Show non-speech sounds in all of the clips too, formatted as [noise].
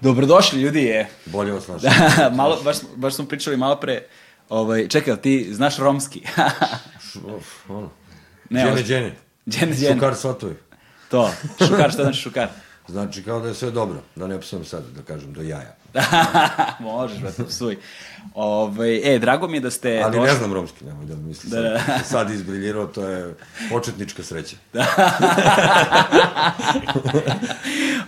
Dobrodošli ljudi je. Bolje vas [laughs] našao. Da, malo, baš, baš smo pričali malo pre, ovaj, čekaj, ti znaš romski? [laughs] Uf, ono. Ne, Džene, džene. Džene, džene. Šukar svatovi. To, šukar, šta znači šukar? Znači kao da je sve dobro, da ne psujem sad, da kažem, do jaja. [laughs] Možeš, brate, psuj. Ovaj, e, drago mi je da ste Ali došli. ne znam romski, nemoj da mi misli Da, sad. da. Sad izbriljirao, to je početnička sreća. [laughs]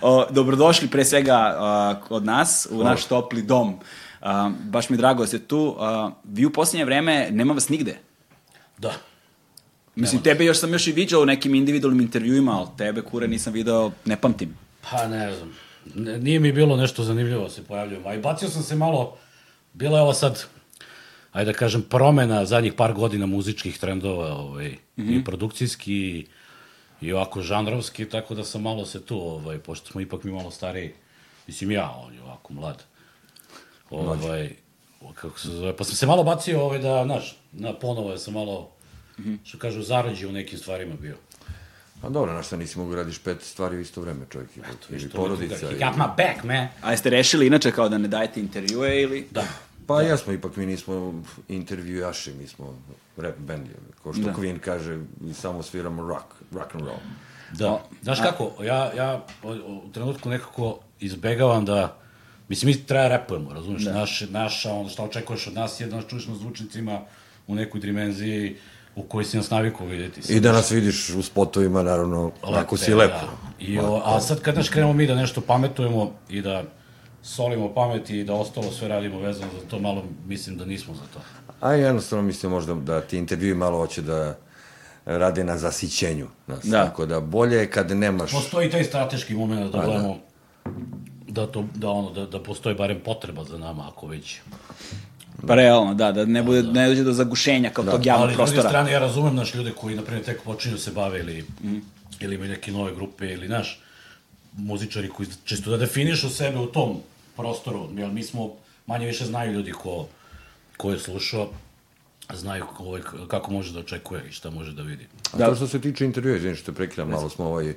O, dobrodošli pre svega a, kod nas, u naš topli dom. A, baš mi je drago da ste tu. A, vi u posljednje vreme, nema vas nigde. Da. Mislim, tebe još sam još i viđao u nekim individualnim intervjuima, ali tebe, kure, nisam video, ne pamtim. Pa ne znam. Nije mi bilo nešto zanimljivo da se pojavljujem. A i bacio sam se malo, bila je ova sad, ajde da kažem, promena zadnjih par godina muzičkih trendova, ovaj, mm -hmm. i produkcijski, i, i ovako žanrovski, tako da sam malo se tu, ovaj, pošto smo ipak mi malo stariji, mislim ja, on je ovako mlad, ovaj, kako se zove, pa sam se malo bacio, ovaj, da, znaš, na ponovo ja sam malo, mm -hmm. što kažu, zarađi u nekim stvarima bio. Pa dobro, znaš šta, nisi mogu da radiš pet stvari u isto vreme, čovjek. Ili, ili porodica. He Ili... got my back, man. A jeste rešili inače kao da ne dajete intervjue ili... Da. Pa jesmo, ipak mi nismo intervjujaši, mi smo rap band, ko što Da. Queen kaže, mi samo sviramo rock, rock and roll. Da. Znaš kako, ja, ja u trenutku nekako izbegavam da, mislim, mi treba repujemo, razumiješ, da. naš, naša, ono šta očekuješ od nas je da nas čuješ na zvučnicima u nekoj dimenziji u kojoj si nas navikao vidjeti. I da nas vidiš u spotovima, naravno, ako si lepo. Da. I, o, a sad kad naš krenemo mi da nešto pametujemo i da solimo pamet i da ostalo sve radimo vezano za to, malo mislim da nismo za to. A jednostavno mislim možda da ti intervjui malo hoće da rade na zasićenju. Nas. Da. Tako da bolje je kad nemaš... Postoji taj strateški moment da da. gledamo da, to, da, ono, da, da postoji barem potreba za nama, ako već Pa realno, da, da ne, bude, ne dođe do zagušenja kao tog javnog Ali s druge prostora. strane, ja razumem naš ljude koji, na primjer, tek počinju da se bave ili, mm. ili imaju neke nove grupe ili, naš, muzičari koji čisto da definišu sebe u tom prostoru, jer mi smo, manje više znaju ljudi ko, ko je slušao, znaju ovaj, kako može da očekuje i šta može da vidi. Da. To što se tiče intervjua, izvini što te prekidam, malo smo ovaj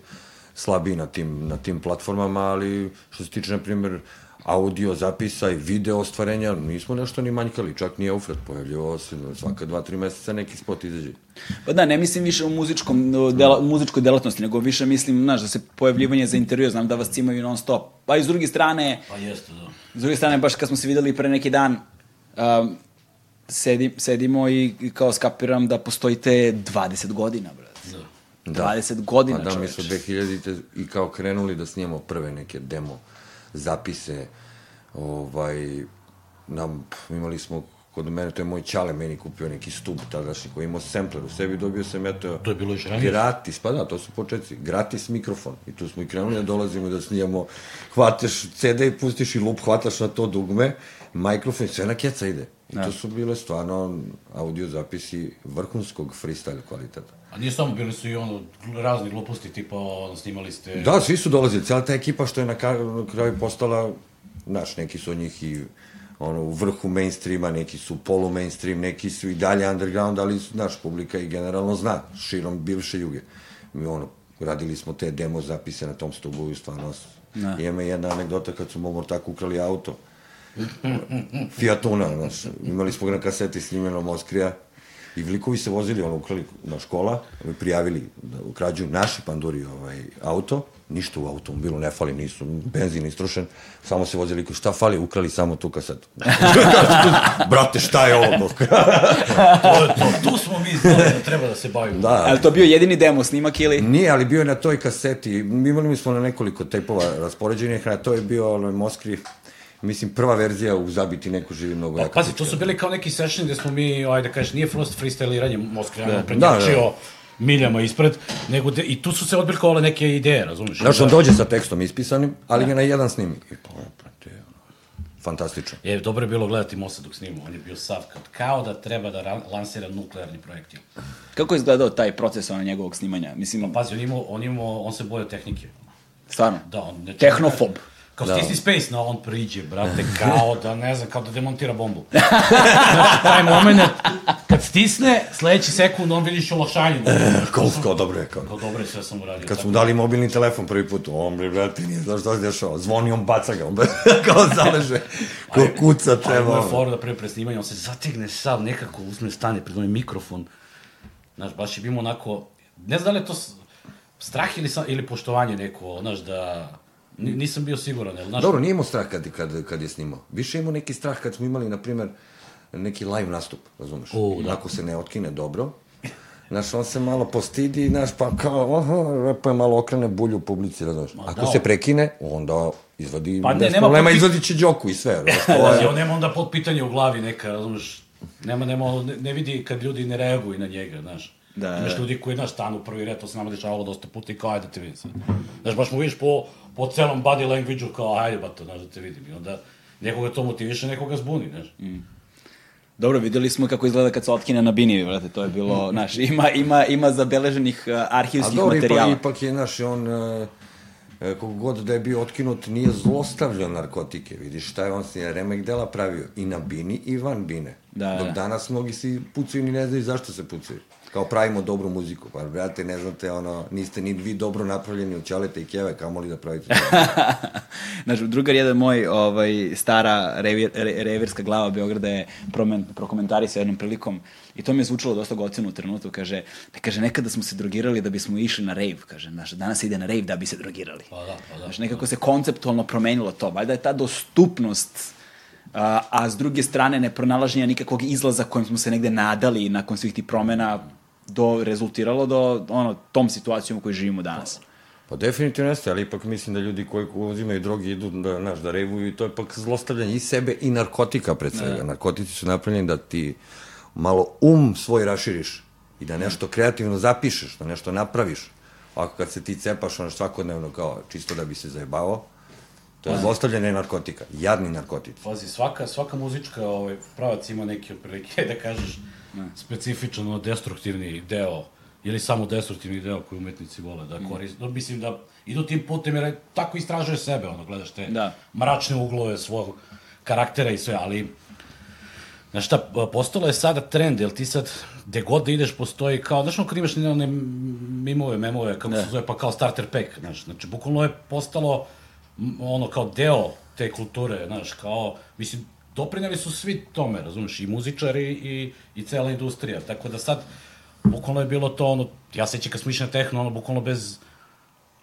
slabi na tim, na tim platformama, ali što se tiče, na primjer, audio zapisa i video ostvarenja, nismo nešto ni manjkali, čak ni Eufrat pojavljivao se svaka dva, tri meseca neki spot izađe. Pa da, ne mislim više u muzičkom, o dela, muzičkoj delatnosti, nego više mislim, znaš, da se pojavljivanje za intervju, znam da vas cimaju non stop. Pa i s druge strane, Pa jeste, da. s druge strane, baš kad smo se videli pre neki dan, um, sedi, sedimo i, kao skapiram da postojite 20 godina, brate. da. 20 godina, Pa da, mi čoveče. smo 2000-te i kao krenuli da snimamo prve neke demo zapise, ovaj, nam, imali smo kod mene, to je moj čale meni kupio neki stub tadašnji koji je imao sampler u sebi, dobio sam eto... To je bilo još ranije. Gratis, pa da, to su početci, gratis mikrofon. I tu smo i krenuli da dolazimo da snijamo, hvataš CD i pustiš i lup, hvataš na to dugme, mikrofon i sve na keca ide. I to su bile stvarno audio zapisi vrhunskog freestyle kvaliteta. A nije samo, bili su i ono, razni gluposti, tipa, ono, snimali ste... Da, svi su dolazili, cijela ta ekipa što je na, kraju postala, znaš, neki su od njih i ono, u vrhu mainstreama, neki su polu mainstream, neki su i dalje underground, ali, znaš, publika i generalno zna, širom bivše juge. Mi, ono, radili smo te demo zapise na tom stubu i stvarno, Da. ima jedna anegdota kad su momor tako ukrali auto. Fiat Una, znaš, imali smo ga na kaseti snimljeno Moskrija, I likovi se vozili, ono, ukrali na škola, ovaj, prijavili da ukrađu naši panduri ovaj, auto, ništa u automobilu ne fali, nisu, benzin istrošen, samo se vozili, šta fali, ukrali samo tu kasetu. [laughs] Brate, šta je ovo? [laughs] To, je to, tu smo mi znali da treba da se bavimo. da, Ali to bio jedini demo snimak ili... Nije, ali bio je na toj kaseti. Mi imali smo na nekoliko tejpova raspoređenih, a to je bio onaj Moskri, mislim, prva verzija u Zabiti neko živi mnogo Pa, jaka. pazi, to su bili kao neki sessioni gde smo mi, ajde da kažeš, nije prosto freestyliranje Moskva, Da, ono, prednjačio da. miljama ispred, nego de, i tu su se odblikovale neke ideje, razumiješ? Znaš, on dođe sa tekstom ispisanim, ali ga na jedan snimi. I pa, brate, ono, fantastično. Je, dobro je bilo gledati Mosa dok snimu, on je bio sav kao da treba da ra- lansira nuklearni projektil. Kako je izgledao taj proces ono njegovog snimanja? Mislim, Pazi, on, imao, on, imao, on se bojao tehnike. Stvarno. Da, on ne Tehnofob. Kao Da. stisni space, no on priđe, brate, [laughs] kao da, ne znam, kao da demontira bombu. [laughs] Taj moment, kad stisne, sledeći sekund on vidiš olakšanje. Kao, kao dobro je, kao. Kao dobro je, sve sam uradio. Kad smo dali mobilni telefon prvi put, on bre, brate, nije znaš što se dešava. Zvoni, on baca ga, on bre, [laughs] kao zaleže, kao kuca treba. ima je fora da pre presnimanja, on se zategne sav, nekako uzme stane pred onaj mikrofon. Znaš, baš je bilo onako, ne znam da li je to strah ili, ili poštovanje neko, znaš, da... ni- Nisam bio siguran, jel, znaš, Dobro, nije imao strah kad, kad, kad je snimao. Više imao neki strah kad smo imali, na primer, neki live nastup, razumeš? U, da. Ako se ne otkine dobro, Znaš, on se malo postidi, znaš, pa kao, aha, pa je malo okrene bulju u publici, razumeš? Ako da, se prekine, onda izvadi, Pa ne, nema problema, potpis- izvadi će Đoku i sve, [laughs] razumeš? Pazi, je- on nema onda pod pitanje u glavi neka, razumeš, nema, nema, ne, ne vidi kad ljudi ne reaguju na njega, znaš. Da, Imaš da. ljudi koji, znaš, stanu u prvi red, to se nama dešavalo dosta puta i kao, ajde da te vidim sad. Znaš, baš mu vidiš po, po celom body language-u kao, ajde ba to, znaš, da te vidim. I onda nekoga to motiviše, nekoga zbuni, znaš. Dobro, videli smo kako izgleda kad se otkine na bini, brate, to je bilo, znaš, ima, ima, ima zabeleženih uh, A arhivskih dobro, materijala. ipak, ipak je, znaš, on, e, e, koliko god da je bio otkinut, nije zlostavljao narkotike. Vidiš šta je on si remek dela pravio. I na bini i van bine. Da, Dok da. danas mnogi si pucaju ni ne znaju zašto se pucaju. Kao pravimo dobru muziku. Pa, brate, ne znate, ono, niste ni vi dobro napravljeni od ćalete i kjeve, kamoli da pravite. [laughs] Znaš, drugar jedan moj, ovaj, stara revir, re, revirska glava Beograda je promen, prokomentarisao jednom prilikom i to mi je zvučalo dosta goceno u trenutku, kaže, ne, kaže, nekada smo se drogirali da bismo išli na rave, kaže, znaš, danas se ide na rave da bi se drogirali. Pa da, pa da. Znaš, nekako se konceptualno promenilo to, valjda je ta dostupnost a, a s druge strane ne pronalaženja nikakvog izlaza kojem smo se negde nadali nakon svih tih promena do, rezultiralo do ono, tom situacijom u kojoj živimo danas. Pa definitivno jeste, ali ipak mislim da ljudi koji uzimaju droge idu da, znaš, da revuju i to je pak zlostavljanje i sebe i narkotika pred svega. Narkotici su napravljeni da ti malo um svoj raširiš i da nešto kreativno zapišeš, da nešto napraviš. Ovako kad se ti cepaš ono svakodnevno kao čisto da bi se zajebavao, to je zlostavljanje narkotika, jadni narkotici. Pazi, svaka, svaka muzička ovaj, pravac ima neki otprilike, [laughs] da kažeš, specifičan, ono, destruktivni deo, ili samo destruktivni deo koji umetnici vole da koriste. No, mislim da idu tim putem jer tako istražuje sebe, ono, gledaš te Da. mračne uglove svog karaktera i sve, ali Znaš šta, postalo je sada trend, jel ti sad, gde god da ideš, postoji kao, znaš ono kad imaš one mimove, memove, kako Da. se zove, pa kao starter pack, znaš, znači, bukvalno je postalo ono kao deo te kulture, znaš, kao, mislim, doprineli su svi tome, razumeš, i muzičari i, i cela industrija, tako da sad, bukvalno je bilo to, ono, ja sećam kad smo išli na tehno, ono, bukvalno bez,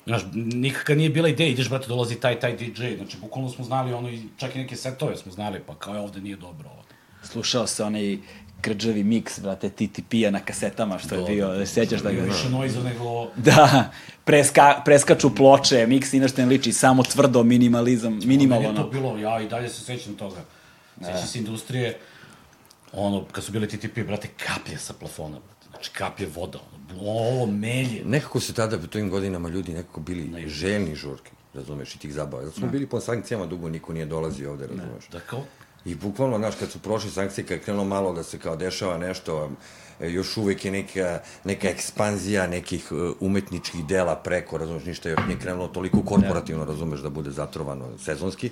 Znaš, nikakva nije bila ideja, ideš, brate, dolazi taj, taj DJ, znači, bukvalno smo znali, ono, i čak i neke setove smo znali, pa kao je ovde nije dobro, ovo. Slušao se onaj krđavi miks, brate, TTP-a na kasetama, što je Da, bio, da, da, sećaš da ga... Više noiza nego... Da, preska, preskaču ploče, miks inače ne liči, samo tvrdo, minimalizam, Meni minimalno. je to ono. bilo, ja i dalje se sećam toga. Sećam se industrije, ono, kad su bili TTP, brate, kaplje sa plafona, brate. Znači, kaplje voda, ono, ovo melje. Nekako su tada u tim godinama ljudi nekako bili željni žurke, razumeš, i tih zabava. Jer smo bili po sankcijama dugo, niko nije dolazio ovde, razumeš. Da kao, I bukvalno, znaš, kad su prošle sankcije, kad je krenulo malo da se kao dešava nešto, e, još uvek je neka, neka ekspanzija nekih e, umetničkih dela preko, razumeš, ništa još nije krenulo toliko korporativno, razumeš, da bude zatrovano sezonski,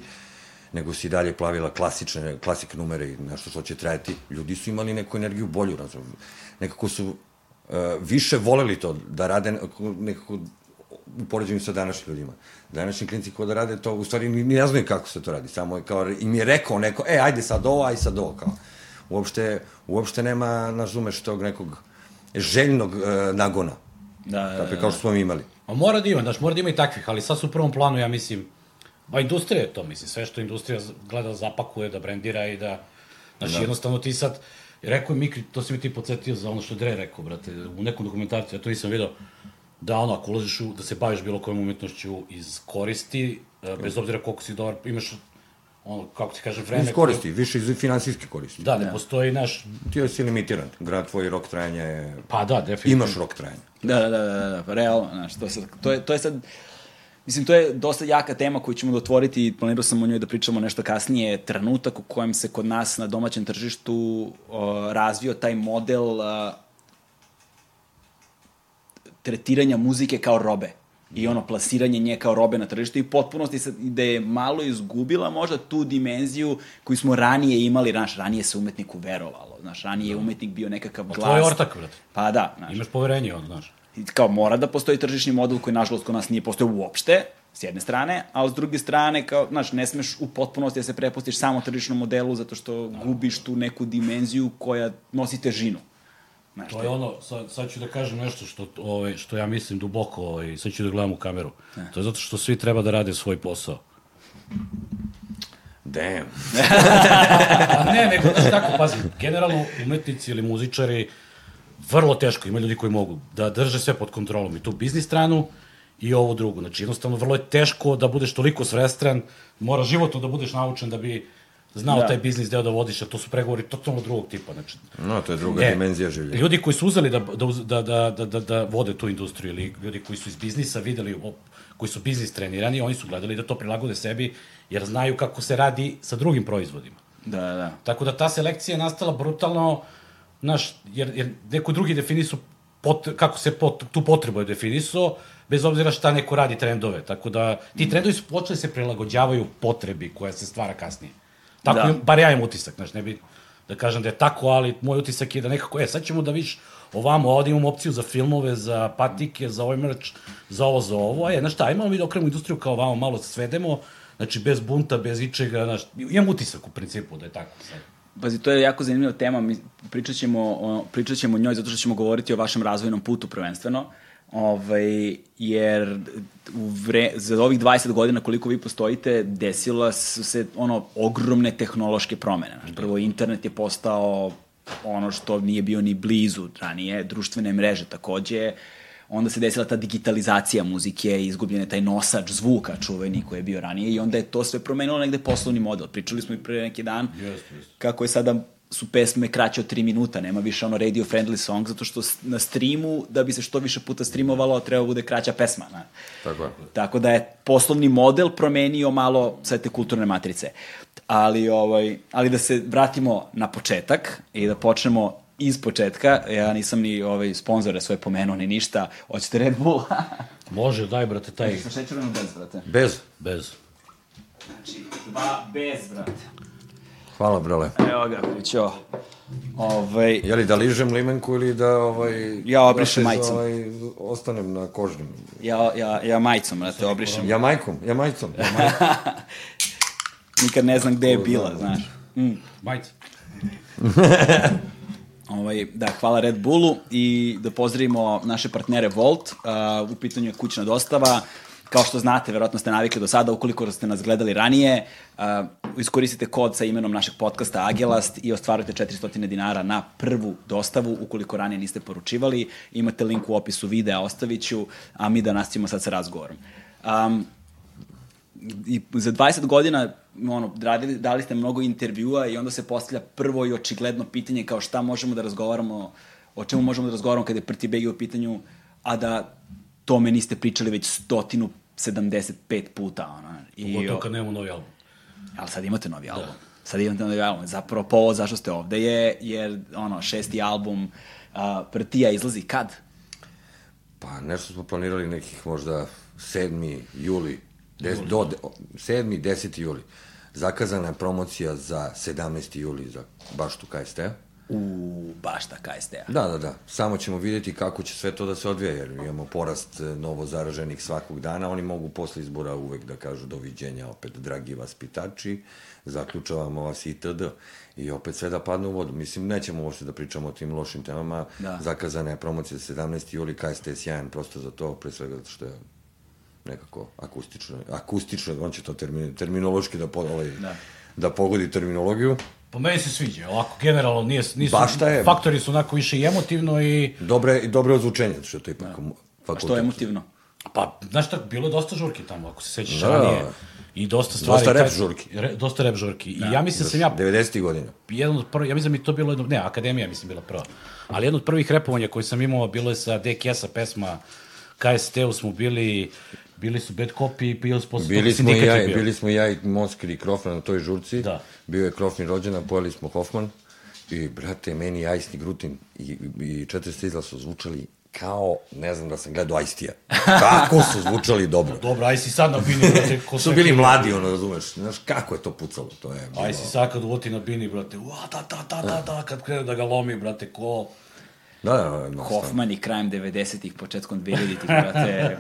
nego si dalje plavila klasične, klasik numere i nešto što će trajati. Ljudi su imali neku energiju bolju, razumeš. Nekako su e, više voleli to da rade nekako u poređenju sa današnjim ljudima. Današnji klinci ko da rade to, u stvari ni, ni ne znaju kako se to radi, samo je kao, im je rekao neko, e, ajde sad ovo, aj sad ovo, kao. Uopšte, uopšte nema, razumeš, tog nekog željnog e, nagona, Da, da, da. kao što smo mi imali. a mora da ima, znaš, mora da ima i takvih, ali sad su u prvom planu, ja mislim, ba industrija je to, mislim, sve što industrija gleda da zapakuje, da brendira i da, znaš, jednostavno ti sad, rekao je Mikri, to si mi ti podsjetio za ono što Dre rekao, brate, u nekom dokumentarcu, ja to nisam video, da ono, ako ulaziš u, da se baviš bilo kojom umetnošću iz koristi, e, bez obzira koliko si dobar, imaš, ono, kako ti kažem, vreme... Iz koristi, više iz finansijske koristi. Da, ne postoji, naš, Ti si limitiran, grad tvoj rok trajanja je... pa da, definitivno. Imaš rok trajanja. Da, da, da, da, da, pa realno, znaš, to, sad, to, je, to je sad, mislim, to je dosta jaka tema koju ćemo da otvoriti i planirao sam o njoj da pričamo nešto kasnije, trenutak u kojem se kod nas na domaćem tržištu o, razvio taj model a, tretiranja muzike kao robe. i ono plasiranje nje kao robe na tržištu i potpunosti se, da je malo izgubila možda tu dimenziju koju smo ranije imali, znaš, ranije se umetniku verovalo, znaš, ranije je umetnik bio nekakav A glas. tvoj ortak, brate. Pa da, znaš. Imaš poverenje, on, znaš. I kao mora da postoji tržišni model koji nažalost kod nas nije postojao uopšte, s jedne strane, a s druge strane, kao, znaš, ne smeš u potpunosti da se prepustiš samo tržišnom modelu zato što gubiš tu neku dimenziju koja nosi težinu. Znaš, To je ono, sad, sad ću da kažem nešto što, ovaj, što ja mislim duboko, ovaj, sad ću da gledam u kameru. To je zato što svi treba da rade svoj posao. Damn. [laughs] Ne, nego, znaš tako, pazi, generalno umetnici ili muzičari, vrlo teško, ima ljudi koji mogu da drže sve pod kontrolom, i tu biznis stranu i ovu drugu. Znači, jednostavno, vrlo je teško da budeš toliko svestran, mora životno da budeš naučen da bi znao Da. da. taj biznis deo da vodiš, a to su pregovori totalno drugog tipa. Znači, No, to je druga E, dimenzija življenja. Ljudi koji su uzeli da, da, da, da, da, da, da vode tu industriju ili ljudi koji su iz biznisa videli, op, koji su biznis trenirani, oni su gledali da to prilagode sebi jer znaju kako se radi sa drugim proizvodima. Da, da. Tako da ta selekcija je nastala brutalno, znaš, jer, jer neko drugi definisu pot, kako se pot, tu potrebu je definisao, bez obzira šta neko radi trendove. Tako da ti trendovi su počeli se prilagođavaju potrebi koja se stvara kasnije. Tako, Da. da. bar ja imam utisak, znaš, ne bi da kažem da je tako, ali moj utisak je da nekako, e, sad ćemo da viš ovamo, ovde imamo opciju za filmove, za patike, za ovaj merch, za ovo, za ovo, e, znaš šta, imamo mi da okrenemo industriju kao ovamo, malo se svedemo, znači bez bunta, bez ičega, znaš, imam utisak u principu da je tako sad. Pazi, to je jako zanimljiva tema, mi pričat ćemo, o, pričat ćemo o njoj zato što ćemo govoriti o vašem razvojnom putu prvenstveno, ovaj, jer u vre, za ovih 20 godina koliko vi postojite, desila su se ono ogromne tehnološke promene. Znaš, prvo, internet je postao ono što nije bio ni blizu ranije, društvene mreže takođe, onda se desila ta digitalizacija muzike, izgubljen je taj nosač zvuka čuveni koji je bio ranije i onda je to sve promenilo negde poslovni model. Pričali smo i pre neki dan Jeste, jeste. kako je sada su pesme kraće od 3 minuta, nema više ono radio friendly song, zato što na streamu, da bi se što više puta streamovalo, treba bude kraća pesma. Na. Tako je. Tako da je poslovni model promenio malo sve te kulturne matrice. Ali, ovaj, ali da se vratimo na početak i da počnemo iz početka. Ja nisam ni ovaj, sponzore svoje pomenuo ni ništa. Hoćete Red Bull? [laughs] Može, daj, brate, taj, Sa šećerom bez, brate? Bez. bez. Znači, dva bez, brate. Hvala, brale. Evo ga, Kućo. Ovaj, Je li da ližem limenku ili da ovaj... Ja obrišem da majicom. Ovaj, ostanem na kožnim. ja, ja, ja majicom, brate, obrišem. Ja majkom, ja majicom. Ja majicom. [laughs] Nikad ne znam gde je bila, znaš. Majice. [laughs] Ovaj, da, hvala Red Bullu i da pozdravimo naše partnere Volt. Uh, u pitanju je kućna dostava. Kao što znate, verovatno ste navikli do sada, ukoliko ste nas gledali ranije, uh, iskoristite kod sa imenom našeg podcasta Agelast i ostvarujete 400 dinara na prvu dostavu, ukoliko ranije niste poručivali. Imate link u opisu videa, ostavit ću, a mi da nastavimo sad sa razgovorom. Um, i za 20 godina ono, radili, dali ste mnogo intervjua i onda se postavlja prvo i očigledno pitanje kao šta možemo da razgovaramo, o čemu možemo da razgovaramo kada je Prti Begi u pitanju, a da tome niste pričali već stotinu 75 puta. Ono. I, Pogotovo kad nemamo novi album. ali sad imate novi album. Sad imate novi album. Zapravo povod zašto ste ovde je, jer ono, šesti album uh, Prtija izlazi kad? Pa nešto smo planirali nekih možda 7. juli, des, do, de, 7. 10. juli. Zakazana je promocija za 17. juli za baštu KST-a. U bašta KST-a. Da, da, da. Samo ćemo vidjeti kako će sve to da se odvija, jer imamo porast e, novo zaraženih svakog dana. Oni mogu posle izbora uvek da kažu doviđenja, opet, dragi vaspitači, zaključavamo vas itd. I opet sve da padne u vodu. Mislim, nećemo uopšte da pričamo o tim lošim temama. Da. Zakazana je promocija 17. juli, KST je sjajan prosto za to, pre svega zato što je nekako akustično, akustično, on će to termin, terminološki da, po, ovaj, Da. da. da pogodi terminologiju. Po meni se sviđa, ovako, generalno nije, nisu, je? faktori su onako više i emotivno i, Dobre, i dobre ozvučenje, što je to ipak da. A što je emotivno? pa, znaš šta, bilo je dosta žurki tamo, ako se sećaš Da. ranije. I dosta stvari. Dosta taj- žurki. Re, dosta rap žurki. I ja mislim da sam ja 90. godina. jedan od prvih, ja mislim da mi to bilo jedno, ne, Akademija mislim bila prva, ali jedno od prvih repovanja koje sam imao bilo je sa DKS-a pesma KST-u smo bili, bili su Bad Copy i bili smo Bili smo, i ja, bili smo i ja i Moskri i Krofman na toj žurci. Da. Bio je Krofni rođena, pojeli smo Hoffman. I, brate, meni Ajsni Grutin i, i 400 izla su zvučali kao, ne znam da sam gledao Ice-T-a. [laughs] Kako su zvučali dobro. Dobro, aj si sad na bini, brate. [laughs] Ko Su bili mladi, ono, razumeš, znaš, kako je to pucalo, to je bilo... Aj si sad kad uvoti na bini, brate, ua, da, da, da, da, da, kad krene da ga lomi, brate, ko... Da, da, jednostavno. Hoffman i krajem 90-ih, početkom 2000-ih, brate.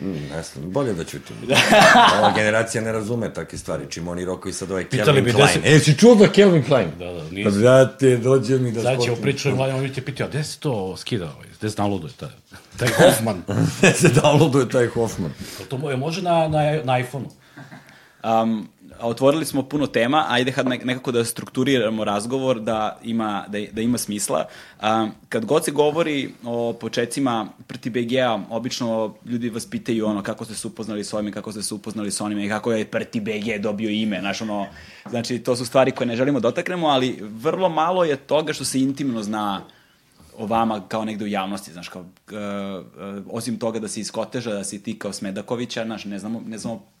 Mm, ne znam, bolje da ćutim. [laughs] Ova generacija ne razume takve stvari, čim oni rokovi sad ovaj Pitali Calvin bi Klein. deset- E, si čuo da Calvin Klein? Da, da, Pa, nisam. brate, dođe mi da Sad ćemo skočim. pričati, mladim, vidite, pitao, gde se to skida, ovaj, gde se downloaduje taj, taj [laughs] Hoffman? Gde se downloaduje taj Hoffman? To mo- može na, na, na iPhone-u? Um, otvorili smo puno tema, ajde nek- nekako da strukturiramo razgovor da ima, da, da ima smisla. Um, kad god se govori o početcima Prti BG-a, obično ljudi vas pitaju ono kako ste se upoznali s ovim, kako ste se upoznali s onima i kako je Prti BG dobio ime, znaš ono, znači to su stvari koje ne želimo dotaknemo, ali vrlo malo je toga što se intimno zna o vama kao negde u javnosti, znaš, kao, uh, uh, osim toga da si iz Koteža, da si ti kao Smedakovića, znaš, ne znamo, ne znamo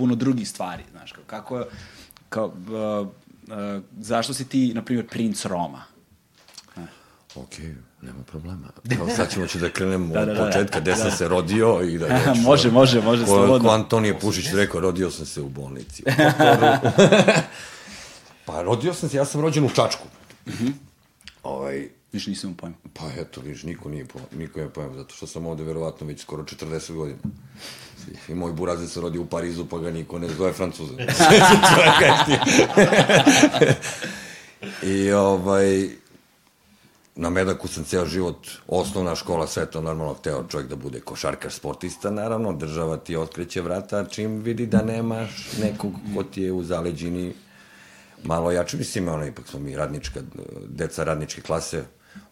puno drugih stvari, znaš, kao, kako kao, uh, uh, zašto si ti, na primjer, princ Roma? Okej, nema problema. [laughs] Evo sad ćemo ću da krenemo Da, od da, da, početka gde sam se rodio i da... [laughs] već, Može, može, može, ko, slobodno. ko Antonije Pušić rekao, rodio sam se u bolnici. U [laughs] pa rodio sam se, ja sam rođen u Čačku. ovaj, Više nisam pojma. Pa eto, viš, niko nije po, niko je pojem, zato što sam ovde verovatno već skoro 40 godina. I moj burazer se rodio u Parizu, pa ga niko ne zove Francuza. [laughs] I ovaj, na Medaku sam ceo život, osnovna škola, sve to normalno hteo čovjek da bude košarkaš, sportista, naravno, država ti otkreće vrata čim vidi da nemaš nekog ko ti je u zaleđini malo jače. Mislim, ono, ipak smo mi radnička, deca radničke klase,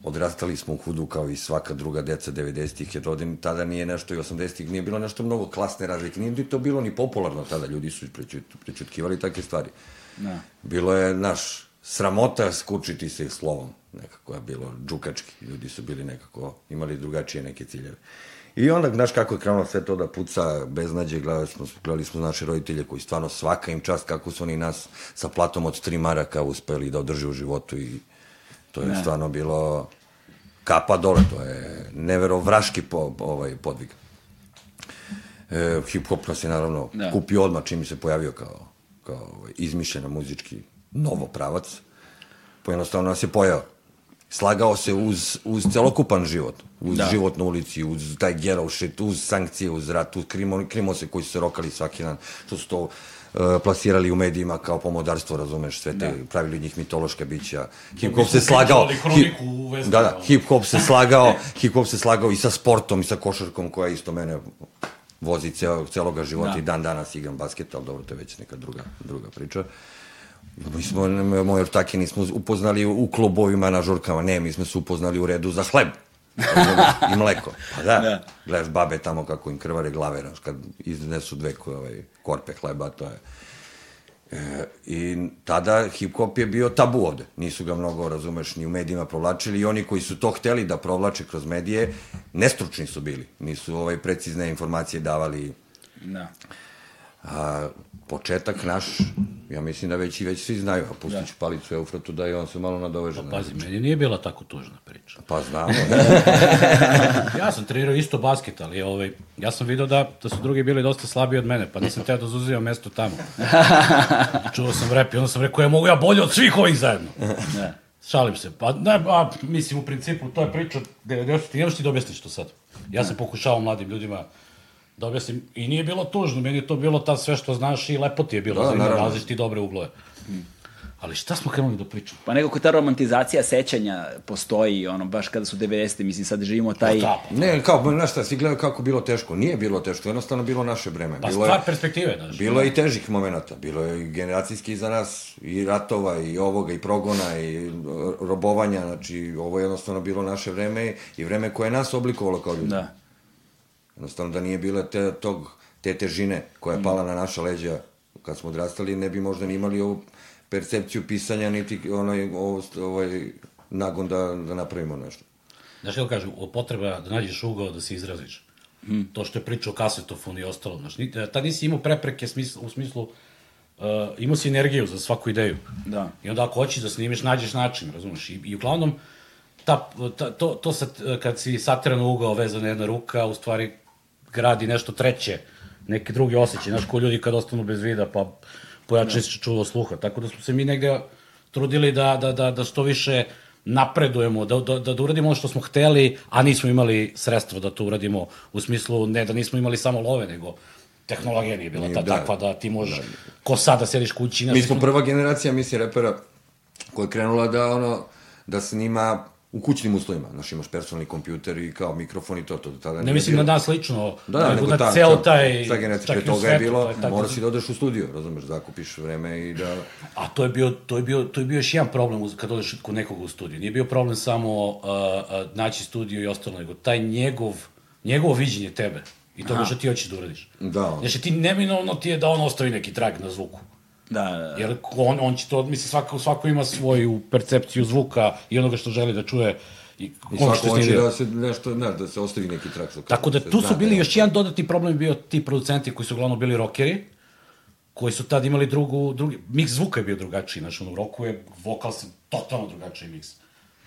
odrastali smo u hudu kao i svaka druga deca 90-ih je rodin, tada nije nešto i 80-ih, nije bilo nešto mnogo klasne razlike, nije ni to bilo ni popularno tada, ljudi su prećut, prećutkivali takve stvari. Da. Bilo je, naš, sramota skučiti se slovom, nekako je bilo džukački, ljudi su bili nekako, imali drugačije neke ciljeve. I onda, znaš kako je krenulo sve to da puca beznađe, gledali smo, gledali smo naše roditelje koji stvarno svaka im čast kako su oni nas sa platom od tri maraka uspeli da održe u životu i to je Ne. stvarno bilo kapa dole, to je neverovraški po, ovaj podvig. E, hip-hop nas je naravno Da. da. kupio odmah čim se pojavio kao, kao ovaj, izmišljena muzički novo pravac. Pojednostavno nas je pojao. Slagao se uz, uz celokupan život. Uz Da. život na ulici, uz taj ghetto shit, uz sankcije, uz rat, uz krimo, krimose koji su se rokali svaki dan, što su to plasirali u medijima kao pomodarstvo, razumeš, sve te, da. pravili od njih mitološka bića. Hip hop se smo slagao. pričali kroniku u Vesni, da, da, ono. hip hop se [laughs] slagao, hip hop se slagao i sa sportom i sa košarkom koja isto mene vozi ceo, celoga života Da. da. i dan danas igram basket, ali dobro, to je već neka druga, druga priča. Mi smo, moje ortake nismo upoznali u klubovima na žurkama, ne, mi smo se upoznali u redu za hleb. I [laughs] mleko. Pa da, Da. da. gledaš babe tamo kako im krvare glave, znaš, kad iznesu dve ovaj, korpe hleba, to je... E, I tada hip-hop je bio tabu ovde. Nisu ga mnogo, razumeš, ni u medijima provlačili i oni koji su to hteli da provlače kroz medije, nestručni su bili. Nisu ovaj, precizne informacije davali Da. A, početak naš, ja mislim da već i već svi znaju, a pustit ću palicu Eufratu da i on se malo nadoveže. na- Pazi, meni nije bila tako tužna priča. Pa znamo, [laughs] Ja sam trenirao isto basket, ali ovaj, ja sam video da, da su drugi bili dosta slabiji od mene, pa nisam teo da zauzimam mesto tamo. [laughs] Čuo sam rap i onda sam rekao, ja mogu ja bolje od svih ovih zajedno. [laughs] Da. Šalim se. Pa, ne, a, mislim, u principu, to je priča 90. Ne možeš ti da objasniš to sad. Ja sam pokušao mladim ljudima da objasnim. I nije bilo tužno, meni je to bilo ta sve što znaš i lepo ti je bilo. Da, Da, nalaziš ti dobre uglove. Ali šta smo krenuli da pričamo? Pa nekako ta romantizacija sećanja postoji, ono, baš kada su 90. mislim, sad živimo taj... Pa Ne, kao, znaš šta, svi gledaju kako bilo teško. Nije bilo teško, jednostavno bilo naše vreme. Pa bilo stvar je, perspektive, znaš. bilo je i težih momenta. Bilo je i generacijski za nas, i ratova, i ovoga, i progona, i e, robovanja. Znači, ovo je jednostavno bilo naše vreme i vreme koje je nas oblikovalo kao ljudi. Da. Jednostavno da nije bila te, tog, te težine koja je pala na naša leđa kad smo odrastali, ne bi možda ni imali ovu percepciju pisanja, niti onaj, ovo, ovaj nagon da, da napravimo nešto. Znaš kako kažu, o potreba da nađeš ugao da se izraziš. Hmm. To što je pričao o kasetofonu i ostalo. Znaš, ni- tad nisi imao prepreke smisl, u smislu, uh, imao si energiju za svaku ideju. Da. I onda ako hoćeš da snimiš, nađeš način, razumeš? I, i uglavnom, ta, ta, to, to sad, kad si sateran u ugao vezana jedna ruka, u stvari gradi nešto treće, neki drugi osjećaj, znaš, ko ljudi kad ostanu bez vida, pa pojačaju se čulo sluha. Tako da smo se mi negde trudili da, da, da, da što više napredujemo, da, da, da, da uradimo ono što smo hteli, a nismo imali sredstva da to uradimo, u smislu ne da nismo imali samo love, nego tehnologija nije bila ta, Da. takva da ti možeš, ko sada sediš kući, znaš, Mi smo prva generacija, mislim, repera koja je krenula da, ono, da snima u kućnim uslovima. Znaš, imaš personalni kompjuter i kao mikrofon i to, to do tada Ne mislim bilo. na nas lično, Da, da, nego na ta, ceo ta- taj... Ta generacija čak pre toga je svetu, bilo, to je moraš i da odeš u studio, razumeš, da kupiš vreme i da... A to je bio, to je bio, to je bio još jedan problem kad odeš kod nekog u studiju. Nije bio problem samo uh, uh, naći studio i ostalo, nego taj njegov, njegovo viđenje tebe i toga što ti hoćeš da uradiš. Da. Znači ti neminovno ti je da on ostavi neki trag na zvuku. Da, da, da. Jer on, on će to, mislim, svako, svako ima svoju percepciju zvuka i onoga što želi da čuje i, I svako hoće da se nešto, znaš, da se ostavi neki trak. Tako da tu su bili je još jedan dodatni problem bio ti producenti koji su uglavnom bili rokeri, koji su tad imali drugu, drugi, miks zvuka je bio drugačiji, znači ono, u roku je vokal se totalno drugačiji miks.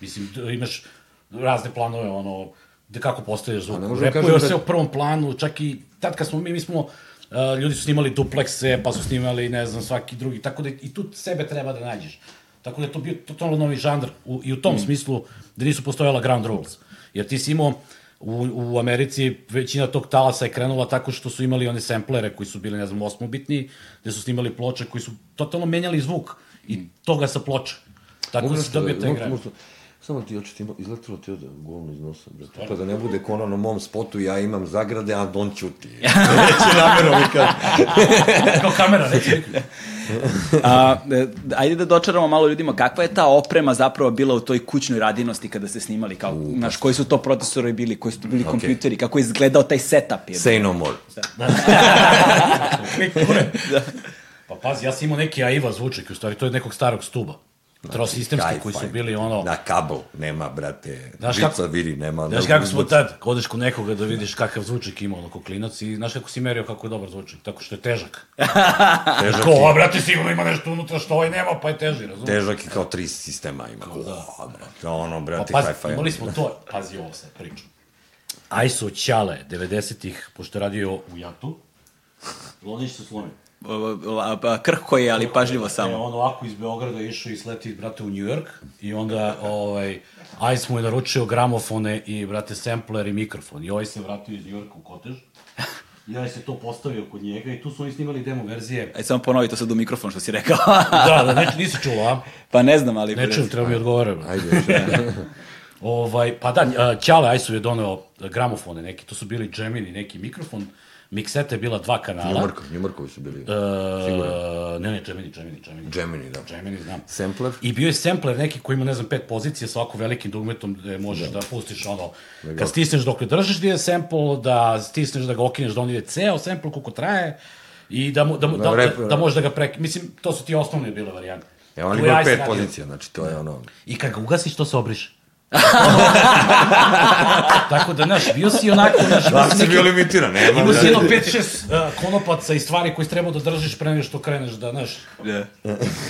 Mislim, imaš razne planove, ono, da kako postavljaš zvuk. ne možemo Repuje kažem se da- u prvom planu, čak i tad kad smo mi, mi smo, uh, ljudi su snimali duplekse, pa su snimali, ne znam, svaki drugi, tako da i tu sebe treba da nađeš. Tako da je to bio totalno novi žanr u, i u tom smislu da nisu postojala ground rules. Jer ti si imao u, u Americi većina tog talasa je krenula tako što su imali one samplere koji su bili, ne znam, osmobitni, gde su snimali ploče koji su totalno menjali zvuk i toga sa ploče. Tako da si nešto, dobio taj mogu- grad. Samo ti oči ti ima, izletilo ti ovde govno iz nosa, brate. Pa da ne bude kao ono na mom spotu, ja imam zagrade, a Don ćuti. [laughs] Neće namerom i kad... Kao kamera, reći. A, e, ajde da dočaramo malo ljudima kakva je ta oprema zapravo bila u toj kućnoj radinosti kada ste snimali, kao, znaš, koji su to procesori bili, koji su to bili kompjuteri, kako je izgledao taj setup. Je. Say no more. [laughs] [laughs] Klik, kure. Pa pazi, ja sam imao neki AIVA zvučnik, u stvari to je nekog starog stuba. Trosistemski koji su bili ono... Na kabel, nema, brate. Znaš kako- vidi, nema. Znaš kako smo tad, odeš kod nekoga da vidiš kakav zvučnik ima ono ko klinac i znaš kako si merio kako je dobar zvučnik, tako što je težak. [laughs] Težak, Ko, a brate, sigurno ima nešto unutra što ovaj nema, pa je teži, razumiješ? težak i kao tri sistema ima. O, brate, ono, Pa brate, pazi, hi-fi. imali smo to, pazi ovo sad priču. Ajso Ćale, 90-ih, pošto je radio u Jatu, Lonić se slomio. Pa, Krhko je, ali pažljivo E, samo. on ovako iz Beograda išao i sleti, brate, u New York i onda, ovaj, Ajs mu je naručio gramofone i, brate, sampler i mikrofon. I ovaj se vratio iz New Yorka u kotež. I ovaj se to postavio kod njega i tu su oni snimali demo verzije. Ajde samo ponovi to sad u mikrofon što si rekao. [laughs] Da, da, ne, nisi čuo, a? pa ne znam, ali... Ne čujem, treba mi odgovara. bro. Ajde, još. [laughs] Ovaj, pa da, Ćale Ajsov je doneo gramofone neki, to su bili Gemini, neki mikrofon, mikseta je bila dva kanala. Njumrkovi, Njumrkovi su bili. E, ne, ne, Gemini, Gemini, Gemini. Gemini, da. Gemini, znam. Sampler. I bio je sampler neki koji ima, ne znam, pet pozicija sa ovako velikim dugmetom gde možeš da, pustiš ono, kad stisneš dok držiš da je sample, da stisneš da ga okineš da on ide ceo sample koliko traje i da, mu, da, da, da, rep- da, možeš da ga prek... Mislim, to su ti osnovne bile varijante. Evo, on ima pet pozicija, znači to je ono... I kad ga ugasiš, to se obriše. [laughs] Tako da, znaš, bio si onako, znaš, imao Da si neki, bio limitiran, nema. imao si jedno 5-6 uh, konopaca i stvari koje si trebao da držiš pre nego što kreneš da, znaš, Da.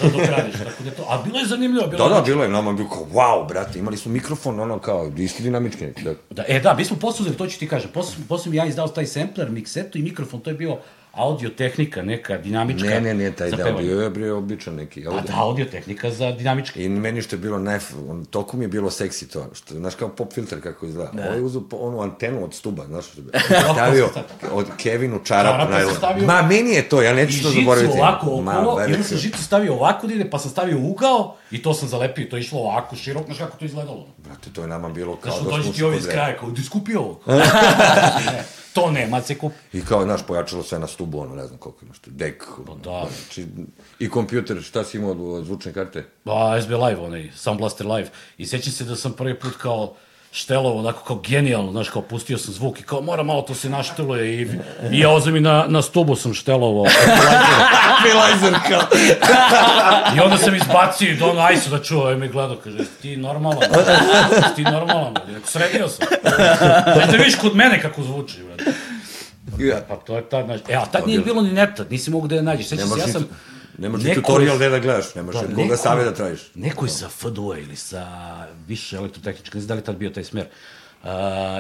da dok radiš. Tako da to, a bilo je zanimljivo, bilo Da, da, bilo je, nama bio kao, wow, brate, imali smo mikrofon, ono, kao, isti dinamički da. Da, e da, mi smo posuzeli, to ću ti kažem, posle, posle ja izdao taj sampler, miksetu i mikrofon, to je bio audio tehnika, neka dinamička. Ne, ne, ne, taj za da, pevanje. bio je, bio običan neki. A Audio. da, audio tehnika za dinamičke. I meni što je bilo naj... On, toliko mi je bilo seksi to, što, znaš kao pop filter kako izgleda. Da. Ovo je uzeo po- onu antenu od stuba, znaš što je [laughs] stavio od Kevinu čarap Čarape najlon. sam stavio- Ma, meni je to, ja I neću to žicu zaboraviti. ovako Ma, i onda sam žicu stavio ovako da ide, pa sam stavio ugao i to sam zalepio, to je išlo ovako širok, znaš kako to izgledalo. Brate, to je nama bilo kao Znaš, da dođe smo ti ovi iz kraja, kao, di skupi ovo? [laughs] to nema, se kupi. I kao, znaš, pojačalo sve na stubu, ono, ne znam koliko imaš dek. Pa da. Znači, I kompjuter, šta si imao od, zvučne karte? Pa, SB Live, onaj, Sound Blaster Live. I sećam se da sam prvi put kao štelovo, onako kao genijalno, znaš, kao pustio sam zvuk i kao mora malo to se našteluje i, i ja ozem i na, na stubu sam štelovo. [laughs] Equalizer, kao. I onda sam izbacio i dono Ajsu da čuo, i mi gledao, kaže, "Jesi ti normalan, Jesi ti normalan, Rekao, sredio sam. Znači da vidiš kod mene kako zvuči, brate. Pa to je tad, znaš, e, a tad nije bilo ni neta, nisi mogu da je nađeš. Sećam se, ja sam. Nemaš Neko tutorial gde da gledaš, nemaš od koga save da tražiš. Neko je sa FDU ili sa više elektrotehničke, ne znam da li tad bio taj smer, uh,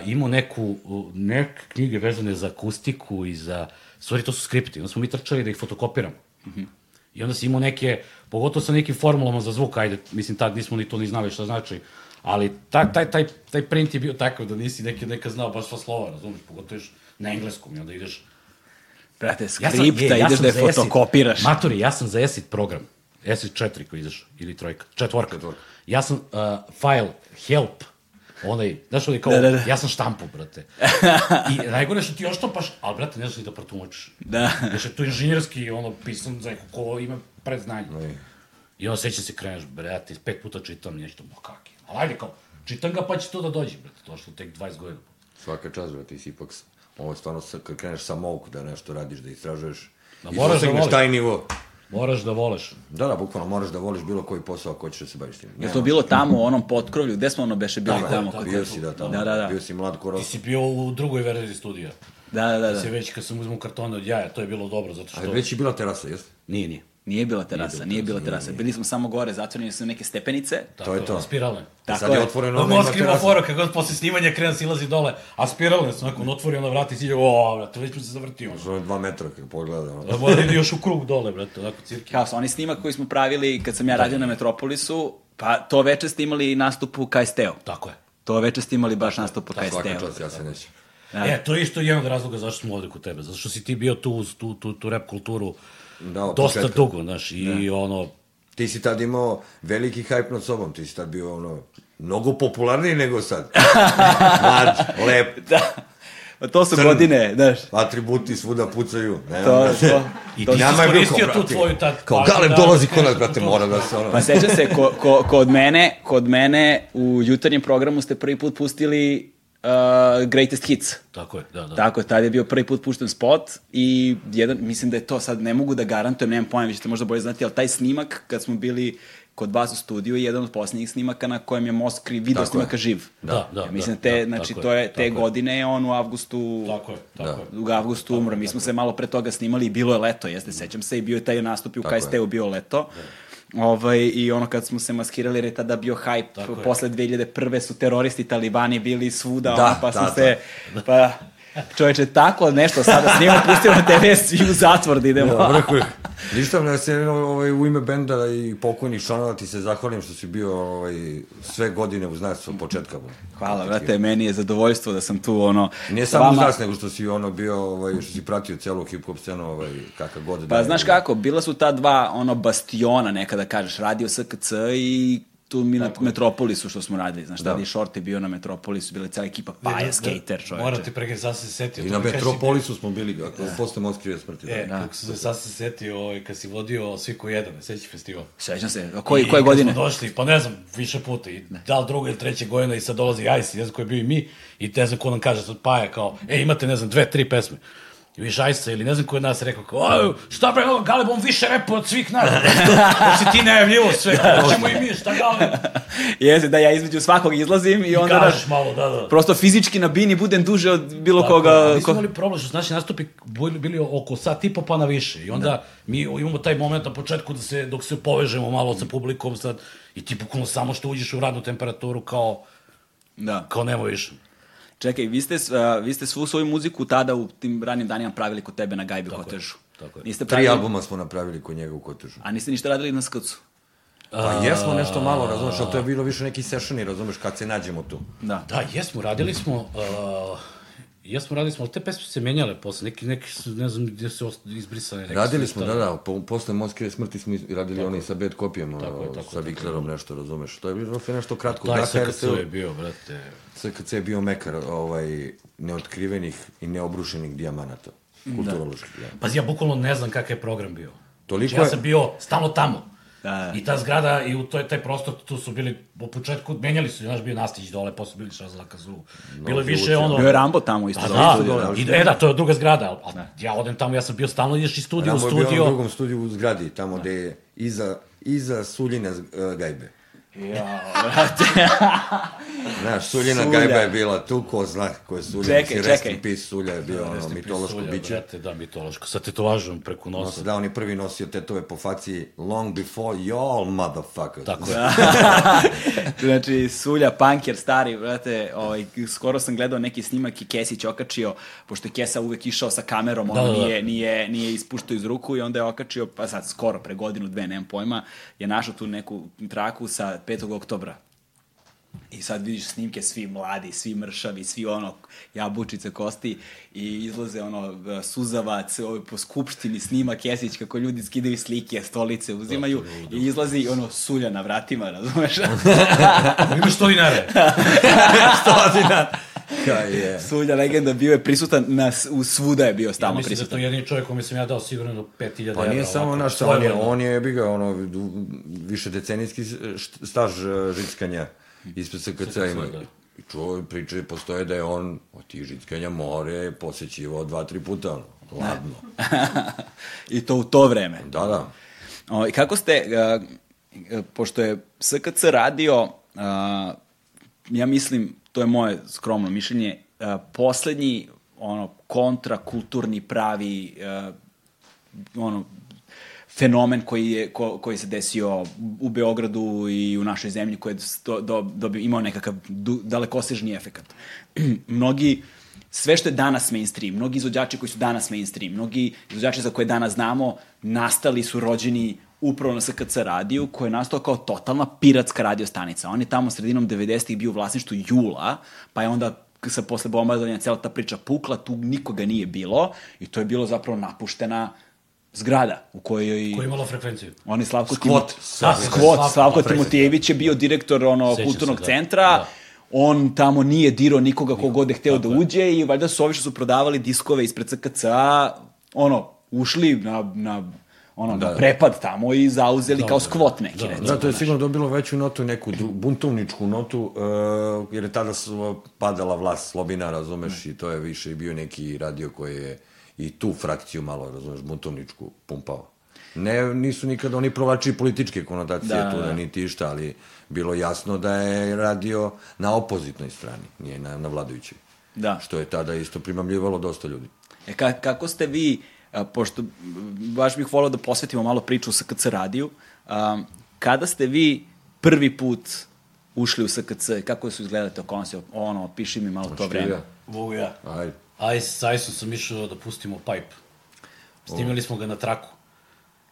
imao neku, neke knjige vezane za akustiku i za, stvari to su skripti, onda smo mi trčali da ih fotokopiramo. I onda si imao neke, pogotovo sa nekim formulama za zvuk, ajde, mislim, tad nismo ni to ni znali šta znači, ali ta, taj, taj, taj print je bio takav da nisi neke, neka znao baš sva slova, razumiješ, pogotovo još na engleskom i onda ideš Brate, Ja sam- skripta, je, ja ideš da je fotokopiraš. Maturi, ja sam za Acid program. Acid 4 koji ideš, ili trojka, četvorka. Ja sam uh, file help, onaj, znaš onaj kao, Da, da, da. ja sam štampu, brate. I najgore što ti oštampaš, ali brate, ne znaš ni da protumačiš. Da. Znaš, je to inženjerski, ono, pisan za neko ko ima predznanje. I onda seća se kreneš, brate, pet puta čitam nešto, ma kak je. Ali ajde kao, čitam ga pa će to da dođe, brate, to što tek 20 godina. Svaka čast, brate, ti si ipak, ovo je stvarno, sa- kad kreneš sa mouk da nešto radiš, da istražuješ, Da i moraš da dosegneš voliš. taj nivo. Moraš da voleš. Da, da, bukvalno moraš da voliš bilo koji posao ako hoćeš da se baviš tim. Je to bilo tamo u onom potkrovlju? Gde smo ono beše bili je, tamo? kod- Bio si, da, tamo. Da, da, da. Bio si mlad Ti koros. si bio u drugoj verziji studija. Da, da, da. Se da. već kad sam uzmao kartone od jaja, to je bilo dobro, zato A što... već je bila terasa, jeste? Nije, nije. Nije bila terasa, nije bila terasa. Bili smo samo gore, zatvoreni su neke stepenice. Tako, je to. Spiralne. Tako Sad je je. otvoreno, No, onda ima terasa. fora, kad god posle snimanja krena silazi dole, a spiralne su, nakon otvori ona vrata i siđe, o, brate, već mi se zavrtio. Zove dva metra kako pogleda. Da mora da ide još u krug dole, brate, onako cirki. Kao, onaj snimak koji smo pravili kad sam ja radio na Metropolisu, pa to veče ste imali nastup u KST-u. Tako je. To veče ste imali baš nastup u Svaka KST-u. čast, ja se nećem. Da. E, to je isto jedan od razloga zašto smo ovde kod tebe, zato što si ti bio tu tu, tu, tu rap kulturu Da, dosta početka. dugo, znaš, i ono, Ti si tad imao veliki hype nad sobom, ti si tad bio ono, mnogo popularniji nego sad. [laughs] Mlad, lep, Da. Pa to su Crn. godine, znaš. atributi svuda pucaju. Ne, To, brate. to. [laughs] i to ti si Nama je bio kao, tu brate, tvoju tad... Kao Galeb da dolazi kod nas, brate, to. mora da se ono... Pa seća se, ko, ko, kod mene, kod mene u jutarnjem programu ste prvi put pustili uh, Greatest Hits. Tako je, da, da. Tako je, tad je bio prvi put pušten spot i jedan, mislim da je to sad, ne mogu da garantujem, nemam pojma, vi ćete možda bolje znati, ali taj snimak kad smo bili kod vas u studiju je jedan od posljednjih snimaka na kojem je Moskri video Tako je. snimaka živ. Da, da, Ja mislim, da, te, da, znači, to je, je, te je. godine je on u avgustu, Tako je, tako je. u avgustu umro. Mi smo se malo pre toga snimali i bilo je leto, jeste, sećam se, i bio je taj nastup i u je. KST-u bio leto. Ovaj, I ono kad smo se maskirali, jer je tada bio hype, Tako je. posle 2001. su teroristi talibani bili svuda, Da, ono, pa da, smo da. se, pa, čoveče, tako nešto sada snimamo, pustimo tebe svi u zatvor da idemo. Ja, je, ništa, da se ovaj, u ime benda i pokojnih članova ti se zahvalim što si bio ovaj, sve godine uz nas od početka. Hvala, brate, meni je zadovoljstvo da sam tu, ono, Nije sa samo uz vama. nas, nego što si ono bio, ovaj, što si pratio celu hip-hop scenu, ovaj, kakav god da Pa je. znaš kako, bila su ta dva ono bastiona nekada kažeš, radio SKC i tu mi na Metropolisu što smo radili, znaš, tada i Short je bio na Metropolisu, bila je cijela ekipa Paja, skater, čoveče. Moram ti prekaj, sad se setio. I to na Metropolisu smo bili, ako, posle Moskve smrti. E, da. kako sam se sad se setio, ovaj, kad si vodio Svi ko jedan, seći festival. Sećam se, a koji, I koje kad godine? smo došli, pa ne znam, više puta, i da li druga ili treće godina i sad dolazi Ice, ne znam ko je bio i mi, i ne znam ko nam kaže sad Paja kao, e, imate, ne znam, dve, tri pesme. I viš Ice ili ne znam ko je nas rekao kao, "Oj, šta bre, ovo, Galeb, on više repa od svih nas. Da si ti najavljivo sve, hoćemo i mi, šta Galeb? [laughs] Jeste, da ja između svakog izlazim i onda, kažeš znaš, malo, da, da. prosto fizički na bini budem duže od bilo Tako, koga. mi smo imali problem što su naši nastupi bili, bili oko sat i po pa na više. I onda mi imamo taj moment na početku da se, dok se povežemo malo sa publikom sad, i ti bukvalno samo što uđeš u radnu temperaturu kao, Da. kao nema više. Čekaj, vi ste, a, vi ste svu svoju muziku tada u tim ranim danima pravili kod tebe na Gajbi Tako je, Kotežu. tako je. Niste Tri pravili, albuma smo napravili kod njega u Kotežu. a niste ništa radili na Skacu. Pa jesmo nešto malo, razumeš, ali to je bilo više neki sessioni, razumeš, kad se nađemo tu. Da. Da, jesmo, radili smo, uh, jesmo, radili smo, ali te pesme su se menjale posle, neki, neki su, ne znam gdje su ost- izbrisane. neki Radili smo, da, da, po, posle Moskve smrti smo iz- radili oni sa bad kopijama, Tako tako sa Viklerom nešto, razumeš. To je bilo nešto kratko. Taj Da, SKC je bio, brate. SKC je bio mekar ovaj, neotkrivenih i neobrušenih dijamanata. Kulturoloških, da. Pazi, ja bukvalno ne znam kakav je program bio. Toliko znači, ja sam bio stalno tamo. Da, da. I ta zgrada i u toj, taj prostor, tu su bili, u početku, menjali su, znaš, bio Nastić dole, posle bili Šazla Kazu. Bilo je više ono... Bio je Rambo tamo isto. Pa da, studio, i, e, da, to je druga zgrada, ali ja odem tamo, ja sam bio stalno, ideš iz studija u Ramo je bio u studio. drugom studiju u zgradi, tamo gde je iza, iza Suljine uh, gajbe. Ja, brate. [laughs] [laughs] [laughs] Znaš, Suljina Sulja. gajba je bila tu, ko zna ko je Sulja. Čekaj, čekaj. peace Sulja je bio ono Jeste mitološko pisulja, biće. brate, Da, mitološko. Sa tetovažom preko nosa. Nosi, da, on je prvi nosio tetove po faci long before y'all motherfuckers. Tako je. [laughs] znači, Sulja, punker, stari, brate, ovaj, skoro sam gledao neki snimak i Kesić okačio, pošto je Kesa uvek išao sa kamerom, ono Da, da, da. nije, nije, nije ispuštao iz ruku i onda je okačio, pa sad skoro, pre godinu, dve, nemam pojma, je našao tu neku traku sa 5. oktobra. I sad vidiš snimke, svi mladi, svi mršavi, svi ono, jabučice, kosti i izlaze ono, suzavac, ovaj, po skupštini snima Kesić kako ljudi skidaju slike, stolice uzimaju i izlazi ono sulja na vratima, razumeš? Imaš to dinare. Kaj je. sulja legenda bio je prisutan na, u svuda je bio Ja stalno mislim da je to prisutan. jedini čovjek kome sam ja dao sigurno do 5000 evra. Pa nije samo naš, on je, on je, bi ga, ono, više decenijski staž e, žickanja ispred SKC ima. da. I čuo, priče postoje da je on od tih žickanja more posećivao dva, tri puta, ono, ladno. [laughs] I to u to vreme. Da, da. O, I kako ste, uh, pošto je SKC radio, uh, ja mislim, to je moje skromno mišljenje, uh, poslednji ono kontrakulturni pravi uh, ono fenomen koji je ko, koji se desio u Beogradu i u našoj zemlji koji je do, do, do, imao nekakav du, dalekosežni efekat. [clears throat] Mnogi sve što je danas mainstream, mnogi izvođači koji su danas mainstream, mnogi izvođači za koje danas znamo, nastali su rođeni upravo na SKC radiju, koji je nastao kao totalna piratska radio stanica. On je tamo sredinom 90-ih bio u vlasništvu Jula, pa je onda sa posle bombardovanja cela ta priča pukla, tu nikoga nije bilo i to je bilo zapravo napuštena zgrada u kojoj... Koji je imalo frekvenciju. On je Slavko Skvot. Timo- Slavko- Skvot, Slavko- Slavko Timotijević je bio direktor ono, Sećam kulturnog se, da. centra, Da. on tamo nije dirao nikoga ko god je hteo da je. uđe i valjda su ovi što su prodavali diskove ispred CKC-a, ono, ušli na, na, ono, na prepad tamo i zauzeli kao skvot neki, Da, recimo. Da, to je sigurno dobilo veću notu, neku buntovničku notu, uh, jer je tada su padala vlast Slobina, razumeš, i to je više bio neki radio koji je i tu frakciju malo, razumeš, buntovničku pumpao. Ne, nisu nikada oni provlačili političke konotacije Da, tu, da. da. niti išta, ali bilo jasno da je radio na opozitnoj strani, nije na, na vladajućoj. Da. Što je tada isto primamljivalo dosta ljudi. E, ka, kako ste vi, a, pošto baš bih volao da posvetimo malo priču sa KC radiju, a, kada ste vi prvi put ušli u SKC, kako su izgledali te okolnosti, ono, piši mi malo to vreme. ja? Mogu ja. Ajde. Aj, s Ajsom sam išao da pustimo pipe. Snimili smo ga na traku.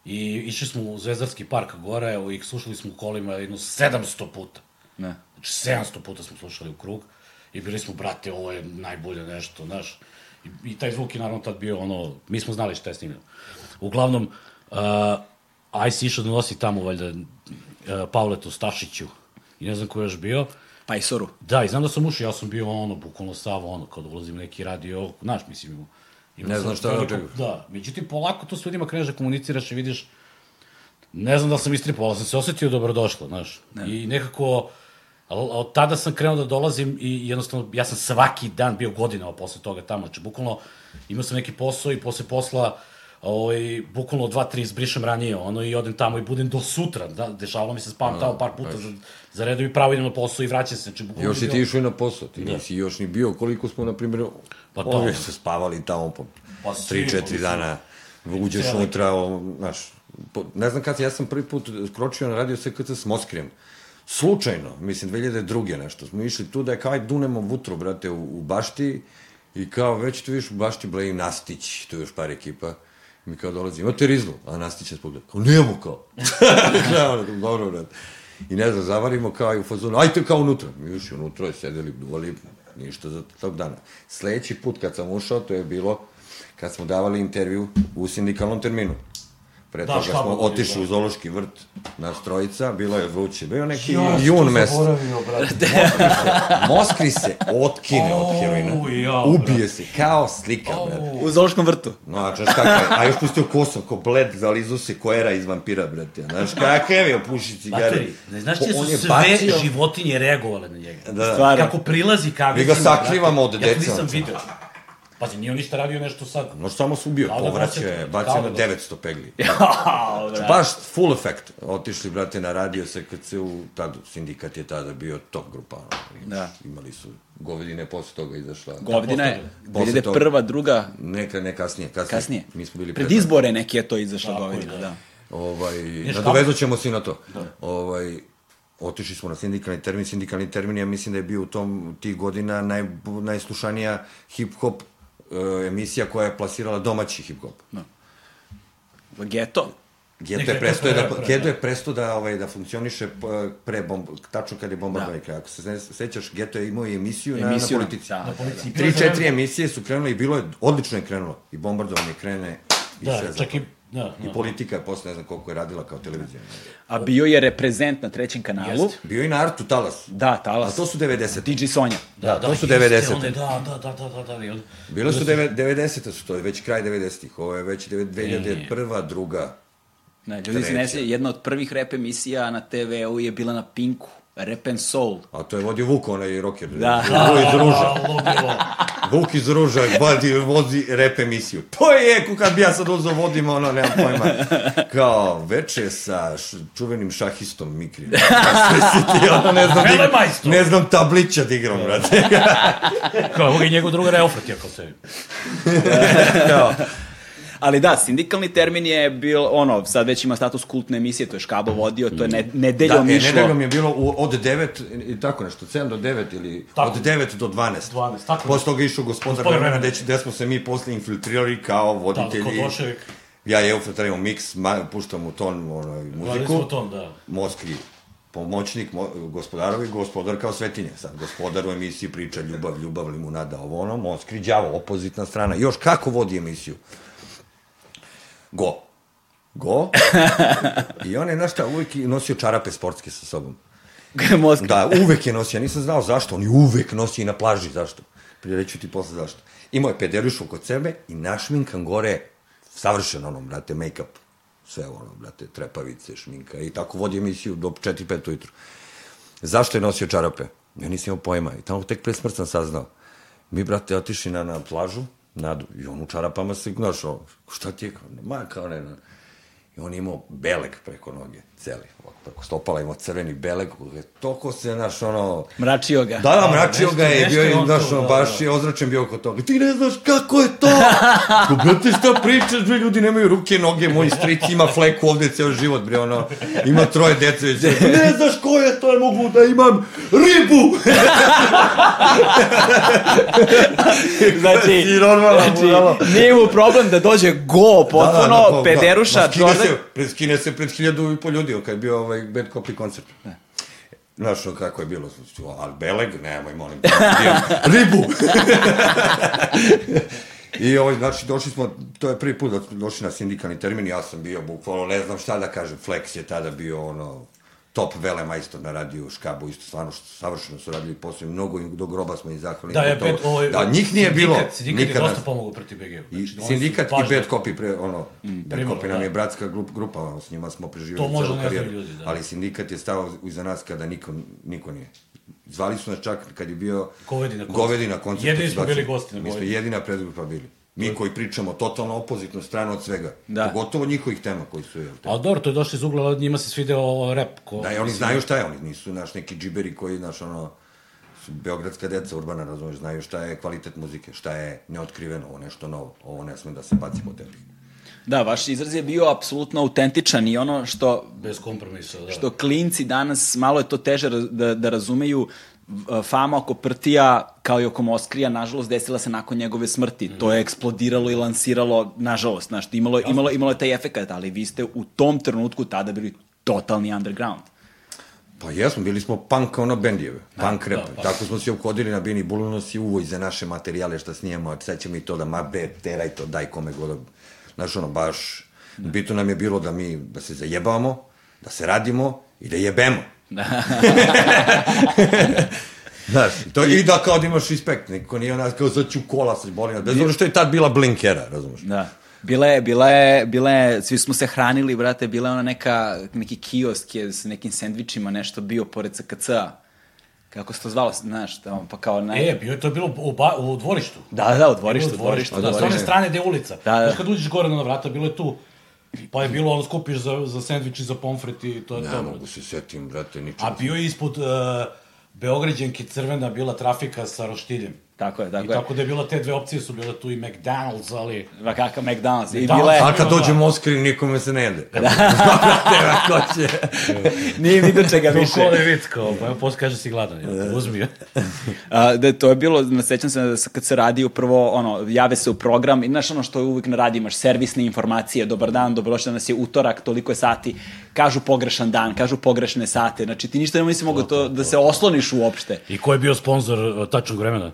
I išli smo u Zvezdarski park gore i slušali smo u kolima jedno 700 puta. Ne. Znači 700 puta smo slušali u krug i bili smo, brate, ovo je najbolje nešto, znaš. I, I taj zvuk je naravno tad bio ono, mi smo znali šta je snimljeno. Uglavnom, uh, Ajs išao da nosi tamo, valjda, uh, Pavletu Stašiću i ne znam ko je još bio. Pajsoru. Da, i znam da sam ušao, ja sam bio ono, bukvalno sav ono, kao da ulazim u neki radio, znaš, mislim, imao. imao Ne znam šta da veliko- očekuješ. Da, međutim, polako to s ljudima kreneš da komuniciraš i vidiš, ne znam da sam istripao, ali sam se osetio dobrodošlo, znaš. Ne. I nekako, od tada sam krenuo da dolazim i jednostavno, ja sam svaki dan bio godinama posle toga tamo, znači, bukvalno, imao sam neki posao i posle posla, ovaj, bukvalno dva, tri izbrišem ranije, ono, i odem tamo i budem do sutra, da, dešavalo mi se spavam tamo par puta za, za redu i pravo idem na posao i vraćam se, znači, bukvalno Još si bio- ti išao i na posao, ti nisi još ni bio, koliko smo, na primjer, Pa pa da. su spavali tamo po Pa 3-4 mislim. dana, uđeš unutra, znaš, po, ne znam kad, ja sam prvi put kročio na radio SKC s Moskrijem, slučajno, mislim, 2002. nešto, smo išli tu da je kao aj dunemo vutro, brate, u, u bašti, i kao već tu viš u bašti bleji Nastić, tu je još par ekipa, mi kao dolazi, imate rizlu, a Nastić je spogleda, kao, nemamo kao, [laughs] dobro, brate. I ne znam, zavarimo kao i u fazonu, ajte kao unutra. Mi ušli unutra i sedeli, duvali, ništa za tog dana. Sledeći put kad sam ušao, to je bilo kad smo davali intervju u sindikalnom terminu. Pre Da, toga smo otišli da. u zoološki vrt na strojica, bilo je vruće, bio neki Ja jun mesec. [laughs] Moskri se otkine od heroina. ja, Ubije se, kao slika, brate. U Zološkom vrtu. No, a znaš kakav je, a još pustio kosom, ko bled, zalizu se koera iz vampira, brate. Znaš kakav je, puši cigare. Bateri, ne znaš ti da su sve bacio- životinje reagovale na njega. Da. Stvarno. Kako prilazi kavicima. Mi ga sakrivamo od Ja to dece, nisam ono. video. Pazi, nije on ništa radio nešto sad. No samo su bio, Kao da povraćao je, bacio na da 900 pegli. [laughs] Jao, brate. Baš full efekt. Otišli, brate, na radio SKC u tad, sindikat je tada bio top grupa. ono. Da. Imali su govedine, posle toga izašla. Govedina je Posle toga. 2001. druga, Neka, ne kasnije, kasnije. kasnije. Mi smo bili Pred izbore neki je to izašla je, Govedina, da. da. Ovaj, nadovezat ćemo se i na to. Ovaj, otišli smo na sindikalni termin. Sindikalni termin, ja mislim da je bio u tom tih godina naj, najslušanija hip-hop e, emisija koja je plasirala domaći hip-hop. Geto. Geto Neka je presto to da, pre- pre- Geto je presto da, ovaj, da funkcioniše pre bomb, tačno kad je bombardovanje Da. Ako se ne sećaš, Geto je imao i emisiju, Emisiju na, na- na politici. da. Na policiji. Tri, četiri emisije su krenule i bilo je, odlično je krenulo. I bombardovanje krene i Da, sve čak i... zapravo. Da, I da. politika je posle, ne znam koliko je radila kao televizija. A bio je reprezent na trećem kanalu. Jeste. Bio i na Artu Talas. Da, A Talas. to su 90. DJ Sonja. Da, to su jeste, 90. one, Da, da, da, da, da, da. Bile su deve- 90. su to, već kraj 90-ih. Ovo je već deve- 2001. druga. Ne, ljudi se ne jedna od prvih rap emisija na TV-u je bila na Pinku. Rap and Soul. A to je vodio Vuk, onaj rocker. Da. Vuk iz Ruža. A, ludilo. Vuk iz Ruža vodi, vozi rap emisiju. To je, kad bi ja sad uzao vodim, ono, nemam pojma. Kao, veče sa š, čuvenim šahistom si [laughs] ti, ono, ne znam, Velemajstor. ne znam tablića da igram, brate. Kao, i njegov drugar Eufrat, jako se... Kao, Ali da, sindikalni termin je bil, ono, sad već ima status kultne emisije, to je Škabo vodio, to je ne, nedeljom da, e, išlo. nedeljom je bilo u, od 9 i tako nešto, 7 do 9 ili Tako. od 9 do 12. 12, tako Posle toga išao gospodar vremena, gde, gde smo se mi posle infiltrirali kao Da, voditelji. kod Voševik. Ja i Eufrat radimo miks, ma, puštamo ton, onaj, muziku. Radili smo ton, da. Moskvi pomoćnik mo, gospodarovi, gospodar kao svetinje. Sad, gospodar u emisiji priča ljubav, ljubav, limunada, ovo ono, Moskvi đavo, opozitna strana. Još kako vodi emisiju? Go. Go. [laughs] I on je, znaš šta, uvijek je nosio čarape sportske sa sobom. Moskva. Da, uvek je nosio, ja nisam znao zašto, on je uvek nosio i na plaži, zašto? Prireću ti posle zašto. Imao je pederišu kod sebe i našminkan gore, savršeno ono, brate, make-up. Sve ono, brate, trepavice, šminka i tako vodi emisiju do 4-5 ujutru. Zašto je nosio čarape? Ja nisam imao pojma i tamo tek pre smrt sam saznao. Mi, brate, otišli na, na plažu, na, i on u čarapama se, znaš, šta ti je, kao, ma, kao ne, ne. I on je imao beleg preko noge, celi, ovako, preko stopala imao crveni beleg, toliko se, znaš, ono... Mračio ga. Da, da, mračio nešto- ga je, nešto bio je znaš, ono, da, baš da. je ozračen bio oko toga. Ti ne znaš kako je to? [laughs] Ko, brate, šta pričaš, bre, ljudi nemaju ruke, noge, moj stric ima fleku ovde ceo život, bre, ono, ima troje dece, već, ne znaš ko je to, ne mogu da imam ribu. [laughs] Znači, [laughs] normalno, znači nije mu problem da dođe go, potpuno, Da, da, pederuša, ma, skine Jordan. se, skine se pred hiljadu i po ljudi, kad je bio ovaj Bad Copy koncert. Znaš, ono kako je bilo, ali Beleg, nemoj, molim, [laughs] ribu! [laughs] I ovaj, znači, došli smo, to je prvi put da došli na sindikalni termin, ja sam bio, bukvalno, ne znam šta da kažem, Flex je tada bio, ono, top velemajstor na radiju Škabu, isto stvarno što savršeno su radili posle, mnogo im do groba smo im zahvalni. Da, je To- pet, ovaj, da, njih nije bilo, Sindikat je nikad dosta nas- pomogao protiv BG. I Znači, su sindikat i Bad Copy, pre, ono, Bad primilo, Copy nam da. je bratska grup, grupa, ono, s njima smo preživjeli To možda celu karijeru. ljudi, da. Ali sindikat je stao iza nas kada niko, niko nije. Zvali su nas čak kad je bio Govedi na koncertu. Govedi na koncertu. Jedini smo bili gosti na Mi smo jedina predgrupa bili. Mi koji pričamo totalno opozitnu stranu od svega. Da. Pogotovo njihovih tema koji su, jel te? Ali dobro, to je došlo iz ugla, njima se svideo rap. Ko, Da, i oni znaju šta je, oni nisu, naš, neki džiberi koji, naš, ono, su beogradska deca, urbana, razumeš, znaju šta je kvalitet muzike, šta je neotkriveno, ovo nešto novo, ovo ne sme da se baci po tepih. Da, vaš izraz je bio apsolutno autentičan i ono što Bez kompromisa, da. što klinci danas, malo je to teže da, da razumeju, v- fama oko Prtija, kao i oko Moskrija, nažalost, desila se nakon njegove smrti. To je eksplodiralo i lansiralo, nažalost, znaš, imalo, imalo, imalo je taj efekat, ali vi ste u tom trenutku tada bili totalni underground. Pa jesmo, bili smo punk ono bendijeve, punk rap. da, pa. Tako smo se ukodili na Bini Bulu nosi uvoj za naše materijale što snijemo, sad ćemo i to da ma be, teraj to, daj kome god. da- Znaš, ono, baš, bitno nam je bilo da mi, da se zajebamo, da se radimo i da jebemo. [laughs] Znaš, to, i da kao da imaš respekt, niko nije onak kao sad ću kola sa bolina, bez obzira što je tad bila blinkera, razumeš? Da. Bila je, bila je, bila je, svi smo se hranili, brate, bila je ona neka, neki kiosk je s nekim sendvičima nešto bio pored SKC-a. kako se to zvalo, znaš, tamo, pa kao naj... E, bio je to bilo u, ba, u dvorištu. Da, da, u dvorištu, u dvorištu, Da, s one dvorištu. strane gde je ulica. Da, da. Znaš, kad uđeš gore na ona vrata, bilo je tu. Pa je bilo, ono, skupiš za, za sandvič i za pomfret i to je Ne to. mogu se setim, brate, ničeg. A bio je ispod uh, Beograđanke crvena bila trafika sa roštiljem. Tako je, I tako je. tako da je bila te dve opcije su bile tu i McDonald's, ali... Va kakav McDonald's. I bila je, A kad Da. dođe Moskri, nikome se ne jede. [laughs] Da. brate, ako će. [laughs] nije ni do čega više. ko ne vid, kao, pa evo posle kaže si gladan, jel? uzmi je. [laughs] A, da to je bilo, nasećam se da se- kad se radi prvo, ono, jave se u program i znaš ono što je uvijek na radi, imaš servisne informacije, dobar dan, dobrodošli, danas je utorak, toliko je sati, kažu pogrešan dan, kažu pogrešne sate, znači ti ništa nisi mogao to, da se osloniš uopšte. I ko je bio sponsor uh, tačnog vremena?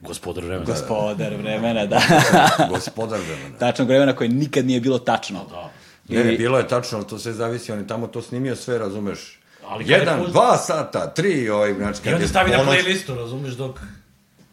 Gospodar vremena. Gospodar vremena, da. Gospodar vremena. Tačnog vremena koje nikad nije bilo tačno. Da. Ne, ne, I- bilo je tačno, ali to sve zavisi, on je tamo to snimio sve, razumeš? Ali je Jedan, pust- dva sata, tri, ovaj, znači, I kad onda je stavi na playlistu, razumeš, dok...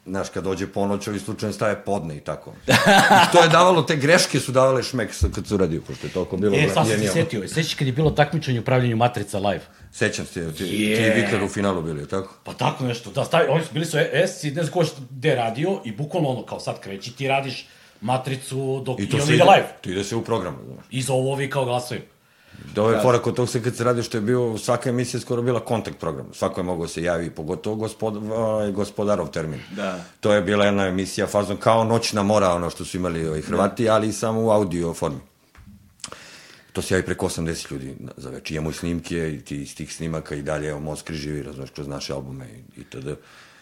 znaš, kad dođe ponoć, ovi slučajno stave podne i tako. [laughs] I to je davalo, te greške su davale šmek kad se uradio, pošto je toliko bilo E, sad sam se setio, sećaš kad je bilo takmičenje u pravljenju Matrica live? Sećam se, ti, Je. ti i Vikler u finalu bili, je tako? Pa tako nešto, da stavi, oni su bili su S i ne znam ko što gde je radio i bukvalno ono, kao sad kreći, ti radiš Matricu dok i, I on se ide live. To ide se u program, znaš. I zovu ovi kao glasaju. Da ovo je fora kod tog se kad se radi što je bio, svaka emisija skoro bila kontakt program. Svako je mogao da se javi, pogotovo gospod, ovaj, gospodarov termin. Da. To je bila jedna emisija fazon kao noćna mora, ono što su imali ovaj, Hrvati, ali samo u audio formi. To se javi preko 80 ljudi za večer. Imamo i snimke i ti, iz tih snimaka i dalje, evo, Moskri živi, razumeš, kroz naše albume i, i tada.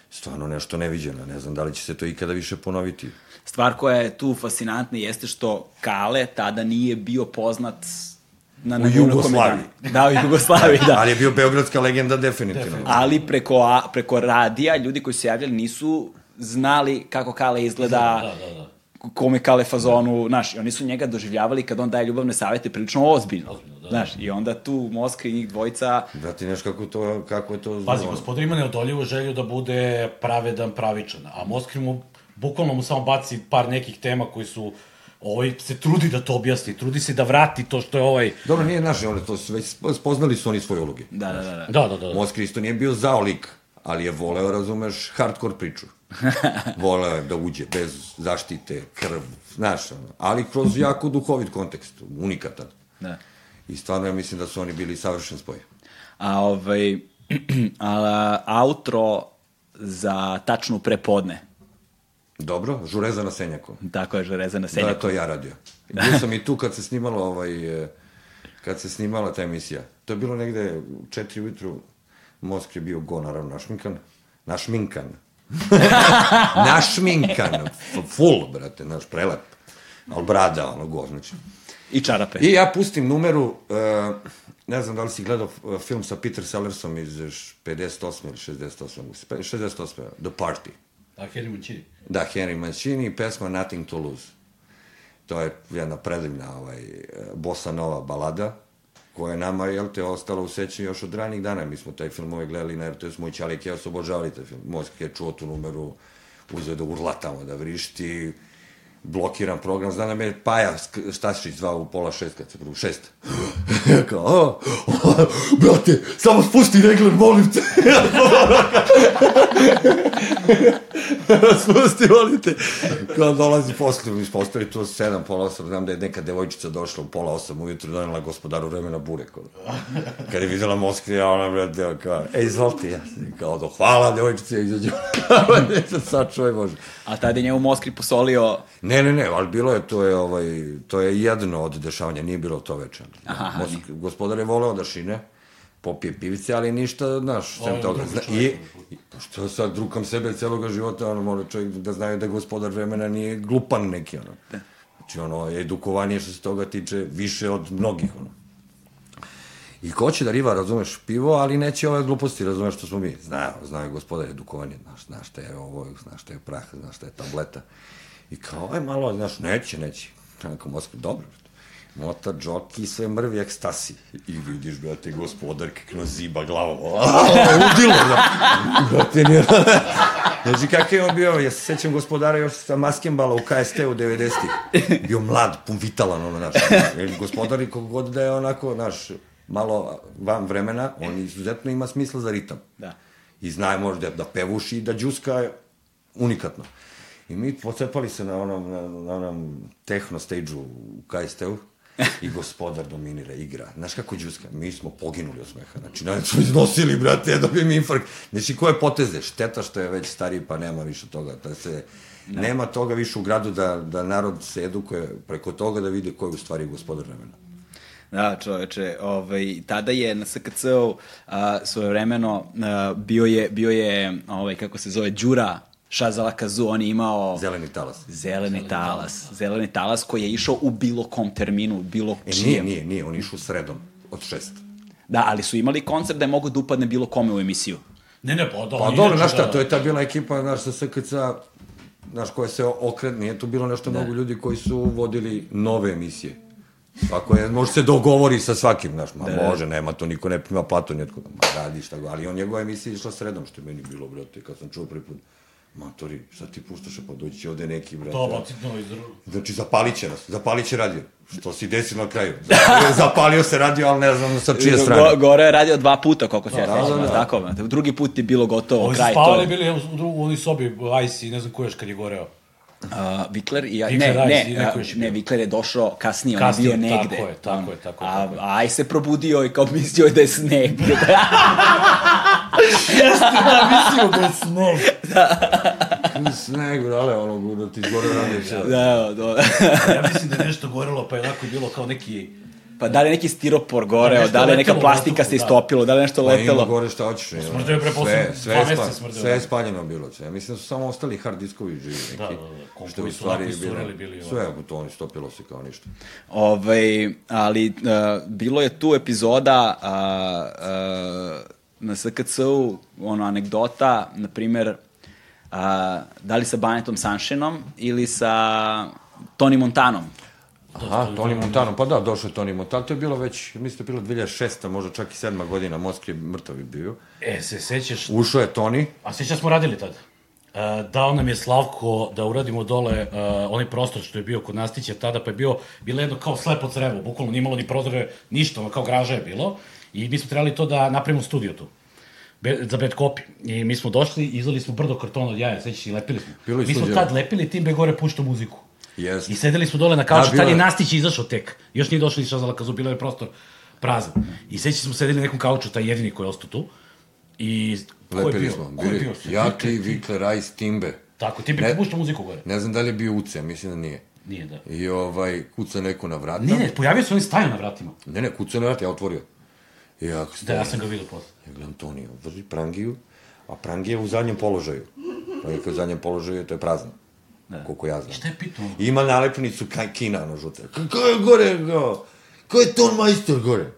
Stvarno nešto neviđeno. Ne znam da li će se to ikada više ponoviti. Stvar koja je tu fascinantna jeste što Kale tada nije bio poznat na, na U Jugoslaviji. Da, u Jugoslaviji, da. Ali je bio beogradska legenda definitivno. Ali preko, a, preko radija, ljudi koji su se javljali nisu znali kako Kale izgleda, Da, da, da. kome Kale fazonu, znaš, i oni su njega doživljavali kad on daje ljubavne savete prilično ozbiljno. Ozbiljno, da. Znaš, i onda tu Moskva i njih dvojica, Brate, znaš kako, to, kako je to... Pazi, gospodin ima neodoljivu želju da bude pravedan, pravičan, a Moskri mu, bukvalno mu samo baci par nekih tema koji su, ovaj se trudi da to objasni, trudi se da vrati to što je ovaj... Dobro, nije naše, one to su već spo- spoznali su oni svoje uloge. da, da, da, da. Da, da, da. da. Moskri isto nije bio zao lik, ali je voleo, razumeš, hardcore priču. voleo je da uđe bez zaštite, krv, znaš, ono, ali kroz jako duhovit kontekst, unikatan. da. I stvarno ja mislim da su oni bili savršen spoj. A ovaj, a, outro za tačnu prepodne. Dobro, žureza na senjaku. Tako je, Žereza na Da, Senjaku. to ja radio. Bio sam i tu kad se snimalo ovaj, e, kad se snimala ta emisija. To je bilo negde u četiri ujutru, Moskva je bio go, naravno, našminkan. Našminkan. [laughs] našminkan. Full, brate, naš prelep. Al brada, ono, go, znači. I čarape. I ja pustim numeru, uh, ne znam da li si gledao uh, film sa Peter Sellersom iz 58. ili 68. 68. The Party. Da, Henry Mancini. Da, Henry Mancini i pesma Nothing to Lose. To je jedna predivna ovaj, bossa nova balada, koja je nama, jel te, ostala u sećanju još od ranih dana. Mi smo taj film ovaj gledali na RTS, moj čalik i ja su obožavali taj film. Mosk je čuo tu numeru, uzeo da urla tamo, da vrišti, blokiran program. Zna da me Paja Stašić zvao u pola šest, kad se prvo šest. [laughs] Kao, o, o, brate, samo spusti regler, molim te. [laughs] [laughs] Spusti, molim te. Kao dolazi posle, ostali tu sedam, pola osam, znam da je neka devojčica došla u pola osam ujutru, donela gospodaru vremena bure. Kao. Kad je videla Moskva, ona brate, kao, ej, izvolite, ja sam kao, do, hvala, devojčice, izađu. [laughs] Sad čuje, može. A tada je njemu Moskri posolio Ne, ne, ne, ali bilo je, to je, ovaj, to je jedno od dešavanja, nije bilo to večer. Aha, Mosk, gospodar je voleo da šine, popije pivice, ali ništa, znaš, sem je toga. Zna. I, i što sad drukam sebe celoga života, ono, mora čovjek da znaju da gospodar vremena nije glupan neki, ono. Znači, ono, je edukovanije što se toga tiče više od mnogih, ono. I ko će da riva, razumeš, pivo, ali neće ove gluposti, razumeš što smo mi. Znaju, znaju gospodar edukovanje, znaš, znaš šta je ovo, znaš šta je prah, znaš šta je tableta. I kao, aj malo, znaš, neće, neće. Tako, Moskva, dobro. Mota, džoki, sve mrvi ekstasi. I vidiš, brate, gospodarke kroz ziba glavom. [laughs] Udilo, da. Brate, nije... [laughs] Znači, kakav je on bio, ja se sećam gospodara još sa maskembala u KST u 90-ih. Bio mlad, pun vitalan, ono, znaš. Gospodar i kogod da je onako, znaš, malo van vremena, on izuzetno ima smisla za ritam. Da. i zna možda da pevuši i da džuska unikatno. I mi pocepali se na onom, na, na onom tehno stage-u u KST-u i gospodar dominira, igra. Znaš kako džuska? Mi smo poginuli od smeha. Znači, nas smo iznosili, brate, ja dobijem infarkt. Znači, koje poteze? Šteta što je već stariji, pa nema više toga. Da se, ne. nema toga više u gradu da, da narod se edukuje preko toga da vide ko je u stvari gospodar vremena. Da, čoveče, ovaj, tada je na SKC-u svoje vremeno a, bio je, bio je ovaj, kako se zove, Đura Šazala Kazu, on je imao... Zeleni talas. Zeleni, zeleni talas. talas. Zeleni talas koji je išao u bilo kom terminu, bilo e, čijem. Nije, nije, nije, on išao sredom, od šest. Da, ali su imali koncert da je mogu da upadne bilo kome u emisiju. Ne, ne, pa da. Pa dobro, znaš šta, da... to je ta bila ekipa, znaš, sa SKC, znaš, koja se okret, nije tu bilo nešto ne. mnogo ljudi koji su vodili nove emisije. Ako je, može se dogovori sa svakim, znaš, ma da. može, nema to, niko ne prima platu, njetko, ma radi šta go, ali on njegova emisija išla sredom, što je meni bilo, brate, kad sam čuo prvi put. Matori, šta ti puštaš, pa doći će ovde neki, brate. To, bacit novi iz Znači, zapalit će nas, zapalit će radio. Što si desi na kraju. [laughs] Zapalio se radio, ali ne znam sa čije strane. Go, gore je radio dva puta, koliko se ja da, da, da, tako. Drugi put je bilo gotovo, Ovi kraj. Ovi spavali bili u, u, u, u sobi, Ice i ne znam ko još kad je goreo. Uh, Vikler i ja, Vikler, ne, ne, ne, ne, Vikler je došao kasnije, kasnije on je bio negde. Tako je, tako je, tako je. A, a Aj se probudio i kao mislio da je sneg. [laughs] [laughs] Jeste da mislio da je sneg. da. sneg, brale, ono, da ti izgore radi. Da, da. ja mislim da je nešto gorelo, pa je onako bilo kao neki Pa da li neki stiropor goreo, da, da li neka plastika se da. istopilo, da li nešto letelo. Pa ima gore šta hoćeš. Smrde je pre sve, sve, spa, sve je spaljeno bilo. Sve. Mislim da su samo ostali hard diskovi živi neki. Da, da, da. Kompovi su stvari bili, bili. Sve to oni stopilo se kao ništa. Ove, ovaj, ali uh, bilo je tu epizoda uh, uh, na SKC-u, ono, anegdota, na primer, uh, da li sa Banetom Sanšinom ili sa Tony Montanom. Aha, Toni Montano, pa da, došao je Toni Montano, to je bilo već, mislim da je bilo 2006. možda čak i 7. godina, Moskvi je mrtav bio. E, se sećaš... Ušao je Toni. A sećaš smo radili tad? Uh, dao nam je Slavko da uradimo dole uh, onaj prostor što je bio kod Nastića tada, pa je bio, bilo jedno kao slepo crevo, bukvalno nije imalo ni prozore, ništa, ono kao graža je bilo. I mi smo trebali to da napravimo studio tu. Be, za bad copy. I mi smo došli, izvali smo brdo kartona od jaja, sećaš i lepili smo. Bilo mi smo tad lepili, tim be gore pušta muziku. Yes. I sedeli smo dole na kauču, da, tad je Nastić izašao tek. Još nije došao ni Šazala Kazu, bilo je prostor prazan. I seći smo sedeli na nekom kauču, taj jedini koji je ostao tu. I Lepili smo. Bili, bio? Ja, ti, Vikler, Ice, Timbe. Tako, ti bi puštao muziku gore. Ne znam da li je bio Uce, mislim da nije. Nije, da. I ovaj, kuca neko na vrata. Ne, ne, pojavio se on stajao na vratima. Ne, ne, kuca na vrata, ja otvorio. I ja, da, ja sam ga vidio posle. Ja gledam Tonio, drži prangiju, a prangija u zadnjem položaju. Prangija u zadnjem položaju, to je prazno. Da. Koliko ja znam. Šta je pitao? Ima nalepnicu Kina na žute. Ko je gore, go? Ko je ton majstor gore?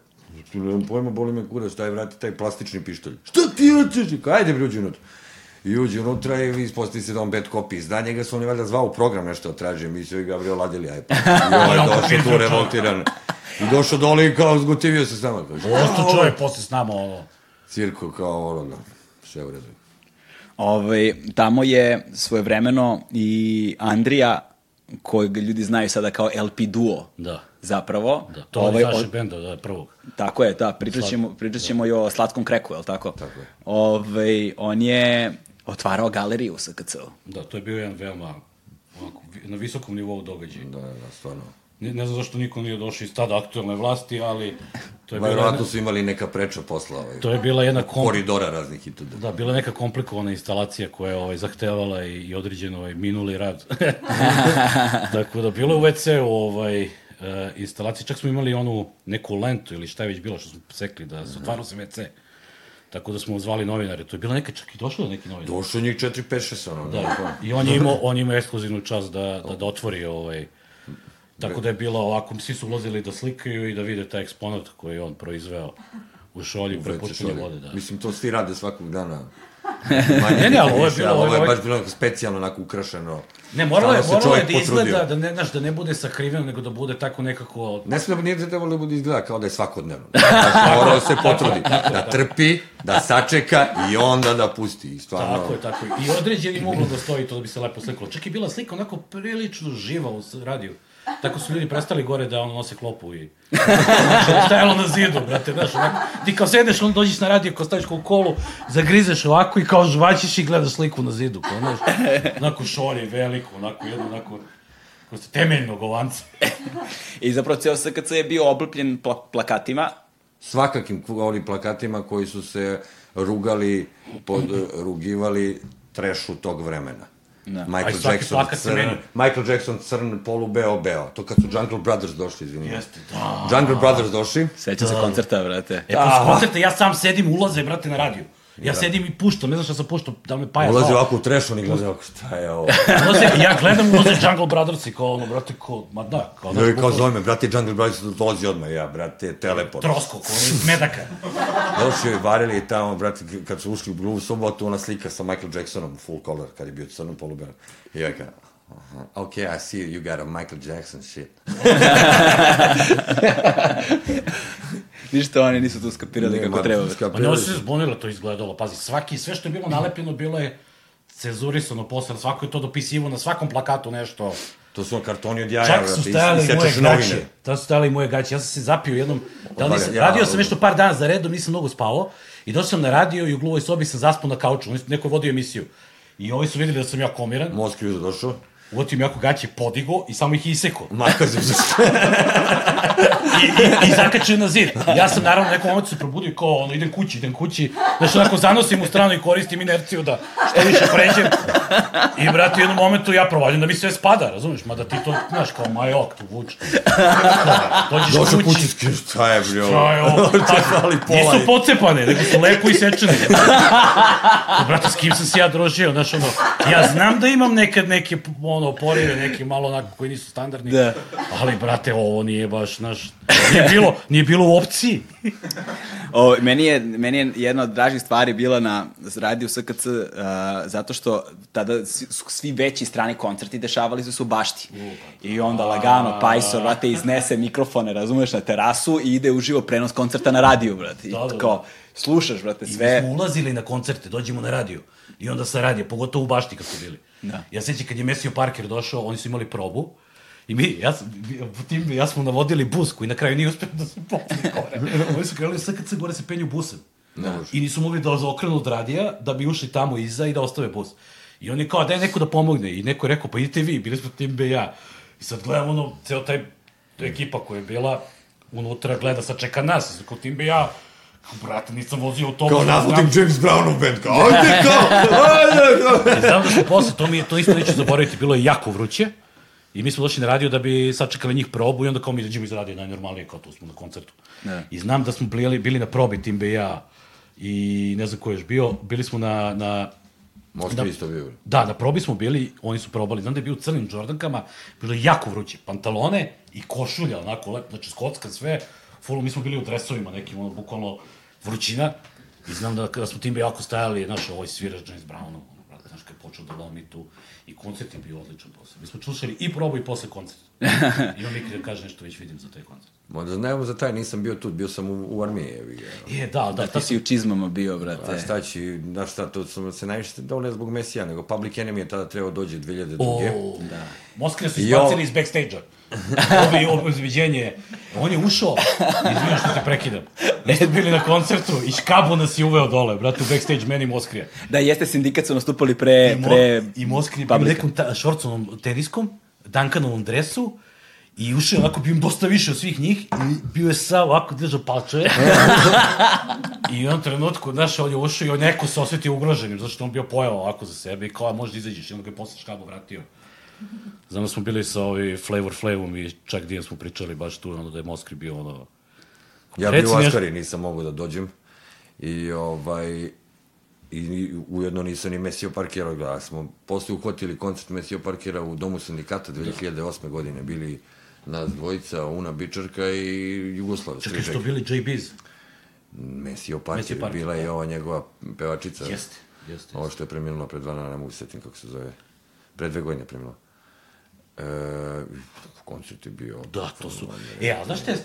Tu nemam pojma, boli me kurac, daj vrati taj plastični pištolj. Šta ti hoćeš? Ajde, bre, uđi unutra. I uđi unutra i ispostavi se da on bad copy. Izda njega su oni valjda zvao u program nešto traže, mi su i Gabriel ladili, aj pa. [laughs] I ovaj došao tu revoltiran. I došao dole i kao zgotivio se s nama. Osto čovjek posle s nama, ono. Cirko kao ono, da, sve u redu. Ovaj, tamo je svojevremeno i Andrija, kojeg ljudi znaju sada kao LP Duo. Da. Zapravo. Da, to ovaj, je naše benda, da, prvog. Tako je, da, pričat ćemo, pričat ćemo da. i o Slatkom kreku, je li tako? Tako je. Ovaj, on je otvarao galeriju sa KC-u. Da, to je bio jedan veoma onako, na visokom nivou događaj. Da, da, stvarno. Ne, ne znam zašto niko nije došao iz tada aktualne vlasti, ali to je Vjerojatno jedna... su imali neka preča posla. Ovaj, to je bila jedna kom... koridora raznih i tuda. Da, bila neka komplikovana instalacija koja je ovaj, zahtevala i, i određen ovaj, minuli rad. [laughs] Tako da, bilo je u WC-u ovaj, uh, instalacija, čak smo imali onu neku lentu ili šta je već bilo što smo sekli, da se otvarao se WC. Tako da smo zvali novinare. To je bila neka, čak i došlo je neki novinar. Došlo njih 4, 5, 6, ono. Da, da. I on je imao, [laughs] on je imao ekskluzivnu čast da, da, da otvori ovaj, Tako da je bilo ovako, svi su ulazili da slikaju i da vide taj eksponat koji je on proizveo u šolji prepuštenje vode. Da. Mislim, to svi rade svakog dana. [laughs] Manje, ne, ne, ali ovo je bilo... Ovo je baš bilo specijalno onako ukrašeno. Ne, moralo je, moralo je da izgleda, da ne, znaš, da ne bude sakriveno, nego da bude tako nekako... Ne nije da trebalo da bude izgleda kao da je svakodnevno. Znači, morao se potrudi, [laughs] da trpi, da sačeka i onda da pusti. I stvarno... Tako je, tako je. I određeni moglo da stoji to da bi se lepo slikalo. Čak i bila slika onako prilično živa u radiju tako su ljudi prestali gore da ono nose klopu i... Znači, stajalo na zidu, brate, znaš, onako, ti kao sedneš, onda dođeš na radio, kao staviš kao kolu, zagrizeš ovako i kao žvaćiš i gledaš sliku na zidu, kao, znaš, onako šolje, veliko, onako, jedno, onako, kao ste temeljnog ovanca. I zapravo ceo SKC je bio oblepljen pla plakatima. Svakakim ovim plakatima koji su se rugali, podrugivali trešu tog vremena. Da. Michael Aj, Jackson crn. Michael Jackson crn, polu beo, beo. To kad su Jungle Brothers došli, izvini. Jeste, da. Jungle Brothers došli, Sećam se koncerta, brate. E, posle koncerta ja sam sedim, ulaze, brate, na radio. Ja sedim i puštam, ne znam šta sam puštao, da li me paja ulazi ovako u trešu, oni gledaju ovako, šta je ovo? [laughs] Ulaze, ja gledam, ulaze Jungle Brothers i kao ono, brate, kao, ma da, kao, Ja, znaš, kao zove me, brate, Jungle Brothers dolazi odmah, ja, brate, teleport. trosko, kao ono medaka. Došli i varili i tamo, brate, kad su ušli u Blue subotu, ona slika sa Michael Jacksonom full color, kad je bio crno polubeno. I ja kao, aha, okay, I see you got a Michael Jackson shit. [laughs] Ništa oni nisu tu skapirali kako Ma, treba. Pa skapirali ne su. se zbunilo to izgledalo, pazi, svaki, sve što je bilo nalepljeno, bilo je cenzurisano posle, svako je to dopisivo na svakom plakatu nešto. To su on kartoni od jaja, Čak su i- stajale i moje sečeš gaće. novine. Da su stajale i moje gaće. Ja sam se zapio jednom, da li nisam, Ja, radio sam nešto par dana za redom, nisam mnogo spavao. I došao sam na radio i u gluvoj sobi sam zaspao na kauču. Neko je vodio emisiju. I ovi su videli da sam ja komiran. Moskvi je došao, Uvatio mi jako gaće, podigo i samo ih isekao. makar se I, i, i zakačio na zid. Ja sam naravno u nekom momentu se probudio kao ono, idem kući, idem kući. Znaš, onako zanosim u stranu i koristim inerciju da što više pređem. I, brate, u jednom momentu ja provaljam da mi sve spada, razumiješ? Mada ti to, znaš, kao majok, tu vuč. Dođeš Došao kući. kući, šta je, bre, ovo? Šta je ovo? [laughs] fali pola Nisu pocepane, nego su lepo isečene. [laughs] Brate, s kim sam se ja družio, znaš, ono, ja znam da imam nekad neke, ono, porive, neke malo onako koji nisu standardni, Da. ali, brate, ovo nije baš, znaš, nije bilo, nije bilo u opciji. O, meni, je, meni je jedna od dražih stvari bila na radiju SKC, uh, zato što tada svi, veći strani koncerti dešavali su se u bašti. I onda lagano Pajsor, brate, iznese mikrofone, razumeš, na terasu i ide uživo prenos koncerta na radiju, brate. I Da, da, da. kao, slušaš, brate, I sve... smo ulazili na koncerte, dođemo na radio. I onda sa radija, pogotovo u bašti kad su bili. Da. Ja sećam kad je Mesio Parker došao, oni su imali probu. I mi, ja, tim, ja smo navodili bus koji na kraju nije uspio da se popne gore. Oni su krenuli sve kad se gore se penju busem. I nisu mogli da okrenu od radija da bi ušli tamo iza i da ostave bus. I on je kao, daj neko da pomogne. I neko je rekao, pa idite vi, bili smo tim be ja. I sad gledam ono, ceo taj ekipa koja je bila unutra gleda, sad čeka nas. I sad kao tim be ja, brate, nisam vozio autobus. Kao ne navodim James Brownov band, kao, [laughs] ajde, kao, ajde, kao. I znam da smo posle, to mi je, to isto neću zaboraviti, bilo je jako vruće. I mi smo došli na radio da bi sačekali njih probu i onda kao mi izađemo iz radija najnormalnije, kao tu smo na koncertu. Ne. I znam da smo bili, bili na probi Timbe i ja i ne znam ko je još bio, bili smo na, na Moskva isto bio. Da, na probi smo bili, oni su probali, znam da je bio u crnim džordankama, bilo je jako vruće, pantalone i košulja, onako, lep, znači skocka sve, full, mi smo bili u dresovima nekim, ono, bukvalno vrućina, i znam da kada smo timbe jako stajali, znaš, ovaj svirač James Brownov, ono, brate, znaš, kad je počeo da lomi tu, i koncert je bio odličan posle. Mi smo slušali i probu i posle koncert. [laughs] I on mi kaže nešto već vidim za taj koncert. Možda znamo za taj, nisam bio tu, bio sam u, u armiji. Je, da, da, Ti ta si u čizmama bio, A brate. šta će, znaš šta, to sam se najviše dao ne zbog Mesija, nego Public Enemy je tada trebao dođe 2002. O, da. Moskvina su izbacili iz backstage-a. Ovi obezbeđenje. On je ušao, izvinjam što te prekidam. Mi smo bili na koncertu i škabu nas je uveo dole, brate, u backstage, meni Moskrija. Da, jeste sindikat su nastupali pre... I, mo, pre i Moskrija bio u Publica. nekom ta, šorcovom teniskom, Duncanovom dresu, I ušao je onako, bio im dosta više od svih njih, i bio je sav ovako držao palčeve. [laughs] I u jednom trenutku, znaš, on je ušao i on neko se osjetio ugroženim, zato što on bio pojao ovako za sebe i kao, možda izađeš, i onda ga je posle škabu vratio. Znam da smo bili sa ovi Flavor Flavom i čak Dijan smo pričali baš tu, ono da je Moskri bio ono... Ja bio u. Askari, nisam mogao da dođem. I ovaj i ujedno nisam ni Mesio Parkera gledao. Smo posle uhvatili koncert Mesio Parkera u Domu sindikata 2008. godine. Bili nas dvojica, Una Bičarka i Jugoslav Čekaj, što bili J-Biz? Mesio Parker, Mesio Parker, bila je da. ova njegova pevačica. Jeste, jeste. Ovo što je preminula pre dva dana, ne mogu se setim kako se zove. Pre dve godine preminula. E, koncert je bio... Da, to su... E, a znaš šta je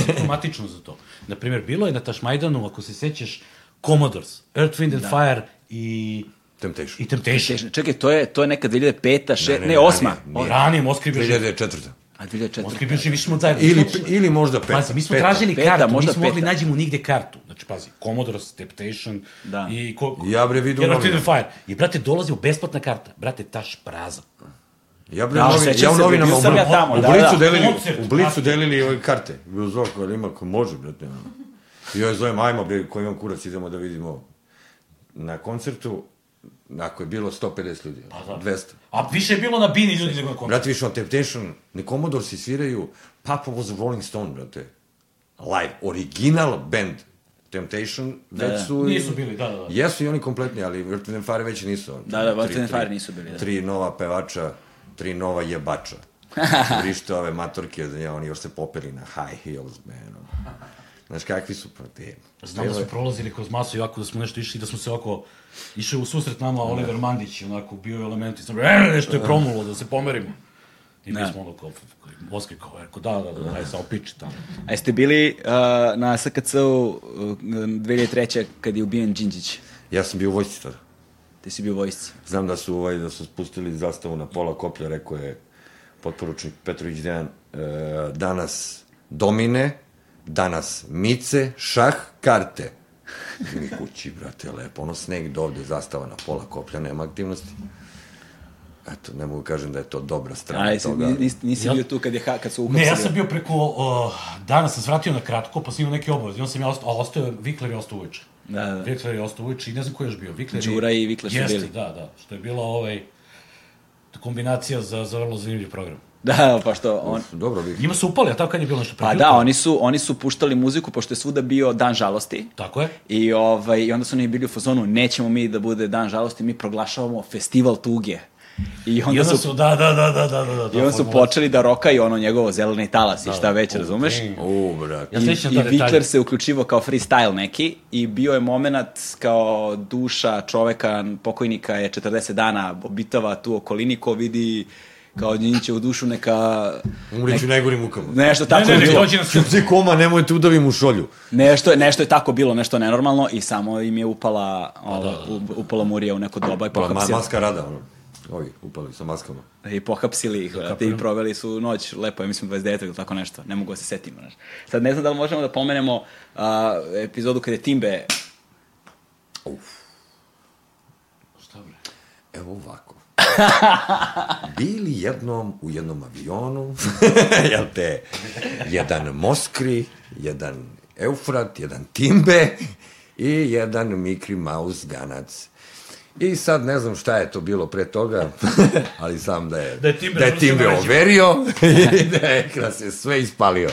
simptomatično za to? Naprimjer, bilo je na Tašmajdanu, ako se sećaš, Commodores, Earth, Wind and Fire i... Temptation. I Temptation. Čekaj, to je, to je neka 2005-a, še... Ne, Ne, ne, ne, osma. ranije, nije. Ranije Moskri bio živ. 2004. A 2004. Moskva je bivši, mi smo zajedno. Ili, ili možda peta. Pazi, mi smo peta. tražili Peta, kartu, možda nismo mogli nađemo nigde kartu. Znači, pazi, Commodore, Temptation Da. i... Ko, Ja, bre, Earth, Wind novine. and Fire. I, brate, dolazi u besplatna karta. Brate, taš prazan. Ja, bre, Da, sećam ja u novinama, u, ja tamo, u da, Blicu da. delili, Koncert, u Blicu delili ove karte. Bio zov, koji ima, ko može, brate. I ja je zovem, ajmo, bre, koji imam kurac, idemo da vidimo na koncertu, ako je bilo 150 ljudi, da. 200. A više je bilo na bini ljudi nego na koncertu. Brate, više on Temptation, ni Commodore si sviraju, Papa was a Rolling Stone, brate. Live, original band. Temptation, već da. su... Nisu bili, da, da, da. Jesu i oni kompletni, ali and Fire već nisu. Da, da, tri- Fire nisu bili, da. Tri nova pevača, tri nova jebača. Vrište [laughs] ove matorke, da ja, oni još se popeli na high heels, man. Znaš kakvi su, pa te... Znam da su prolazili kroz masu i ovako da smo nešto išli, da smo se ovako išli u susret nama Oliver Mandić, onako bio element i sam, e, nešto je promulo, da se pomerimo. I mi Da. smo ono kao, Moskvi kao, rekao, da, da, da, ajde, samo piči tamo. A jeste bili uh, na SKC-u uh, 2003. kad je ubijen Đinđić? Ja sam bio u vojsci tada. Ti si bio vojsci. Znam da su, ovaj, da su spustili zastavu na pola koplja, rekao je potporučnik Petrović Dejan, e, danas domine, danas mice, šah, karte. Mi [laughs] kući, brate, lepo, ono sneg dovde, zastava na pola koplja, nema aktivnosti. Eto, ne mogu kažem da je to dobra strana A, jesi, toga. nisi, nisi Ja- bio tu kad, je, kad su uhapsili? Ne, ja sam bio preko, uh, danas sam svratio na kratko, pa sam imao neke obaveze. I onda sam ja ostao, a ostao je, Vikler je ostao uveče. Da, da. Vikler je ostao uveče i ne znam ko je još bio. Vikler Đura i Vikler su Jeste, bili. da, da. Što je bila ovaj, kombinacija za, za vrlo zanimljiv program. Da, pa što on... Dobro, vi. Njima su upali, a tako kad je bilo nešto Pa prekjuče? da, oni su, oni su puštali muziku, pošto je svuda bio dan žalosti. Tako je. I, ovaj, I onda su oni bili u fazonu, nećemo mi da bude dan žalosti, mi proglašavamo festival tuge. I onda, I onda su, su, da, da, da, da, da, da, da. i onda su počeli da rokaju ono njegovo zeleni talas i šta već, o, razumeš? damn. O, brate. Ja I, i. Vikler se uključivo kao freestyle neki i bio je moment kao duša čoveka, pokojnika je 40 dana obitava tu okolini ko vidi kao njiniće u dušu neka... Umriću najgorim mukama. Nešto Ne, tako ne, je ne, bilo. na sud. Srce koma, nemojte udavim u šolju. Nešto, je- nešto je tako bilo, nešto nenormalno i samo im je upala, o, da, da. u- upala murija u neko doba i Pa, ma, maska rada, ono. Ovi, upali sa maskama. i pohapsili ih, vrate, i proveli su noć, lepo je, mislim 29. ili tako nešto, ne mogu da se setimo. Znaš. Sad ne znam da li možemo da pomenemo a, epizodu kada je Timbe Šta bre? Evo ovako. Bili jednom u jednom avionu, [laughs] jel te, jedan Moskri, jedan Eufrat, jedan Timbe i jedan Mikri Mouse Ganac. I sad ne znam šta je to bilo pre toga, [laughs] ali sam da je, Da je Timbe da je Timbe overio [laughs] i da je ekran se sve ispalio.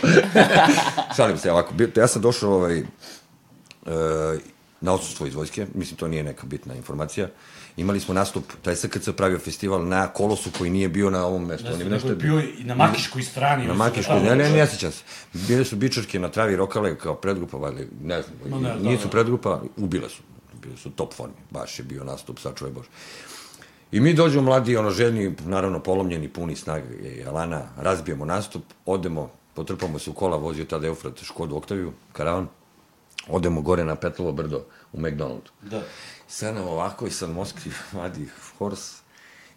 [laughs] Šalim se ovako, ja sam došao ovaj, e, na odsustvo iz vojske, mislim to nije neka bitna informacija. Imali smo nastup, taj SKC pravio festival na kolosu koji nije bio na ovom mestu. Ne On je znam, nešto je bio i na Makiškoj strani. na Makiškoj, ne, ne, ne sjećam se. Bile su bičarke na travi rokale kao predgrupa, valjda, ne znam, Ma ne, da, nisu da. predgrupa, ubile su. Bili su top formi, baš je bio nastup, sačuvaj Bože. I mi dođemo mladi, ono željni, naravno polomljeni, puni snage i Alana, razbijemo nastup, odemo, potrpamo se u kola, vozio tada Eufrat Škodu Oktaviju, karavan, odemo gore na Petlovo brdo u McDonaldu. Da. Sad nam ovako i sad Moskvi vadi horse.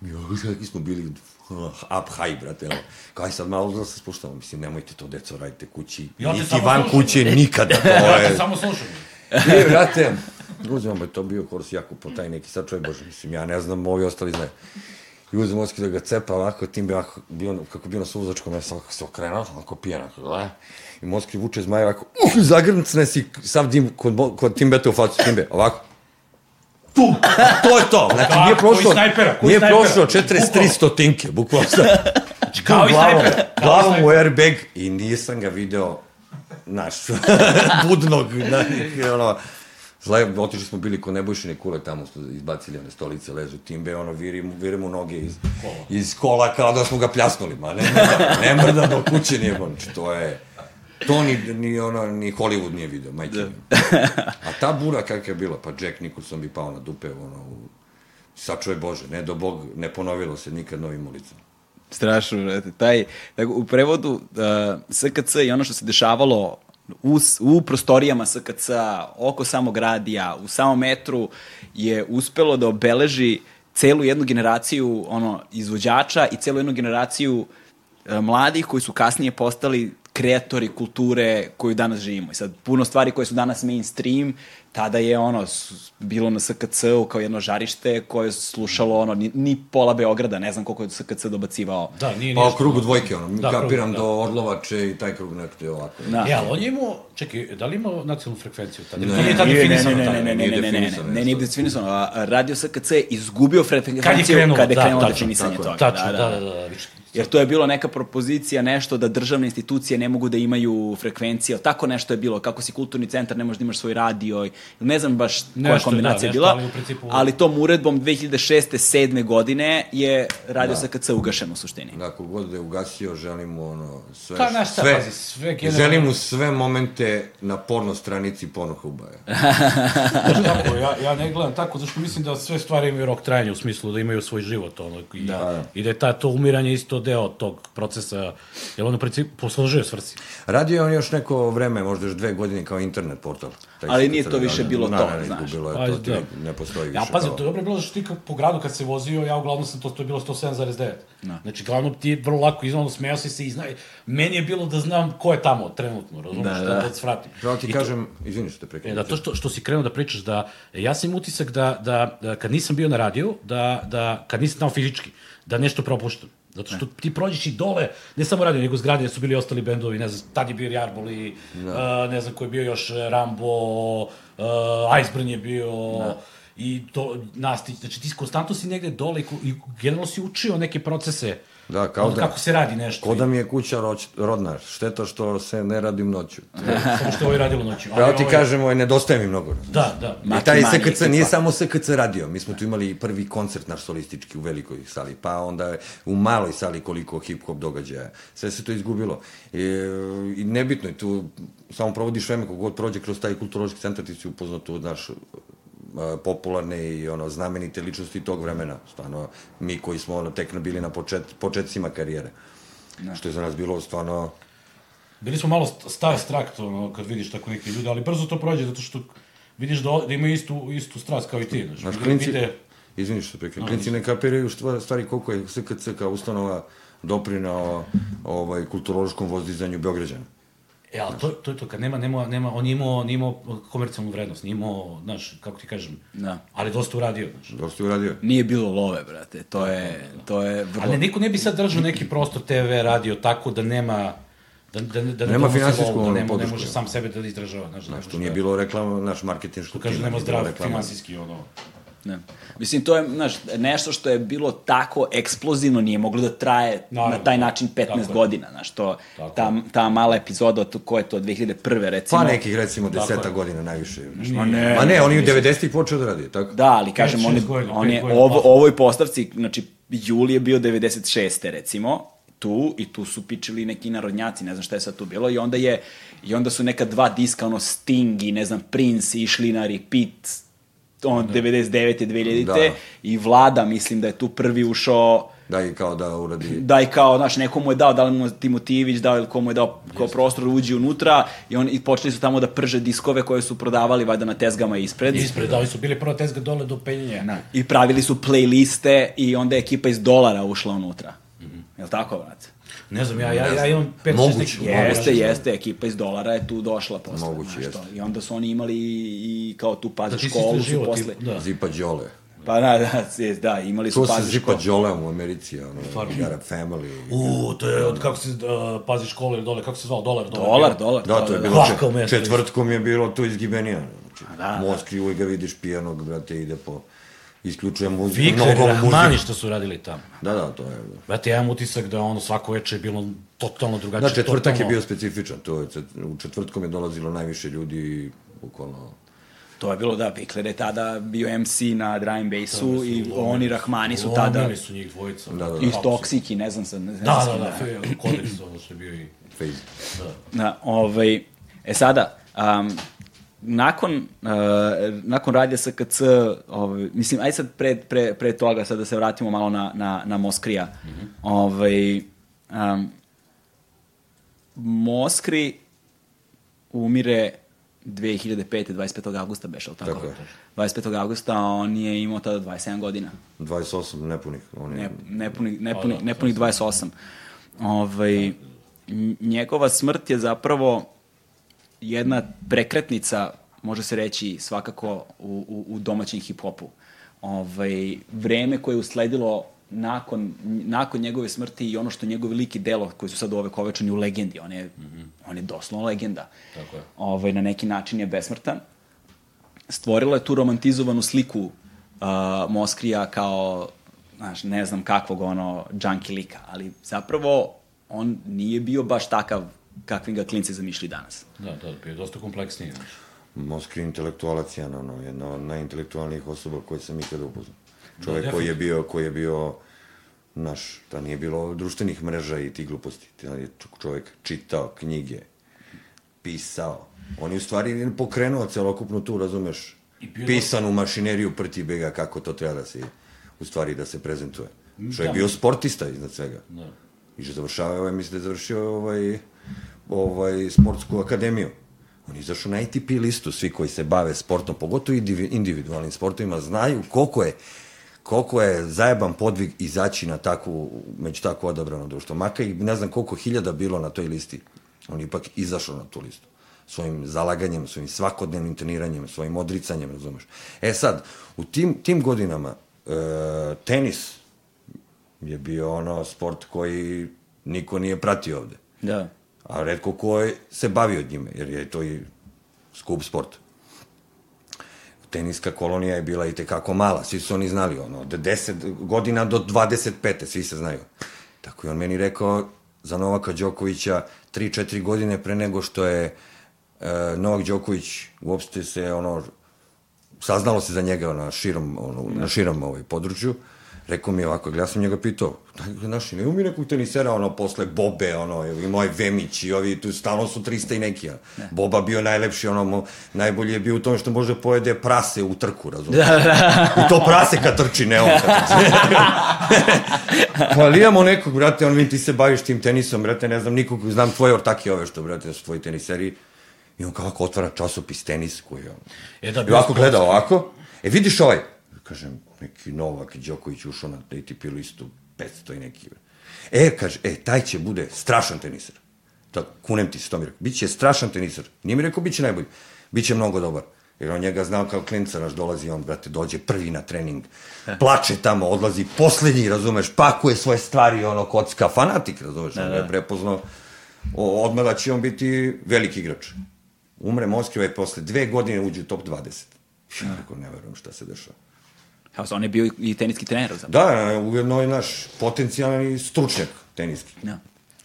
Mi ovako kakvi smo bili uh, up high, brate. Evo. Kao aj sad malo da se spuštamo. Mislim, nemojte to, deco, radite kući. Ja Niti van slušam. kuće, nikada. To [laughs] Ja te je... samo slušam. I, brate, uzmemo, je to bio horse jako po taj neki, sad čovjek Bože, mislim, ja ne znam, ovi ostali znaju. I uzem Moskvi da ga cepa ovako, tim bi ovako, bio, kako bio na suvozačkom, ja sam ovako se okrenuo, onako pijan, onako, gle. I Moskvi vuče zmaja ovako, uh, zagrncne si, sav dim kod, kod Timbeta u facu, Timbe, ovako. Tu, to je to. Znači, nije prošlo, snajpera? Nije snajpera? prošlo 43 stotinke, bukvalno sam. Znači, kao i glavom, snajper. Kao i glavom u airbag i nisam ga video, naš, [laughs] budnog, na, ono, Zle, otišli smo bili kod Nebojšine kule, tamo smo izbacili one stolice, ležu timbe, ono, virimo, virimo noge iz, iz kola kao da smo ga pljasnuli, ma ne mrda, ne mrda do kuće nije, znači, to je, to ni, ni, ono, ni Hollywood nije video, majke mi. A ta bura kakva je bila, pa Jack Nicholson bi pao na dupe, ono, u, sačuvaj Bože, ne do Bog, ne ponovilo se nikad novim ulicama. Strašno, brate. Taj, tako, u prevodu uh, SKC i ono što se dešavalo u, u prostorijama SKC, oko samog radija, u samom metru, je uspelo da obeleži celu jednu generaciju ono, izvođača i celu jednu generaciju e, mladih koji su kasnije postali kreatori kulture koju danas živimo. I sad, puno stvari koje su danas mainstream, tada je ono, bilo na SKC-u kao jedno žarište koje je slušalo ono, ni, ni pola Beograda, ne znam koliko je SKC dobacivao. Da, nije Pa o krugu dvojke, ono, Da, kapiram krug, da. do Orlovače i taj krug nekako je ovako. Da. E, ali on je imao, čekaj, da li imao nacionalnu frekvenciju tada? Ne, to nije tada Nije, ne, definisano ne, ne, ne, ne, nije ne, ne, ne, ne, definisano ne, nije definisano. A Radio SKC je izgubio frekvenciju krenulo, kada je da, krenulo tačno, definisanje tako je. toga. Tačno, da, da, da, da. Jer to je bilo neka propozicija, nešto da državne institucije ne mogu da imaju frekvencije, tako nešto je bilo, kako si kulturni centar, ne možeš da imaš svoj radio, ne znam baš koja Nešto, kombinacija da, bila, ali principu- ali tom uredbom 2006. 7. godine je Radio Da. SKC ugašen u suštini. Da, kogod da je ugasio, želimo ono, sve, Pa, znaš šta, sve, pazi, sve generalno- želim mu sve momente na porno stranici Pornhuba. Kako, [laughs] ja, ja ne gledam tako, zašto mislim da sve stvari imaju rok trajanja u smislu da imaju svoj život, ono, i, da. i da je ta, to umiranje isto deo tog procesa, jer ono u principu poslužuje svrsi. Radio je on još neko vreme, možda još dve godine kao internet portal. Taj Ali nije to više bilo Na, to, ne, znaš. izgubilo je Pa, to, ti da. ne postoji više. Ja, pazi, to je dobro bilo što ti po gradu kad se vozio, ja uglavnom sam to, to je bilo 107,9. No. Znači, glavno ti je vrlo lako iznalo, smejao si se i zna, meni je bilo da znam ko je tamo trenutno, razumiješ, Da, da, da. da, da svratim. Pravo ti I to- kažem, izvini što te prekinem. E, da, to što, što si krenuo da pričaš, da ja sam utisak da, da, da kad nisam bio na radiju, da, da kad nisam tamo fizički, da nešto propuštam. Zato što ti prođeš i dole, ne samo radio, nego zgrade gde su bili ostali bendovi, ne znam, tad je bio Jarboli, da. uh, ne znam ko je bio još, eh, Rambo, uh, Iceburn je bio, da. I to, Nastić, znači ti konstantno si negde dole i, generalno si učio neke procese, Da, kao da- kako se radi nešto. Ko da mi je kuća roć, rodna, šteta što se ne radim noću. [laughs] Samo što je ovo radilo noću. Ali Pravo ti ovaj- kažem, ovaj, nedostaje mi mnogo. Da, da. I taj SKC nije samo SKC radio, mi smo tu imali prvi koncert naš solistički u velikoj sali, pa onda u maloj sali koliko hip-hop događaja. Sve se to izgubilo. I, I nebitno je tu, samo provodiš vreme kogod prođe kroz taj kulturološki centar, ti si upoznat u naš popularne i ono znamenite ličnosti tog vremena. Stvarno, mi koji smo ono, tek bili na počet, početcima karijere. Što je za nas bilo stvarno Bili smo malo st- starstruck, ono, kad vidiš tako neke ljude, ali brzo to prođe, zato što vidiš da, da imaju istu, istu strast kao i ti, znaš. Znaš, klinci, vide- izvini što prekam, klinci ne kapiraju stva- stvari koliko je SKC kao ustanova doprinao ovaj, kulturološkom vozdizanju Beograđana. E, ali to, to je to, kad nema, nema, nema, on je imao, nije imao komercijalnu vrednost, nije imao, znaš, kako ti kažem, Da. ali dosta uradio, znaš. Dosta je uradio. Nije bilo love, brate, to je, to je vrlo... Ali niko ne bi sad držao neki prostor TV, radio, tako da nema, da, da, da ne Nema finansijsku da nema, ne može sam sebe da izdržava, znaš. Znaš, ne to može nije da- bilo reklama, naš marketinško To kaže, nema zdrav finansijski, ono. Ne. Mislim, to je, znaš, nešto što je bilo tako eksplozivno nije moglo da traje Naravno. na taj način 15 Tako godina, znaš, to, Tako ta, ta mala epizoda, to, ko je to, 2001. recimo. Pa nekih, recimo, Tako deseta je. godina najviše. Znaš. Ma ne, Ma ne, on je u 90-ih počeo da radi, tako? Da, ali kažem, on je, on je ovo, ovoj postavci, znači, juli je bio 96. recimo, tu, i tu su pičili neki narodnjaci, ne znam šta je sad tu bilo, i onda je, i onda su neka dva diska, ono, Sting i, ne znam, Prince išli na repeat, on, 99. 2000. Da. i Vlada, mislim da je tu prvi ušao, Da, i kao da uradi... da i kao, znaš, neko mu je dao, da li mu je Timotijević dao ili ko mu je dao kao prostor da uđe unutra i, on, i počeli su tamo da prže diskove koje su prodavali valjda na tezgama ispred. Ispred, da su bili prva tezga dole do penjenja. Da. I pravili su playliste i onda je ekipa iz dolara ušla unutra. Mm -hmm. Jel tako, brate? Ne znam, ja, ja, ja imam 5 Moguće. Jeste, moguće. jeste, ekipa iz dolara je tu došla posle. Moguće, znaš jeste. I onda su oni imali i, i kao tu pazi Znači, si školu su posle. ti, da. Zipa Đole. Pa da, da, da, imali su To se pazi Zipa školu. Đole u Americi, ono, Stvarno. Arab Family. U, to je od kako se uh, pazi škole ili dole, kako se zvao, dolar, dolar. Dolar, dolar. Da, to je bilo čet, mesto, četvrtkom je bilo to izgibenija. Znači, da, da. Moskvi uvijek ga vidiš pijanog, brate, ide po... Isključuje muziku, Vikler, mnogo Rahmani što su radili tamo. Da, da, to je... Brate, ja imam utisak da ono svako veče je bilo totalno Da, drugačije. četvrtak je totalno- bio specifičan, to je, u četvrtkom je dolazilo najviše ljudi, bukvalno... To je bilo, da, Pikler je tada bio MC na and bassu i oni Rahmani su tada Lomili su njih dvojica. Da, da, da. i Toxic i ne znam sad, ne znam Da, da, da, fe- kodeks, ono što je bio i... Phase. Da, ovaj, e sada, um, nakon, uh, nakon radija SKC, ovaj, mislim, aj sad pre, pre, pre toga, sad da se vratimo malo na, na, na Moskrija. Mm -hmm. ovaj, um, Moskri umire 2005. 25. augusta beš, ali tako? Tako je. 25. augusta, on je imao tada 27 godina. 28 nepunih. On je, Ne, nepunih, Pa nepunih, da, nepunih 28. Ovaj, njegova smrt je zapravo jedna prekretnica, može se reći, svakako u, u, u domaćem hip-hopu. Ovaj, vreme koje je usledilo nakon, nakon njegove smrti i ono što njegovi lik i delo koji su sad ovekovečeni u legendi, on je, mm -hmm. on je doslovno legenda. Tako je. Ovaj, na neki način je besmrtan. Stvorilo je tu romantizovanu sliku uh, Moskrija kao, znaš, ne znam kakvog ono, junkie lika, ali zapravo on nije bio baš takav kakvim ga klinci zamišljali danas. Da, da, bio je dosta kompleksniji. znaš. Moskri intelektualac je ono, jedna od najintelektualnijih osoba koje sam ikada upoznao. Čovek Da, koji je bio, koji je bio naš, da nije bilo društvenih mreža i ti gluposti. Da je čovek čitao knjige, pisao. On je u stvari pokrenuo celokupnu tu, razumeš, pisanu mašineriju prti bega kako to treba da se, u stvari da se prezentuje. Što je Da. bio sportista iznad svega. Da. I že završava, ovaj, mislim da je završio ovaj, ovaj, sportsku akademiju. On je izašao na ATP listu, svi koji se bave sportom, pogotovo indivi- individualnim sportovima, znaju koliko je koliko je zajeban podvig izaći na takvu, među tako odabrano društvo. Maka i ne znam koliko hiljada bilo na toj listi. On ipak izašao na tu listu. Svojim zalaganjem, svojim svakodnevnim treniranjem, svojim odricanjem, razumeš. E sad, u tim, tim godinama e, tenis je bio ono sport koji niko nije pratio ovde. Da. A redko ko je se bavio njime, jer je to i skup sport. Teniska kolonija je bila i tekako mala, svi su oni znali, ono, od 10 godina do 25. svi se znaju. Tako je on meni rekao za Novaka Đokovića 3-4 godine pre nego što je e, Novak Đoković uopšte se, ono, saznalo se za njega na širom, ono, na širom ovaj području, rekao mi je ovako, ja sam njega pitao, daj, znaš, imaju mi nekog tenisera, ono, posle Bobe, ono, i moj Vemić, i ovi, tu stalno su 300 i neki, a. Boba bio najlepši, ono, mo, najbolji je bio u tome što može da pojede prase u trku, razumiješ? Da, da. I to prase kad trči, ne on kad trči. [laughs] pa ali imamo nekog, brate, on vidim ti se baviš tim tenisom, brate, ne znam nikog, znam tvoje ortake ove što, brate, su tvoji teniseri, i on kao ovako otvara časopis tenis koji je, ono, E da, I ovako gleda ovako, e vidiš ovaj, kažem, neki Novak Đoković ušao na ATP listu, 500 i neki. E, kaže, e, taj će bude strašan teniser. Da, kunem ti se, to mi rekao. Biće strašan teniser. Nije mi rekao, biće najbolji. Biće mnogo dobar. Jer on njega znao kao klinca, naš dolazi, on, brate, dođe prvi na trening, [laughs] plače tamo, odlazi poslednji, razumeš, pakuje svoje stvari, ono, kocka, fanatik, razumeš, da, on ga je prepoznao, odmah da će on biti veliki igrač. Umre Moskva i posle dve godine uđe u top 20. Ja rekao, ne verujem šta se dešava. Evo, on je bio i teniski trener. Zapravo. Da, ujedno je naš potencijalni stručnjak teniski. Da.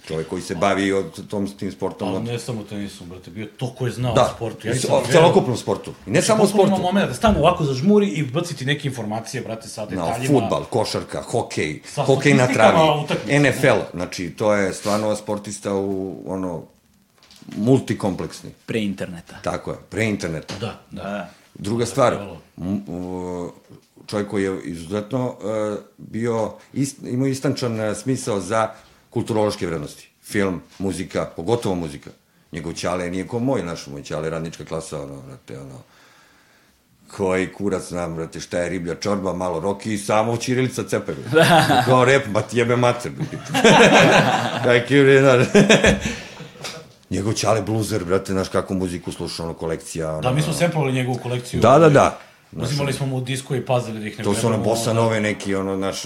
Čovjek koji se bavi od tom, tim sportom. Ali Od... ne samo tenisom, brate, bio to ko je znao Da, o sportu. Ja o celokupnom sportu. I ne samo o sportu. Ima moment da stane ovako zažmuri i baciti neke informacije, brate, sa No, detaljima. futbal, košarka, hokej, Sa hokej na travi. NFL, znači to je stvarno sportista u ono multikompleksni. Pre interneta. Tako je, pre interneta. Da, da. Da. Druga stvar, čovjek koji je izuzetno uh, bio, ist, imao istančan uh, smisao za kulturološke vrednosti. Film, muzika, pogotovo muzika. Njegov ćale nije ko moj, naš moj ćale, radnička klasa, ono, vrate, ono, koji kurac znam, brate, šta je riblja čorba, malo roki i samo Ćirilica cepe. brate. [laughs] Kao rep, ma ti jebe mater. brate. [laughs] Kaj kiri, znaš. Njegov ćale bluzer, brate, znaš kako muziku sluša, ono, kolekcija. Ono, Da, mi smo semplovali njegovu kolekciju. Da, da, da. Uzimali smo mu disko i pazili da ih ne To su ono bossa nove neki, ono, naš,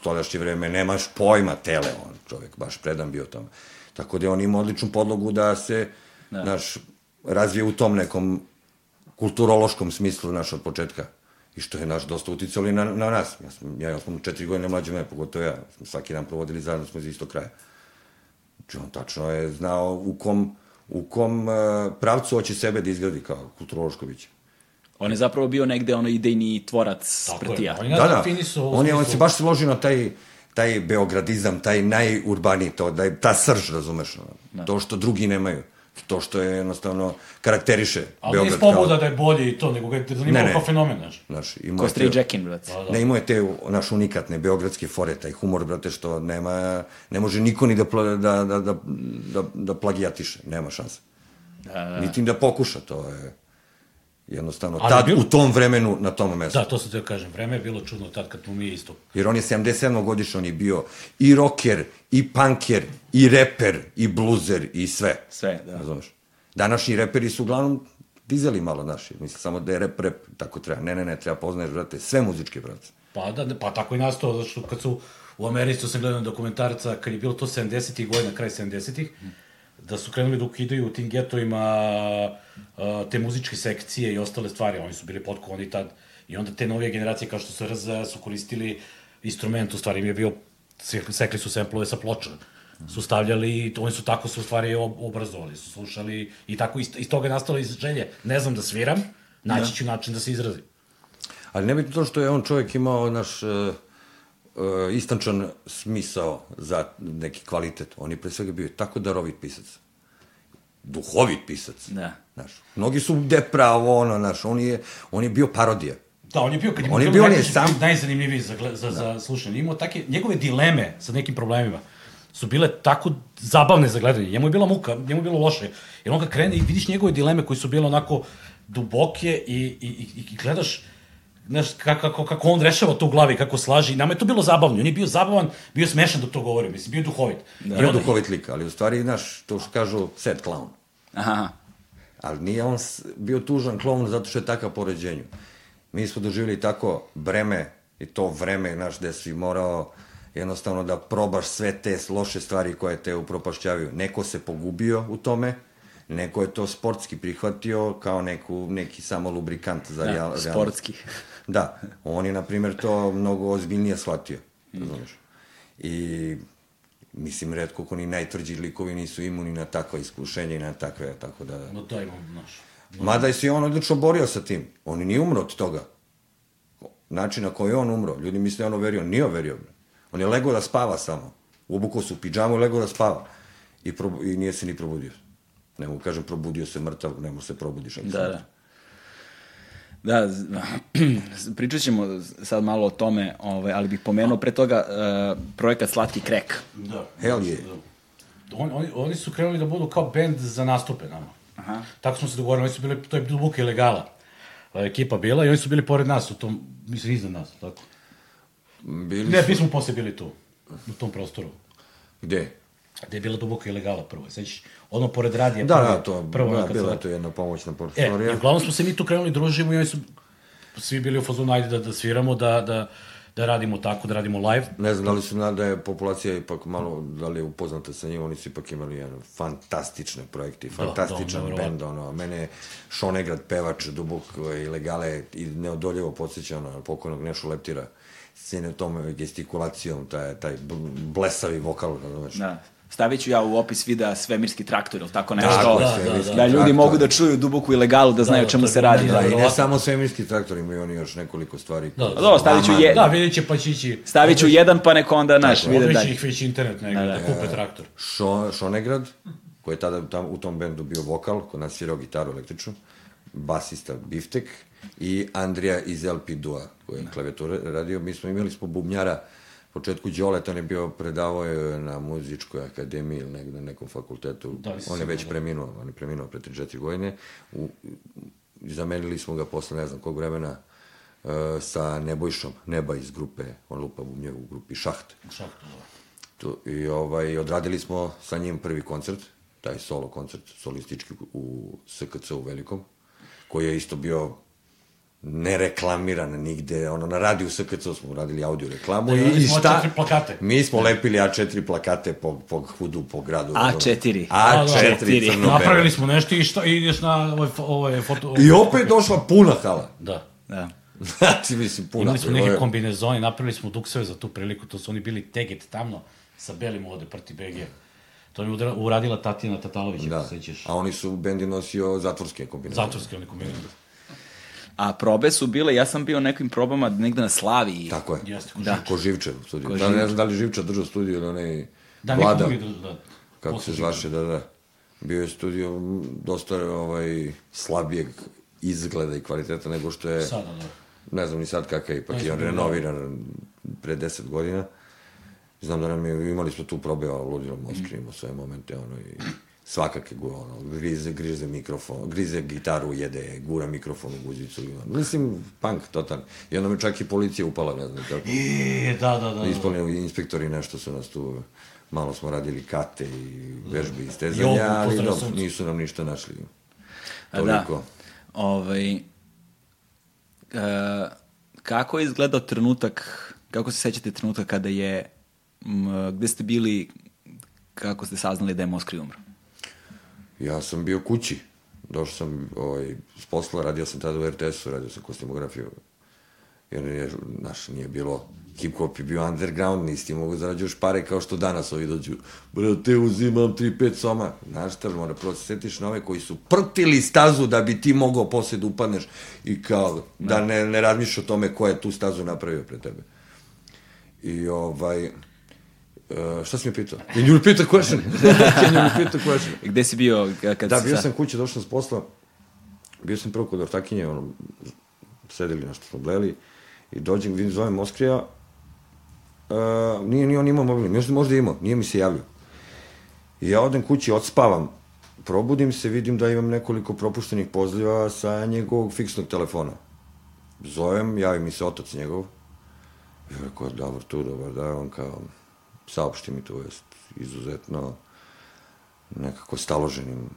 stoljašnje vreme, nemaš pojma, tele, on, čovjek, baš predan bio tome. Tako da je on ima odličnu podlogu da se, da. naš, razvije u tom nekom kulturološkom smislu, naš, od početka. I što je naš dosta uticalo i na, na nas. Ja sam, ja, ja sam četiri godine mlađe mene, pogotovo ja. Smo svaki dan provodili zajedno, smo iz istog kraja. Znači, on tačno je znao u kom, u kom uh, pravcu hoće sebe da izgradi kao kulturološko biće. On je zapravo bio negde ono idejni tvorac Tako je. On je Da, da. definisao u On, je, on se baš složio na taj, taj beogradizam, taj najurbaniji, to, da je ta srž, razumeš, da. to što drugi nemaju, to što je jednostavno karakteriše Ali nije Beograd iz pobuda da je bolje i to, nego ga je zanimalo Ne, ne. kao fenomen, znaš. Znaš, imao Ko je Stray te- Jackin, brate. Da, da. Ne, imao je te naš unikatne beogradske fore, taj humor, brate, što nema, ne može niko ni da, pla, da, da, da, da, da plagijatiše, nema šanse. Da, da. Niti da pokuša, to je... Jednostavno, Ali tad, bilo- u tom vremenu, na tom mestu. Da, to sam te kažem, vreme je bilo čudno tad kad smo mi isto. Jer on je 77. godišnji, on je bio i rocker, i punker, i reper, i bluzer, i sve. Sve, da. Razumeš? Današnji reperi su uglavnom dizeli malo naši. Mislim, samo da je rep, rep, tako treba. Ne, ne, ne, treba poznaješ, brate, sve muzičke, brate. Pa da, pa tako i nastao, zato što kad su u Americi, to sam gledao dokumentarca, kad je bilo to 70-ih godina, kraj 70-ih, da su krenuli da ukidaju u tim getovima te muzičke sekcije i ostale stvari, oni su bili potkovani tad, i onda te novije generacije kao što su RZ su koristili instrument, u stvari im je bio, sekli- su semplove sa ploča, su stavljali i oni su tako se u stvari ob- obrazovali, su slušali i tako iz, iz toga je nastalo iz želje, ne znam da sviram, naći ću način da se izrazim. Ali nebitno to što je on čovjek imao naš uh, uh, istančan smisao za neki kvalitet. On je pre svega bio tako darovit pisac. Duhovit pisac. Da. Znaš, mnogi su depravo, ono, znaš, on je, on je bio parodija. Da, on je bio, kad je On je bio, on je sam- najzanimljiviji za, za, za slušanje. Imao take, njegove dileme sa nekim problemima su bile tako zabavne za gledanje. Njemu je bila muka, njemu je bilo loše. Jer on kad krene i vidiš njegove dileme koje su bile onako duboke i, i, i, i gledaš znaš, kako, kako, kako on rešava to u glavi, kako slaži. I nama je to bilo zabavno. On je bio zabavan, bio smešan dok to govori, mislim, bio duhovit. Da. I Bio onda- duhovit lik, ali u stvari, znaš, to što kažu sad clown. Aha. Ali nije on bio tužan kloun zato što je takav po rođenju. Mi smo doživjeli tako breme i to vreme, znaš, gde si morao jednostavno da probaš sve te loše stvari koje te upropašćavaju. Neko se pogubio u tome, neko je to sportski prihvatio kao neku, neki samo lubrikant za Da, real, realnost. sportski. Da, on je, na primjer, to mnogo ozbiljnije shvatio, razumeš? I, mislim, redko ko ni najtvrđi likovi nisu imuni na takva iskušenja i na takve, tako da... No da, imam, znaš. Mada je se on odlično borio sa tim. On nije umro od toga. Način na koji je on umro, ljudi misle on overio, nije overio. On je legao da spava samo. Ubukao se u pidžamu i legao da spava. I, probu, I nije se ni probudio. Ne mogu kažem probudio se mrtav, ne mogu se probudiš. Da, da. Da, [clears throat] pričat ćemo sad malo o tome, ovaj, ali bih pomenuo pre toga uh, projekat Slatki krek. Da. Hell yeah. Da. On, oni, oni su krenuli da budu kao bend za nastupe nama. Aha. Tako smo se dogovorili, oni su bili, to je duboka ilegala. e, Ekipa bila i oni su bili pored nas u tom, mislim, iznad nas, tako. Bili Ne, su... mi smo posle bili tu, u tom prostoru. Gde? Gde je bila duboka ilegala prvo, sećaš, ono pored radija. Da, prvo, da, to, prvo, da, bila je to jedna pomoćna E, prostorija. i uglavnom smo se mi tu krenuli, družimo i oni su svi bili u fazonu, ajde da, da sviramo, da, da, da radimo tako, da radimo live. Ne znam da li su na, da je populacija ipak malo, da li je upoznata sa njim, oni su ipak imali jedan fantastične projekte, fantastičan da, bend, ono, mene je Šonegrad, pevač, dubok ilegale i neodoljivo podsjeća ono, na pokojnog Nešu Leptira, scene tom gestikulacijom, taj, taj bl- blesavi vokal, razumeš? Da. Stavit ću ja u opis videa svemirski traktor, ili tako nešto. Tako je, da, svemirski da, da ljudi traktor. mogu da čuju duboku ilegalu, da znaju o da, čemu to je se radi. Da, Da, i ne samo svemirski traktor, imaju oni još nekoliko stvari. Da, Da, dobro, stavit ću je- Da, vidjet će pa će ići. Stavit ću jedan, pa neko onda, naš, vide dalje. ih već internet negdje, da, kupe traktor. Šo, Šonegrad, koji je tada tam, u tom bendu bio vokal, kod nas svirao gitaru električnu, basista Biftek i Andrija iz LP Dua, koji je klavijature radio. Mi smo imali smo bubnjara, početku Đoleta on je bio, predavao je na muzičkoj akademiji ili negde na nekom fakultetu. Da, on je već sigurno. preminuo, on je preminuo pre 3-4 godine. U, zamenili smo ga posle ne znam kog vremena uh, sa Nebojšom, Neba iz grupe, on lupa bubnje u grupi Šaht. U šahtu, da. Tu, I ovaj, odradili smo sa njim prvi koncert, taj solo koncert, solistički u SKC u Velikom, koji je isto bio nereklamiran nigde, ono, na radiju SKC smo radili audio reklamu Da, i, i smo šta? A4 plakate. Mi smo lepili A4 plakate po, po hudu, po gradu. A4. A4 A4. crno Napravili smo nešto i šta, i ideš na ovaj, fo- ovaj foto... I opet došla puna hala. Da. Da. [laughs] Znači, mislim, puna. Imali smo neke kombinezone, napravili smo dukseve za tu priliku, to su oni bili teget tamno sa belim ovde proti BG. To je uradila Tatjana Tatalović, Da, ako se sećaš. a oni su, bendi nosio zatvorske kombinacije. Zatvorske oni kombinezone. A probe su bile, ja sam bio na nekim probama negde na Slaviji. Tako je. Jeste, ko Da. Ko studiju. Ko Da, ne znam da li Živčev držao studiju ili onaj Da, Vlada, da, da. kako Posle se zvaše, da, da. Bio je studio dosta ovaj, slabijeg izgleda i kvaliteta nego što je, Sada, da. ne znam ni sad kakav je, ipak je on da. renoviran pre deset godina. Znam da nam je, imali smo tu probe, ono, ludilo Moskvi, imao sve momente, ono, i svakake ono, grize, grize mikrofon, grize gitaru, jede, gura mikrofon u guzicu. Mislim, punk, totalno. I onda me čak i policija upala, ne znam kako. I, da, da, da. da. Ispolnili inspektori nešto su nas tu, malo smo radili kate i vežbe i stezanja, ali pozdrav dobro, suncu. nisu nam ništa našli. Da. Toliko. Ovaj, e, kako je izgledao trenutak, kako se sećate trenutka kada je, m, gde ste bili, kako ste saznali da je Moskri umro? Ja sam bio kući. Došao sam ovaj, s posla, radio sam tada u RTS-u, radio sam kostimografiju. Jer nije, znaš, nije bilo, hip-hop je bio underground, nisi ti mogu zarađuješ pare kao što danas ovi dođu. Brate, uzimam 3-5 soma. Znaš šta, mora prvo se setiš na ove koji su prtili stazu da bi ti mogao posle da upadneš i kao, da ne, ne razmišljaš o tome ko je tu stazu napravio pre tebe. I ovaj, Uh, šta si mi pitao? Can you repeat the question? Can you repeat the question? Gde si bio ka- kad Da, si bio sa- sam kući, došao s posla, bio sam prvo kod ortakinje, ono, sedeli nešto smo bleli, i dođem, vidim, zovem Moskrija, uh, nije ni on imao mobilni, možda, možda imao, nije mi se javljao. I ja odem kući, odspavam, probudim se, vidim da imam nekoliko propuštenih poziva sa njegovog fiksnog telefona. Zovem, javi mi se otac njegov, i rekao, dobro, tu, dobar, da, on kao, saopšti mi to, jest, izuzetno, nekako staloženim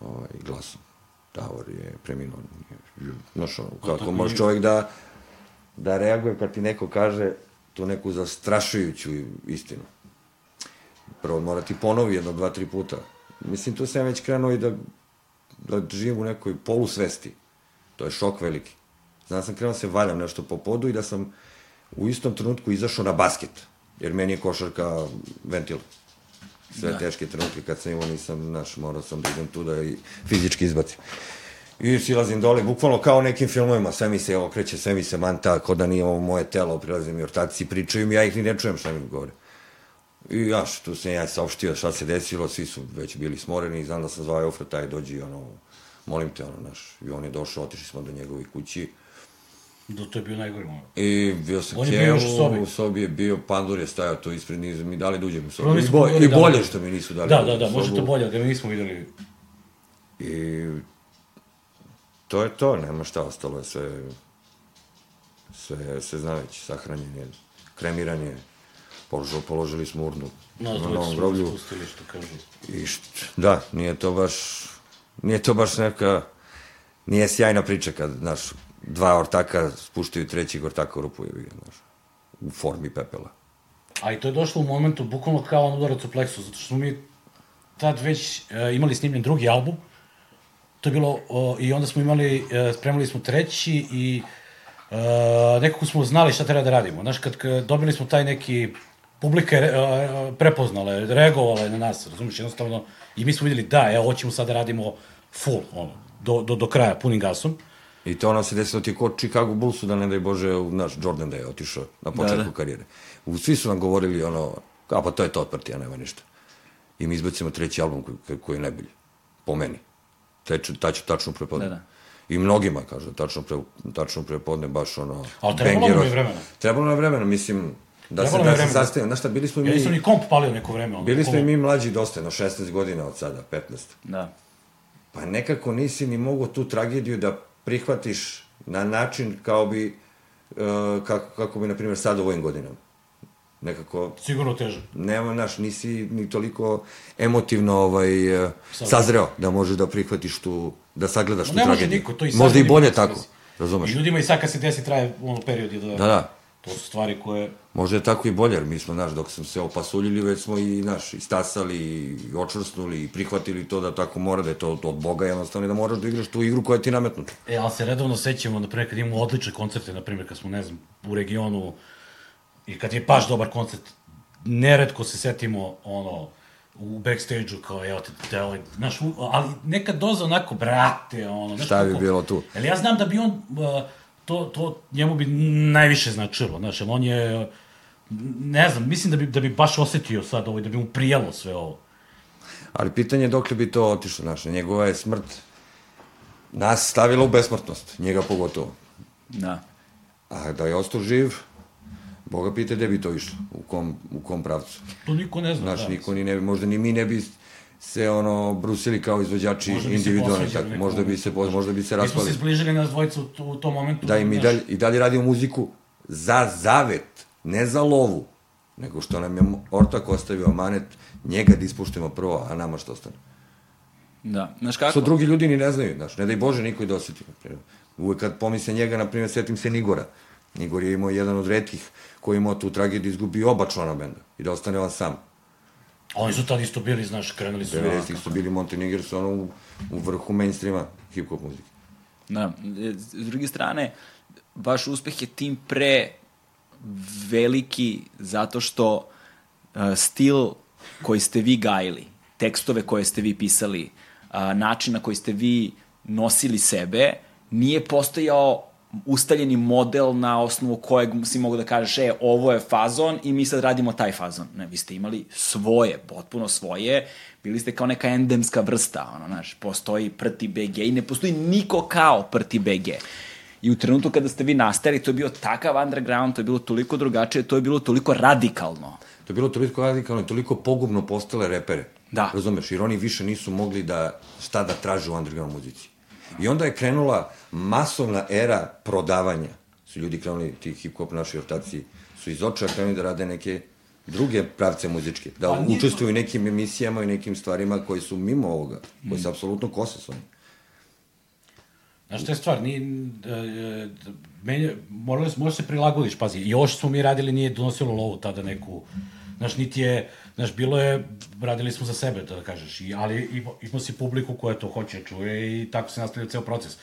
ovaj, glasom. Davor je preminuo. Znaš, ono, kako tako može je. čovjek da, da reaguje kad ti neko kaže tu neku zastrašujuću istinu. Prvo mora ti ponovi jedno, dva, tri puta. Mislim, tu sam već krenuo i da, da živim u nekoj polusvesti. To je šok veliki. Znam sam krenuo da se valjam nešto po podu i da sam u istom trenutku izašao na basket. Jer meni je košarka ventil. Sve da. teške trenutke kad sam imao nisam, znaš, morao sam da idem tu da i fizički izbacim. I silazim dole, bukvalno kao u nekim filmovima, sve mi se okreće, sve mi se manta, kao da nije ovo moje telo, prilazim mi ortaci, pričaju mi, ja ih ni ne čujem šta mi govore. I ja, tu sam ja saopštio šta se desilo, svi su već bili smoreni, znam da sam zvao Eufra, taj dođi, ono, molim te, ono, naš, i on je došao, otišli smo do njegove kući, Da, to je bio najgori moment. I bio sam On je još u sobi. u sobi je bio, Pandur je stajao tu ispred, nisu mi dali da uđem u sobu. I, nismo bo, govorili I da- bolje što mi nisu dali Da, da da, da, sobu. to bolje, da mi nismo videli. I to je to, nema šta, ostalo je sve, sve, sve zna već, sahranjenje, kremiranje, položili, položili smo urnu No, na to novom groblju. spustili što kažu. I št, da, nije to baš, nije to baš neka, nije sjajna priča kad, znaš, dva ortaka spuštaju trećeg ortaka u rupu, je znaš, u formi pepela. A i to je došlo u momentu, bukvalno kao on udarac u pleksu, zato što smo mi tad već e, imali snimljen drugi album, to je bilo, o, i onda smo imali, e, spremali smo treći i e, nekako smo znali šta treba da radimo. Znaš, kad, kad dobili smo taj neki, publika je prepoznala, reagovala je na nas, razumiješ, jednostavno, i mi smo vidjeli, da, evo, hoćemo sad da radimo full, ono, do, do, do kraja, punim gasom. I to ono se desilo ti kod Chicago Bullsu, da ne daj Bože, naš Jordan da je otišao na početku da, da. da. karijere. U, svi su nam govorili ono, a pa to je to od partija, nema ništa. I mi izbacimo treći album koji, koji je najbolji, po meni. Teč, tač, tačno prepodne. Da, da. I mnogima, kaže, tačno, pre, tačno prepodne, baš ono... Ali trebalo nam je vremena. Trebalo nam je vremena, mislim, da Trebalo se, nam je da se sastavimo. Znaš šta, bili smo i Ja mi... nisam ni komp palio neko vreme. Ono, Bili smo i mi mlađi dosta, no 16 godina od sada, 15. Da. Pa nekako nisi ni mogo tu tragediju da prihvatiš na način kao bi, uh, kako, kako bi, na primjer, sad u ovim godinama. Nekako, Sigurno teže. nema, naš, nisi ni toliko emotivno ovaj, uh, Sazreo. da možeš da prihvatiš tu, da sagledaš Ma tu ne može tragediju. niko, to i Možda i bolje tako, razumeš? I ljudima i sad kad se desi traje ono period je da... Da, da. To su stvari koje... Možda je tako i bolje, jer mi smo, znaš, dok smo se opasuljili, već smo i, znaš, istasali, i očvrsnuli, i prihvatili to da tako mora, da je to od Boga jednostavno i da moraš da igraš tu igru koja ti je nametnuta. E, ali se redovno sećamo, na primjer, kad imamo odlične koncerte, na primjer, kad smo, ne znam, u regionu, i kad je baš dobar koncert, neretko se setimo, ono, u backstage-u, kao, evo te, te ovaj, znaš, ali neka doza onako, brate, ono, znaš, Šta bi kako- bilo tu? Jer ja znam da bi on, uh, to, to njemu bi najviše značilo, znaš, on je, ne znam, mislim da bi, da bi baš osetio sad ovo, i da bi mu prijelo sve ovo. Ali pitanje je dokle bi to otišlo, znaš, njegova je smrt nas stavila u besmrtnost, njega pogotovo. Da. A da je ostao živ, Boga pita gde bi to išlo, u kom, u kom pravcu. To niko ne zna. Znaš, da. niko ni ne bi, možda ni mi ne bi se ono brusili kao izvođači individualni tako možda bi se možda bi se Mi smo raspali. se zbližili nas dvojica u, u tom momentu. da im i znaš, dalje, i dalje radimo muziku za zavet ne za lovu nego što nam je ortak ostavio manet njega da ispuštimo prvo a nama što ostane. Da, znaš kako? što drugi ljudi ni ne znaju znaš ne daj bože niko i da osjeti uvek kad pomisle njega na primjer setim se Nigora. Nigor je imao jedan od retkih koji je imao tu tragediju izgubio oba člana benda i da ostane on sam Oni su tad isto bili, znaš, krenuli su... 90-ih su bili Montenegro su ono u, u vrhu mainstreama hip-hop muzike. Da, e, s druge strane, vaš uspeh je tim pre veliki zato što uh, stil koji ste vi gajili, tekstove koje ste vi pisali, uh, način na koji ste vi nosili sebe, nije postojao ustaljeni model na osnovu kojeg si mogu da kažeš, e, ovo je fazon i mi sad radimo taj fazon. Ne, vi ste imali svoje, potpuno svoje, bili ste kao neka endemska vrsta, ono, znaš, postoji Prti BG i ne postoji niko kao Prti BG. I u trenutku kada ste vi nastali, to je bio takav underground, to je bilo toliko drugačije, to je bilo toliko radikalno. To je bilo toliko radikalno i toliko pogubno postale repere. Da. Razumeš, jer oni više nisu mogli da, šta da traže u underground muzici. I onda je krenula masovna era prodavanja. Su ljudi krenuli, ti hip-hop naši ortaci, su iz oča krenuli da rade neke druge pravce muzičke, da Pa učestvuju u nekim emisijama i nekim stvarima koji su mimo ovoga, koji su apsolutno kose s onim. Znaš, to je stvar, nije, e, e, menje, morali, možeš se prilagodiš, pazi, što smo mi radili nije donosilo lovu tada neku, znaš, niti je, znaš, bilo je, radili smo za sebe, da kažeš, i, ali ima, ima si publiku koja to hoće čuje i tako se nastavlja ceo proces.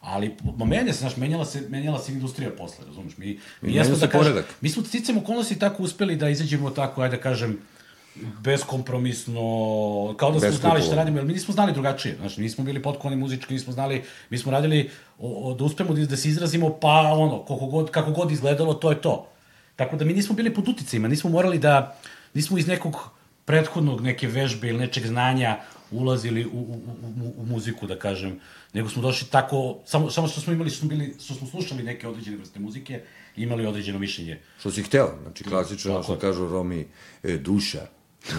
Ali, ma menja se, znaš, menjala se, menjala se industrija posle, razumeš? Mi, mi jesmo, da kažem, poredak. mi smo sticam okolnosti tako uspeli da izađemo tako, ajde da kažem, beskompromisno, kao da smo znali šta radimo, jer mi nismo znali drugačije, znači nismo bili potkovani muzički, nismo znali, mi smo radili o, o, da uspemo da, da se izrazimo, pa ono, koliko god, kako god izgledalo, to je to. Tako da mi nismo bili pod uticajima, nismo morali da, nismo iz nekog prethodnog neke vežbe ili nečeg znanja ulazili u, u, u, u muziku, da kažem, nego smo došli tako, samo, samo što smo imali, što smo, bili, što smo slušali neke određene vrste muzike imali određeno mišljenje. Što si hteo, znači klasično, što kažu Romi, e, duša, [laughs]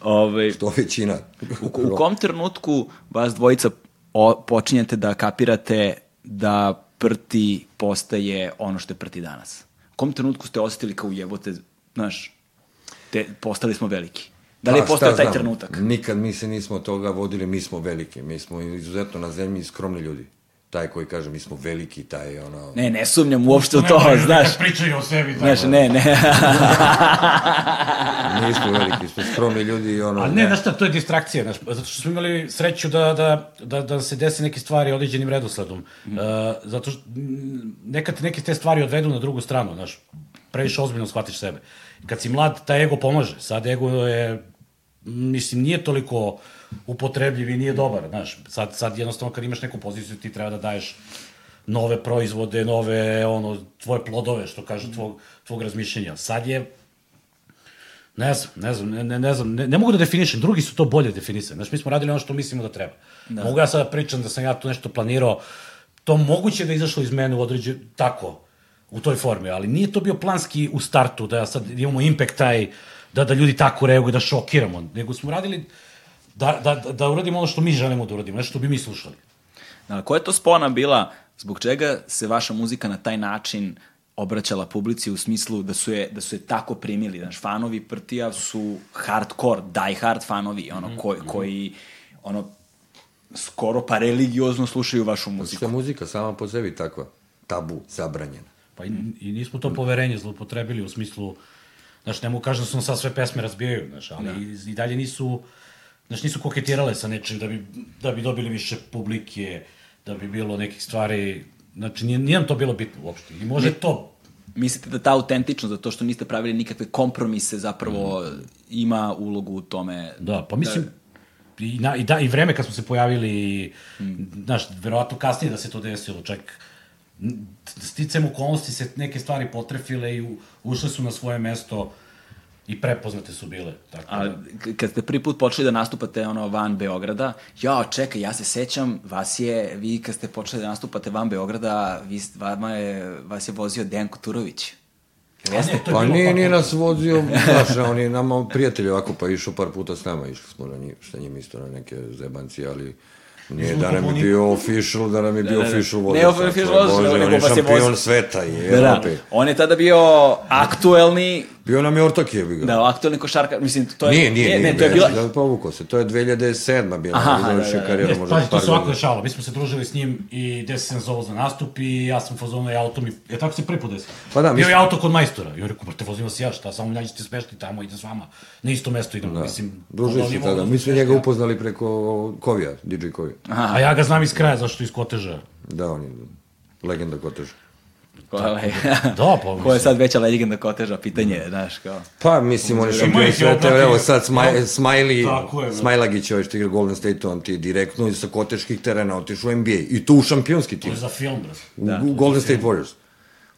Ove, to većina. u, u kom trenutku vas dvojica o, počinjete da kapirate da prti postaje ono što je prti danas? Kom trenutku ste osetili kao jebote, znaš, te, postali smo veliki? Da li je Pa, postao taj znam, trenutak? Nikad mi se nismo toga vodili, mi smo veliki, mi smo izuzetno na zemlji skromni ljudi. Taj koji kaže mi smo veliki, taj je ono... Ne, ne sumnjam uopšte u Ne to, moraju znaš. Kad pričaju o sebi, tako. Znaš, ne, ne. [laughs] Nismo veliki, smo skromni ljudi i ono... A ne, znaš šta, to je distrakcija, znaš, zato što smo imali sreću da, da, da, da se dese neke stvari određenim redosledom. Mm. Uh, zato što nekad neke te stvari odvedu na drugu stranu, znaš, previše ozbiljno shvatiš sebe. Kad si mlad, taj ego pomaže. Sad ego je, mislim, nije toliko upotrebljiv i nije dobar, znaš. Sad, sad jednostavno kad imaš neku poziciju ti treba da daješ nove proizvode, nove, ono, tvoje plodove, što kaže, tvog, tvog razmišljenja. Sad je Ne znam, ne znam, ne, ne, ne znam, ne, ne mogu da definišem, drugi su to bolje definisali. Znaš, mi smo radili ono što mislimo da treba. Da. Mogu ja sada da pričam da sam ja tu nešto planirao, to moguće da je izašlo iz mene u određe, tako, u toj formi, ali nije to bio planski u startu, da sad imamo impact taj, da, da ljudi tako reaguju, da šokiramo, nego smo radili da, da, da uradimo ono što mi želimo da uradimo, nešto što bi mi slušali. Da, koja je to spona bila, zbog čega se vaša muzika na taj način obraćala publici u smislu da su je, da su je tako primili. Znaš, fanovi Prtija su hardcore, die hard fanovi, ono, koji, koji ono, skoro pa religiozno slušaju vašu muziku. Što je muzika sama po sebi takva, tabu, zabranjena. Pa i, i nismo to poverenje zlopotrebili u smislu, znaš, ne mogu kažem da su nam sad sve pesme razbijaju, znaš, ali i, i dalje nisu, znaš, nisu koketirale sa nečim da bi, da bi dobili više publike, da bi bilo nekih stvari, znači nije, nije nam to bilo bitno uopšte. I može to, Mislite da ta autentičnost, zato što niste pravili nikakve kompromise, zapravo ima ulogu u tome? da, pa mislim, i, na, i, da, i vreme kad smo se pojavili, znaš, verovatno kasnije da se to desilo, čak sticam okolnosti se neke stvari potrefile i u, ušle su na svoje mesto i prepoznate su bile. Tako A da. kad ste prvi put počeli da nastupate ono van Beograda, ja, čekaj, ja se sećam, vas je, vi kad ste počeli da nastupate van Beograda, vi, vama je, vas je vozio Denko Turović. Jeste, to je Pa nije, nije nas vozio, znaš, on je nama prijatelj ovako, pa išao par puta s nama, išli smo na njih, sa njim isto na neke zebanci, ali nije da nam je bio official, da nam je bio official vozač. Ne official vozač, Bože, nego on je vas je šampion sveta i Da, da. Evrope. On je tada bio aktuelni, Bio nam je ortak je ga. da, aktuelni košarka, mislim, to je... Nije, nije, nije, ne, to je bila... da povukao se, to je 2007. bila, Aha, Aha, da, da, završio da. karijeru, Ne, možda pazi, to par se ovako godina. dešavalo. Mi smo se družili s njim i desi se nas zovu za nastup i ja sam fazonu i auto mi... Je tako se prvi put? Pa da, Bio je auto kod majstora. I on rekao, brate, vozim vas ja, šta, samo nađite smešti tamo, idem s vama. Na isto mesto idemo, mislim... Družili se tada, mi da smo njega upoznali preko Kovija, DJ Kovija. A ja ga znam iz kraja, zašto iz Koteža. Da, on je legenda Koteža. Ovaj, [laughs] Da, pa Ko je sad veća legenda koteža, pitanje, znaš, kao... Pa, mislim, on je šampion sveta, evo sad Smaj, Smiley, Tako je, da. Smajlagić, ovaj što igra Golden State, on ti je direktno iz sa koteških terena otišao u NBA. I tu u šampionski To tim, je za film, brate. u, Da. u Golden State Warriors.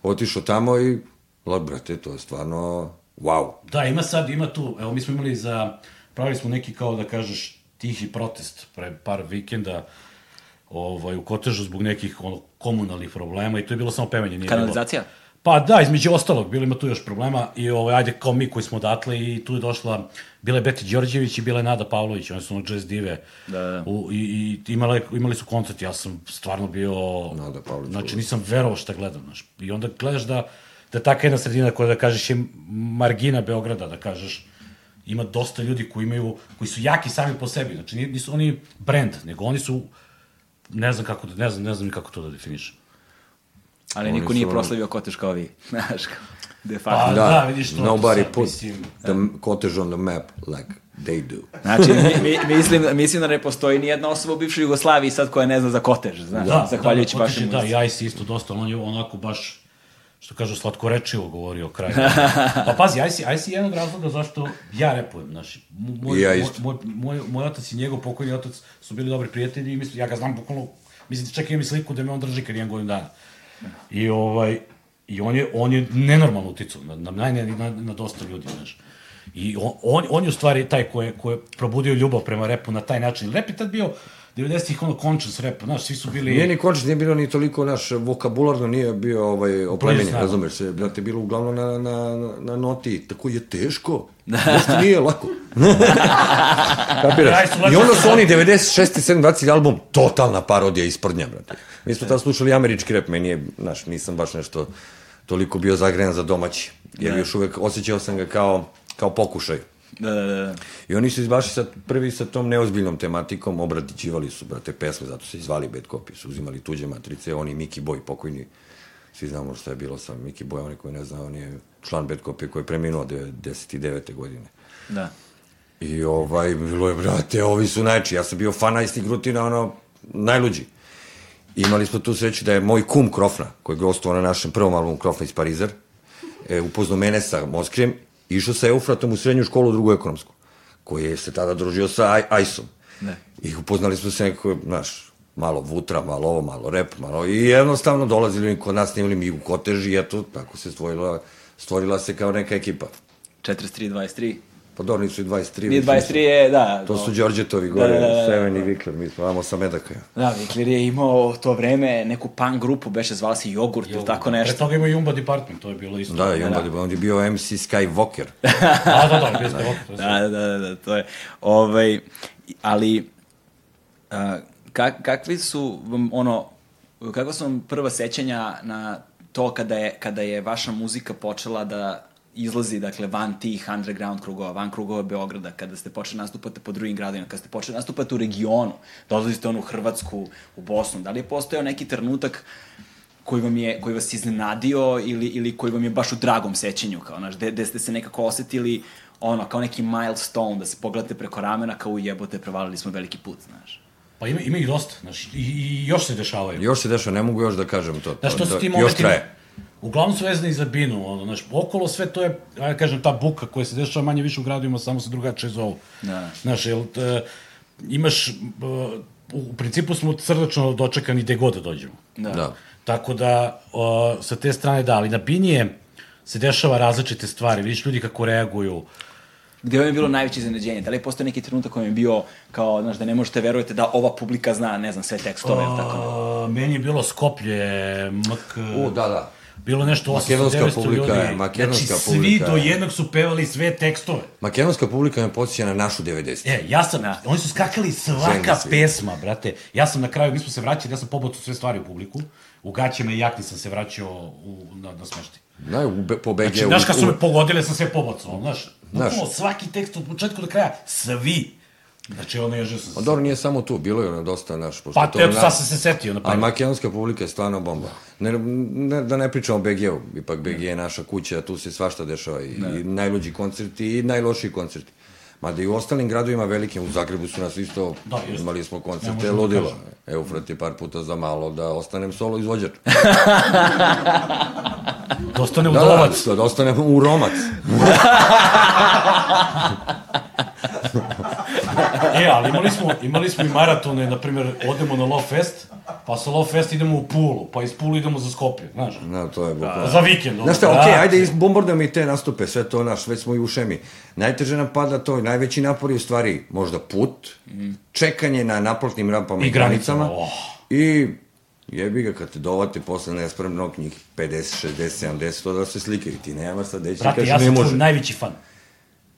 Otišao tamo i, la, brate, to je stvarno, wow. Da, ima sad, ima tu, evo mi smo imali za, pravili smo neki kao da kažeš tihi protest pre par vikenda ovaj, u Kotežu zbog nekih ono, komunalnih problema i to je bilo samo pevanje. Nije Kanalizacija? Bilo. Pa da, između ostalog, bilo ima tu još problema i ovaj, ajde kao mi koji smo odatle i tu je došla, bila je Beti Đorđević i bila je Nada Pavlović, one su ono jazz dive. Da, da. U, i, i imale, imali su koncert, ja sam stvarno bio... Nada Pavlović, Znači nisam verovao šta gledam, znaš. I onda gledaš da, da je taka jedna sredina koja, da kažeš, je margina Beograda, da kažeš, ima dosta ljudi koji imaju, koji su jaki sami po sebi, znači ni- nisu oni brand, nego oni su, ne znam kako da, ne znam, ne znam kako to da definišem. Ali Oni niko nije su- proslavio kotež kao vi, [laughs] znaš, kao, de Pa facto. da, Da, vidiš to. nobody put mislim. the cottage on the map like they do. Znači, mi, mi, mislim, mislim da ne postoji ni jedna osoba u bivšoj Jugoslaviji sad koja ne zna za kotež, znaš, Da, zahvaljujući da, vašem da, muzici. ja i isto dosta, on je onako baš, što kažu, slatkorečivo govorio o kraju. [laughs] pa pazi, IC, IC je jedan od razloga zašto ja repujem, znaš. Moj, ja moj, isto. moj, moj, moj otac i njegov pokojni otac su bili dobri prijatelji i mislim, ja ga znam bukvalno, mislim, čak imam i sliku da me on drži kad imam godinu dana. I ovaj, i on je, on je nenormalno uticao na, na, na, na, na dosta ljudi, znaš. I on, on, on je u stvari taj ko je, ko je probudio ljubav prema repu na taj način. Rep je tad bio 90-ih ono conscious rap, znaš, svi su bili... Nije ni končet, nije bilo ni toliko naš vokabularno, nije bio ovaj, oplemenjen, Priznam. razumeš se, brate, bilo uglavnom na, na, na, noti, tako je teško, [laughs] nešto nije lako. [laughs] Kapiraš? I onda su oni 96. 7. 20. album, totalna parodija isprdnja, brate. Mi smo tad slušali američki rap, meni je, znaš, nisam baš nešto toliko bio zagrejan za domaći, jer još uvek osjećao sam ga kao, kao pokušaj. Da, da, da. I oni su izbašli sa, prvi sa tom neozbiljnom tematikom, obradićivali su, brate, pesme, zato se i zvali Bad Copy, su uzimali tuđe matrice, oni Miki Boy, pokojni, svi znamo šta je bilo sa Miki Boy, oni koji ne znaju, on je član Bad Copy koji je preminuo 99. godine. da. I ovaj, bilo je, brate, ovi su najči, ja sam bio fan Ice Grutina, ono, najluđi. Imali smo tu sreću da je moj kum Krofna, koji je gostovao na našem prvom albumu Krofna iz Parizer, e, upoznao mene sa Moskrijem, išao sa Eufratom u srednju školu, drugu ekonomsku, koji je se tada družio sa Aj- Ajsom. Ne. I upoznali smo se neko, znaš, malo vutra, malo ovo, malo rep, malo, i jednostavno dolazili oni kod nas, snimali mi u koteži, i eto, tako se stvorila, stvorila se kao neka ekipa. 43-23. Pa dobro, nisu i 23. Nije više 23 je, da. To su Đorđetovi gore, Da, da, da, da. Seven i Vikler, mi smo vamo sa Medaka. Da, Vikler je imao to vreme neku punk grupu, beše zvala se Jogurt ili tako Pre nešto. toga ima Jumba Department, to je bilo isto. Da, i onda, on je bio MC Skywalker. [laughs] Da, da, da, sve. Da, da, da, da, to je. Ovaj, ali, a, kak, kakvi su vam, ono, kakva su vam prva sećanja na to kada je, kada je vaša muzika počela da izlazi, dakle, van tih underground krugova, van krugova Beograda, kada ste počeli nastupati po drugim gradovima, kada ste počeli nastupati u regionu, da odlazite ono u Hrvatsku, u Bosnu, da li je postojao neki trenutak koji vam je koji vas iznenadio ili ili koji vam je baš u dragom sećanju kao znaš gde, gde ste se nekako osetili ono kao neki milestone da se pogledate preko ramena kao jebote prevalili smo veliki put znaš Pa ima, ima ih dosta, znaš, i, i još se dešavaju. Još se dešava, ne mogu još da kažem to. Znaš, to su da- ti Još momenti... traje. Uglavnom su vezani za binu, ono, znaš, okolo sve to je, ajde kažem, ta buka koja se dešava manje više u gradovima, samo se drugačije zovu. Da. Znaš, jel, t, imaš, e, u principu smo srdačno dočekani gde god da dođemo. da, Da. Tako da, o, sa te strane da, ali na bini je, se dešava različite stvari, vidiš ljudi kako reaguju, gde vam je bilo najveće iznenađenje da li je postoji neki trenutak koji je bio kao znaš da ne možete verujete da ova publika zna ne znam sve tekstove ili tako meni je bilo Skoplje, MK... U, da, da. Bilo nešto 800 Makedonska 900 publika je, ljudi. makedonska znači, svi publika do je. jednog su pevali sve tekstove. Makedonska publika me podsjeća na našu 90. E, ja sam, oni su skakali svaka svi. pesma, brate. Ja sam na kraju, mi smo se vraćali, ja sam pobacao sve stvari u publiku. U gaćima i jakni sam se vraćao u, na, na smešti. Znaju, u po BG... Znači, znaš kad su me pogodile, sam sve pobacao, znaš. Znaš. Svaki tekst od početka do kraja, svi. Znači, ono Pa se. dobro, nije samo tu, bilo je ono dosta naš... pošto Pa, to eto, na- sad sam se setio, na Ali pamet. makedonska publika je stvarno bomba. Ne, ne, da ne pričamo o BG-u, ipak BG je naša kuća, tu se svašta dešava i, i najluđi koncerti i najlošiji koncerti. Mada i u ostalim gradovima velikim, u Zagrebu su nas isto, Da, imali smo Ne koncerte, možemo da ludilo. Eufrat je par puta za malo da ostanem solo izvođač. [laughs] Da ostane u Da, dolac. da, da ostanem u Romac. [laughs] E, ali imali smo, imali smo i maratone, na primjer, odemo na Love Fest, pa sa Love Fest idemo u Pulu, pa iz Pulu idemo za Skopje, znaš. No, to je bukvalno. Za vikend. Znaš šta, brate. okej, ajde, izbombardujemo i te nastupe, sve to naš, već smo i u šemi. Najteže nam pada to, najveći napor je u stvari možda put, čekanje na naplatnim rampama I i, granicama, oh. i jebi ga kad te dovate posle nespremnog njih 50, 60, 70, to da se slikaju, ti nema sad, deći Brate, kažeš, ja ne sam može. tvoj najveći fan.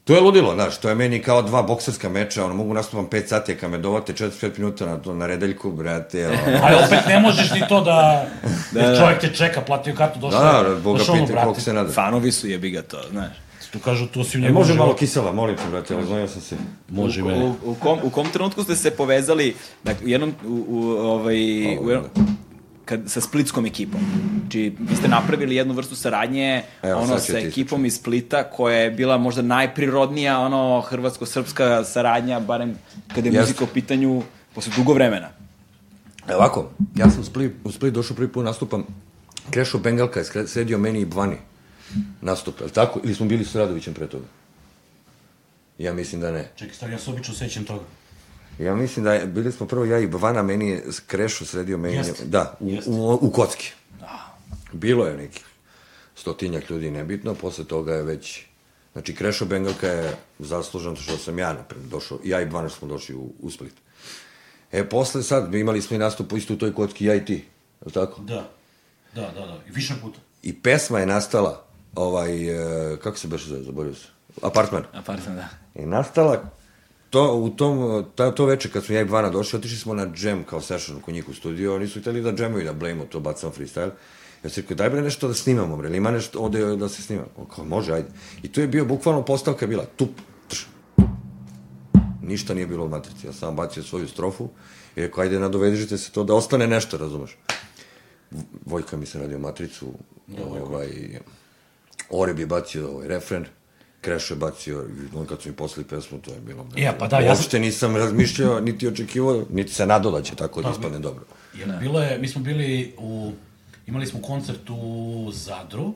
To je ludilo, znaš, to je meni kao dva bokserska meča, ono, mogu nastupam 5 sati, a kad me dovate 45 minuta na, to, na redeljku, brate, ono, [laughs] Ali opet ne možeš ni to da... da čovjek te čeka, platio kartu, došao. da, da, Boga došao ono, pite brate. koliko se nada. Fanovi su jebi ga to, znaš. Tu kažu, tu si u E, njegovom može malo kisela, molim te, brate, oznojio sam se. Može u, u, u, kom, u kom trenutku ste se povezali, dakle, u jednom, u, u, ovaj, u jednom, kad, sa splitskom ekipom. Znači, vi ste napravili jednu vrstu saradnje, Evo, ono, sa ekipom iz Splita, koja je bila možda najprirodnija, ono, hrvatsko-srpska saradnja, barem kada je Jeste. muzika u pitanju, posle dugo vremena. E ovako, ja sam u Split, u Split došao prvi put nastupam, Krešo Bengalka je sredio meni i Bvani nastup, je li tako? Ili smo bili s Radovićem pre toga? Ja mislim da ne. Čekaj, stari, ja se obično sećam toga. Ja mislim da je, bili smo prvo ja i Bvana, meni je Krešo sredio meni, Jeste. da, u, Jeste. u, u kocki. Bilo je nekih stotinjak ljudi, nebitno, posle toga je već, znači Krešo Bengalka je zaslužan što sam ja, napred, došao, ja i Bvana smo došli u, u Split. E, posle sad, imali smo i nastup isto u toj kocki, ja i ti, je tako? Da. Da, da, da. I više puta. I pesma je nastala, ovaj, e, kako se beše zove, zaboravio sam, Apartman. A pardon, da. Je nastala, to, u tom, ta, to veče kad smo ja i Bvana došli, otišli smo na džem kao session kod njih u studiju, oni su hteli da džemuju, da blejmo to, bacam freestyle. Ja sam rekao, daj bre nešto da snimamo, bre, ili ima nešto ovde da se snima? On kao, može, ajde. I tu je bio, bukvalno postavka je bila, tup, trš. Ništa nije bilo u matrici, ja sam bacio svoju strofu i rekao, ajde, nadovežite se to da ostane nešto, razumeš? Vojka mi se radio matricu, ovaj, Oreb je bacio ovaj refren, Krešo je bacio, on kad su mi poslali pesmu, to je bilo... Ja, pa da, ja sam- Uopšte nisam razmišljao, niti očekivao, niti se nadao da će tako da ispadne dobro. Jer bilo je, mi smo bili u, imali smo koncert u Zadru,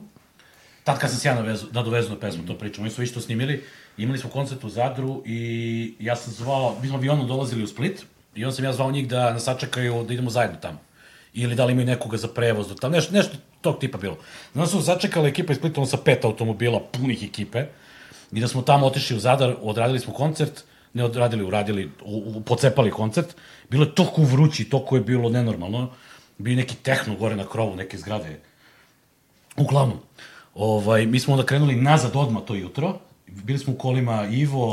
tad kad sam se ja navezu, nadovezao na pesmu, to pričam, oni su isto snimili, imali smo koncert u Zadru i ja sam zvao, mi smo avionom dolazili u Split i onda sam ja zvao njih da nas sačekaju da idemo zajedno tamo. Ili da li imaju nekoga za prevoz do tamo, nešto, nešto tog tipa bilo. Onda su sačekala ekipa iz Splita, ono sa pet automobila, punih ekipe, i da smo tamo otišli u Zadar, odradili smo koncert, ne odradili, uradili, u, u, pocepali koncert, bilo je toliko vrući, toliko je bilo nenormalno, bio neki tehno gore na krovu neke zgrade. Uglavnom, ovaj, mi smo onda krenuli nazad odmah to jutro, bili smo u kolima Ivo,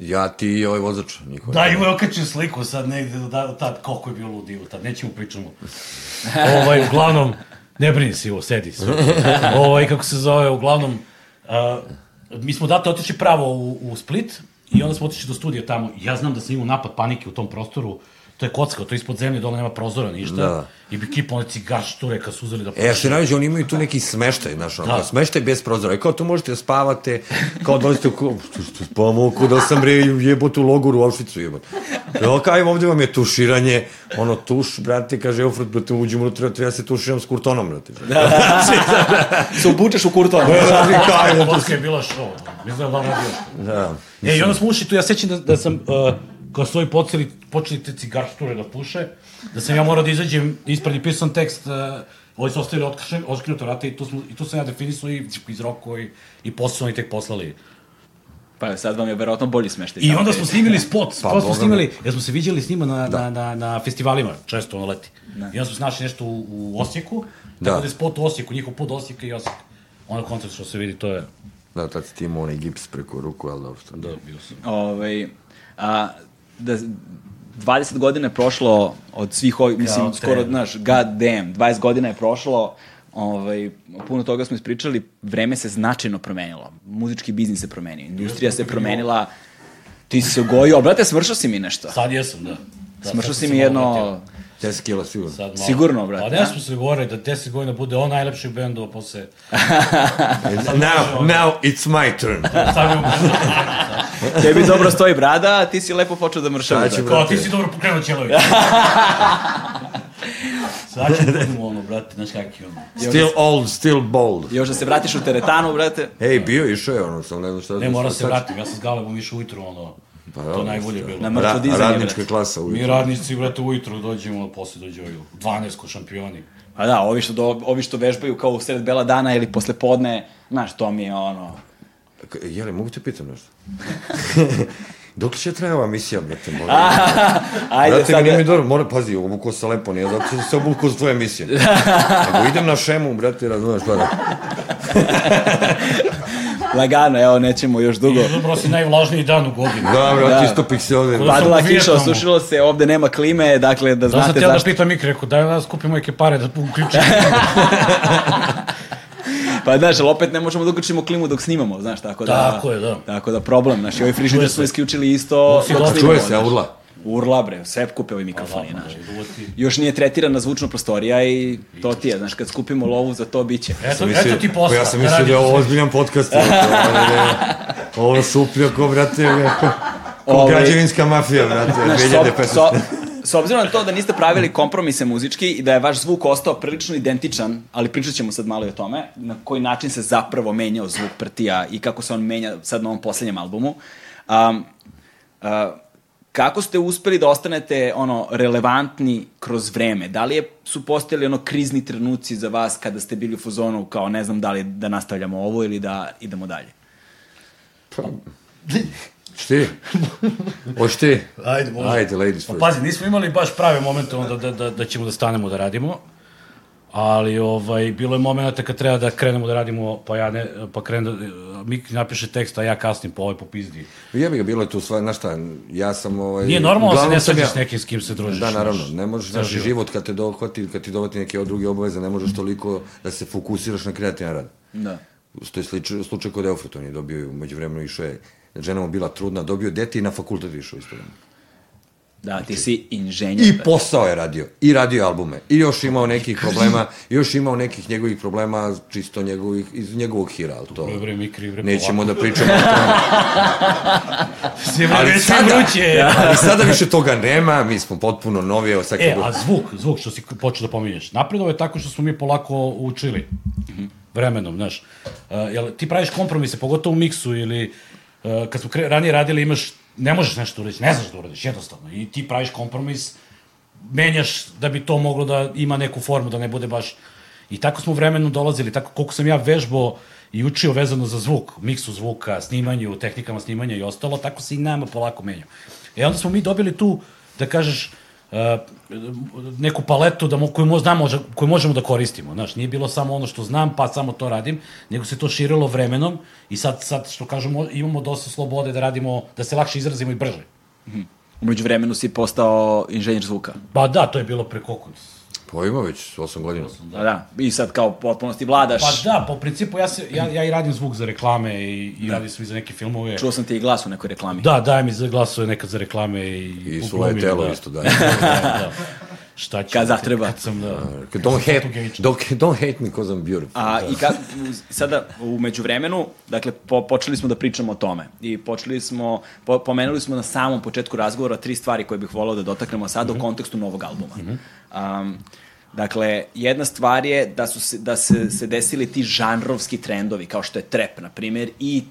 Ja, ti i ovaj vozač, niko. Da, Ivo je okačio sliku sad negde, da, tad, koliko je bilo lud Ivo, tad, nećemo pričamo. [laughs] ovaj, uglavnom, ne brini se Ivo, sedi se. [laughs] ovaj, kako se zove, uglavnom, uh, mi smo date otišli pravo u, u Split i onda smo otišli do studija tamo. Ja znam da sam imao napad panike u tom prostoru, to je kocka, to je ispod zemlje, dole nema prozora, ništa. Da. I bi kipa one šture kad su uzeli da E, ja se najveće, oni imaju tu neki smeštaj, znaš, ono, Da. da. smeštaj bez prozora. I kao tu možete da spavate, kao dolazite u ko, što što spavamo, ko da sam bre jebote u logoru u Auschwitzu jebote. Evo kaj, ovde vam je tuširanje, ono tuš, brate, kaže Eufrat, brate, uđemo unutra, treba se tuširam s kurtonom, brate. Da. [laughs] Se obučeš u kurton. Kaj, kocka je bila show. Mislim da je dobro radio. da. E, i onda smo ušli tu, ja sećam da, da sam, uh, kao svoji počeli, počeli te cigaršture da puše, da sam ja morao da izađem ispred i pisan tekst, uh, ovi su ostavili otkršen, otkrinuto rate i tu, smo, i tu sam ja definisao i izroko i, i posao i tek poslali. Pa sad vam je verovatno bolji smeštaj. I onda smo snimili spot, spot Pa, smo boga snimili, jer smo se viđali s njima na, na, na, na festivalima, često ono leti. I onda smo se našli nešto u, u Osijeku, Da. tako da je spot u Osijeku, njihov do Osijeka i Osijek. Ono koncert što se vidi, to je, Da, tad si ti imao onaj gips preko ruku, ali dobro da, bio sam. Ovaj, a, da, 20 godina je prošlo od svih ovih, mislim, Kao skoro, tren. znaš, god damn, 20 godina je prošlo, ovaj, puno toga smo ispričali, vreme se značajno promenilo. Muzički biznis se promenio, industrija se promenila, ti si se ugojio, brate, smršao si mi nešto. Sad jesam, da. da Smršao si mi jedno... vratio. 10 kila sigurno. Sad malo. Sigurno, brate, Pa a? ne smo se govorili da 10 godina bude on najlepših bendova posle... [laughs] [laughs] Now, now it's my turn. [laughs] Tebi dobro stoji brada, a ti si lepo počeo da mršaviš. Ću, brate. Kao, ti si dobro pokrenuo Ćelović. [laughs] Sad ćemo da budemo ono, brate, znaš kak je ono. Still old, still bold. Još da se vratiš u teretanu, brate. Ej, bio, išao je ono, sam ne znam šta... Ne, mora se vratim, ja sam s Galebom išao ujutru, ono, Pa, to najbolje bilo. Na mrtvo dizanje, radnička klasa Mi uvijek. radnici, brate, ujutru dođemo, posle dođe ovi 12 ko šampioni. A da, ovi što, do, ovi što vežbaju kao u sred bela dana ili posle podne, znaš, to mi je ono... Jele, mogu te pitam nešto? [laughs] Dok će traje ova misija, brate, moram. [laughs] Ajde, Brate, sad... mi nije dobro, mora, pazi, obuko se lepo, nije zato što se obuko za tvoje emisije. [laughs] Nego idem na šemu, brate, razumeš, pa da. Lagano, evo, nećemo još dugo. I dobro si najvlažniji dan u godini. Da, brate, Da. istopih se ovde. Pa- Padala sam u kiša, osušilo se, ovde nema klime, dakle, da Da sam znate htio da zašto. pitam Mik, rekao, daj da skupimo neke pare da uključimo. Pa, znaš, ali opet ne možemo da uključimo klimu dok snimamo, znaš, tako da... Tako je, da. Tako da problem, znaš, i ovaj frižider smo isključili isto si dok dobro. snimamo. Čuje se, urla. Urla, bre, sve kupe ovi mikrofoni, znaš. Uvoti. Još nije tretirana zvučna prostorija i to ti je, znaš, kad skupimo lovu za to, bit će. Eto, Mislio- eto ti posla. Pa ja sam da mislio da je ovo ozbiljan podcast. ovo je- Ovo suplja ko, brate, [laughs] ko, Ovaj- građevinska mafija, brate, Znaš, 2015. s, obzirom na to da niste pravili kompromise muzički i da je vaš zvuk ostao prilično identičan, ali pričat ćemo sad malo i o tome, na koji način se zapravo menjao zvuk Prtija i kako se on menja sad na ovom poslednjem albumu. Um, uh, kako ste uspeli da ostanete ono relevantni kroz vreme? Da li je, su postojali ono krizni trenuci za vas kada ste bili u fazonu kao ne znam da li da nastavljamo ovo ili da idemo dalje? Šti? Ti? Ajde, može. Ajde, ladies Pa first. pazi, nismo imali baš prave momente onda da, da, da ćemo da stanemo da radimo. Ali ovaj, bilo je momenta kad treba da krenemo da radimo, pa ja ne, pa krenem da, Mik napiše tekst, a ja kasnim po ovaj popizdi. Jebi ga, bilo je tu sva, znaš šta, ja sam... Ovaj, Nije normalno da se ne svađaš ja- nekim s kim se družiš. Da, naravno, ne možeš, znaš, život. život kad te dohvati, kad ti dohvati neke od druge obaveze, ne možeš toliko da se fokusiraš na kreativan rad. Da. To je slič, slučaj kod Eufrat, on je dobio, umeđu vremenu išao je, žena mu bila trudna, dobio dete i na fakultet išao isto vreme. Da, ti si inženjer. I posao je radio, i radio albume, i još imao nekih problema, još imao nekih njegovih problema, čisto njegovih, iz njegovog hira, ali to... Dobro, bre, Mikri, bre, Nećemo da pričamo o tome. [laughs] Se Ali sada- vruće. [laughs] Ali sada više toga nema, mi smo potpuno novi, evo sad E, a zvuk, zvuk što si počeo da pominješ. Napredovo je tako što smo mi polako učili. Vremenom, znaš. Uh, jel, ti praviš kompromise, pogotovo u miksu ili kad smo kre, ranije radili imaš, ne možeš nešto uradiš, ne znaš da uradiš, jednostavno. I ti praviš kompromis, menjaš da bi to moglo da ima neku formu, da ne bude baš... I tako smo vremenom dolazili, tako koliko sam ja vežbao i učio vezano za zvuk, miksu zvuka, snimanju, tehnikama snimanja i ostalo, tako se i nama polako menja. E onda smo mi dobili tu, da kažeš, neku paletu da mo, koju, mo, znamo, koju možemo da koristimo. Znaš, nije bilo samo ono što znam, pa samo to radim, nego se to širilo vremenom i sad, sad što kažemo, imamo dosta slobode da radimo, da se lakše izrazimo i brže. Umeđu vremenu si postao inženjer zvuka. Pa da, to je bilo pre koliko? Pa ima već 8 godina. Da. da. I sad kao potpunosti vladaš. Pa da, po principu ja, se, ja, ja i radim zvuk za reklame i, i radim sam i za neke filmove. Čuo sam ti i glas u nekoj reklami. Da, daje mi za glasove nekad za reklame i... I svoje telo da. isto [laughs] da. da, da. Šta ću? Kad zatreba. Kad sam, da... Don't hate, don't, don't hate me because I'm beautiful. A, i ka, sada, u međuvremenu, dakle, po, počeli smo da pričamo o tome. I počeli smo, po, pomenuli smo na samom početku razgovora tri stvari koje bih volao da dotaknemo sada u kontekstu novog albuma. Um, dakle, jedna stvar je da su se, da se, se desili ti žanrovski trendovi, kao što je trap, na primjer, i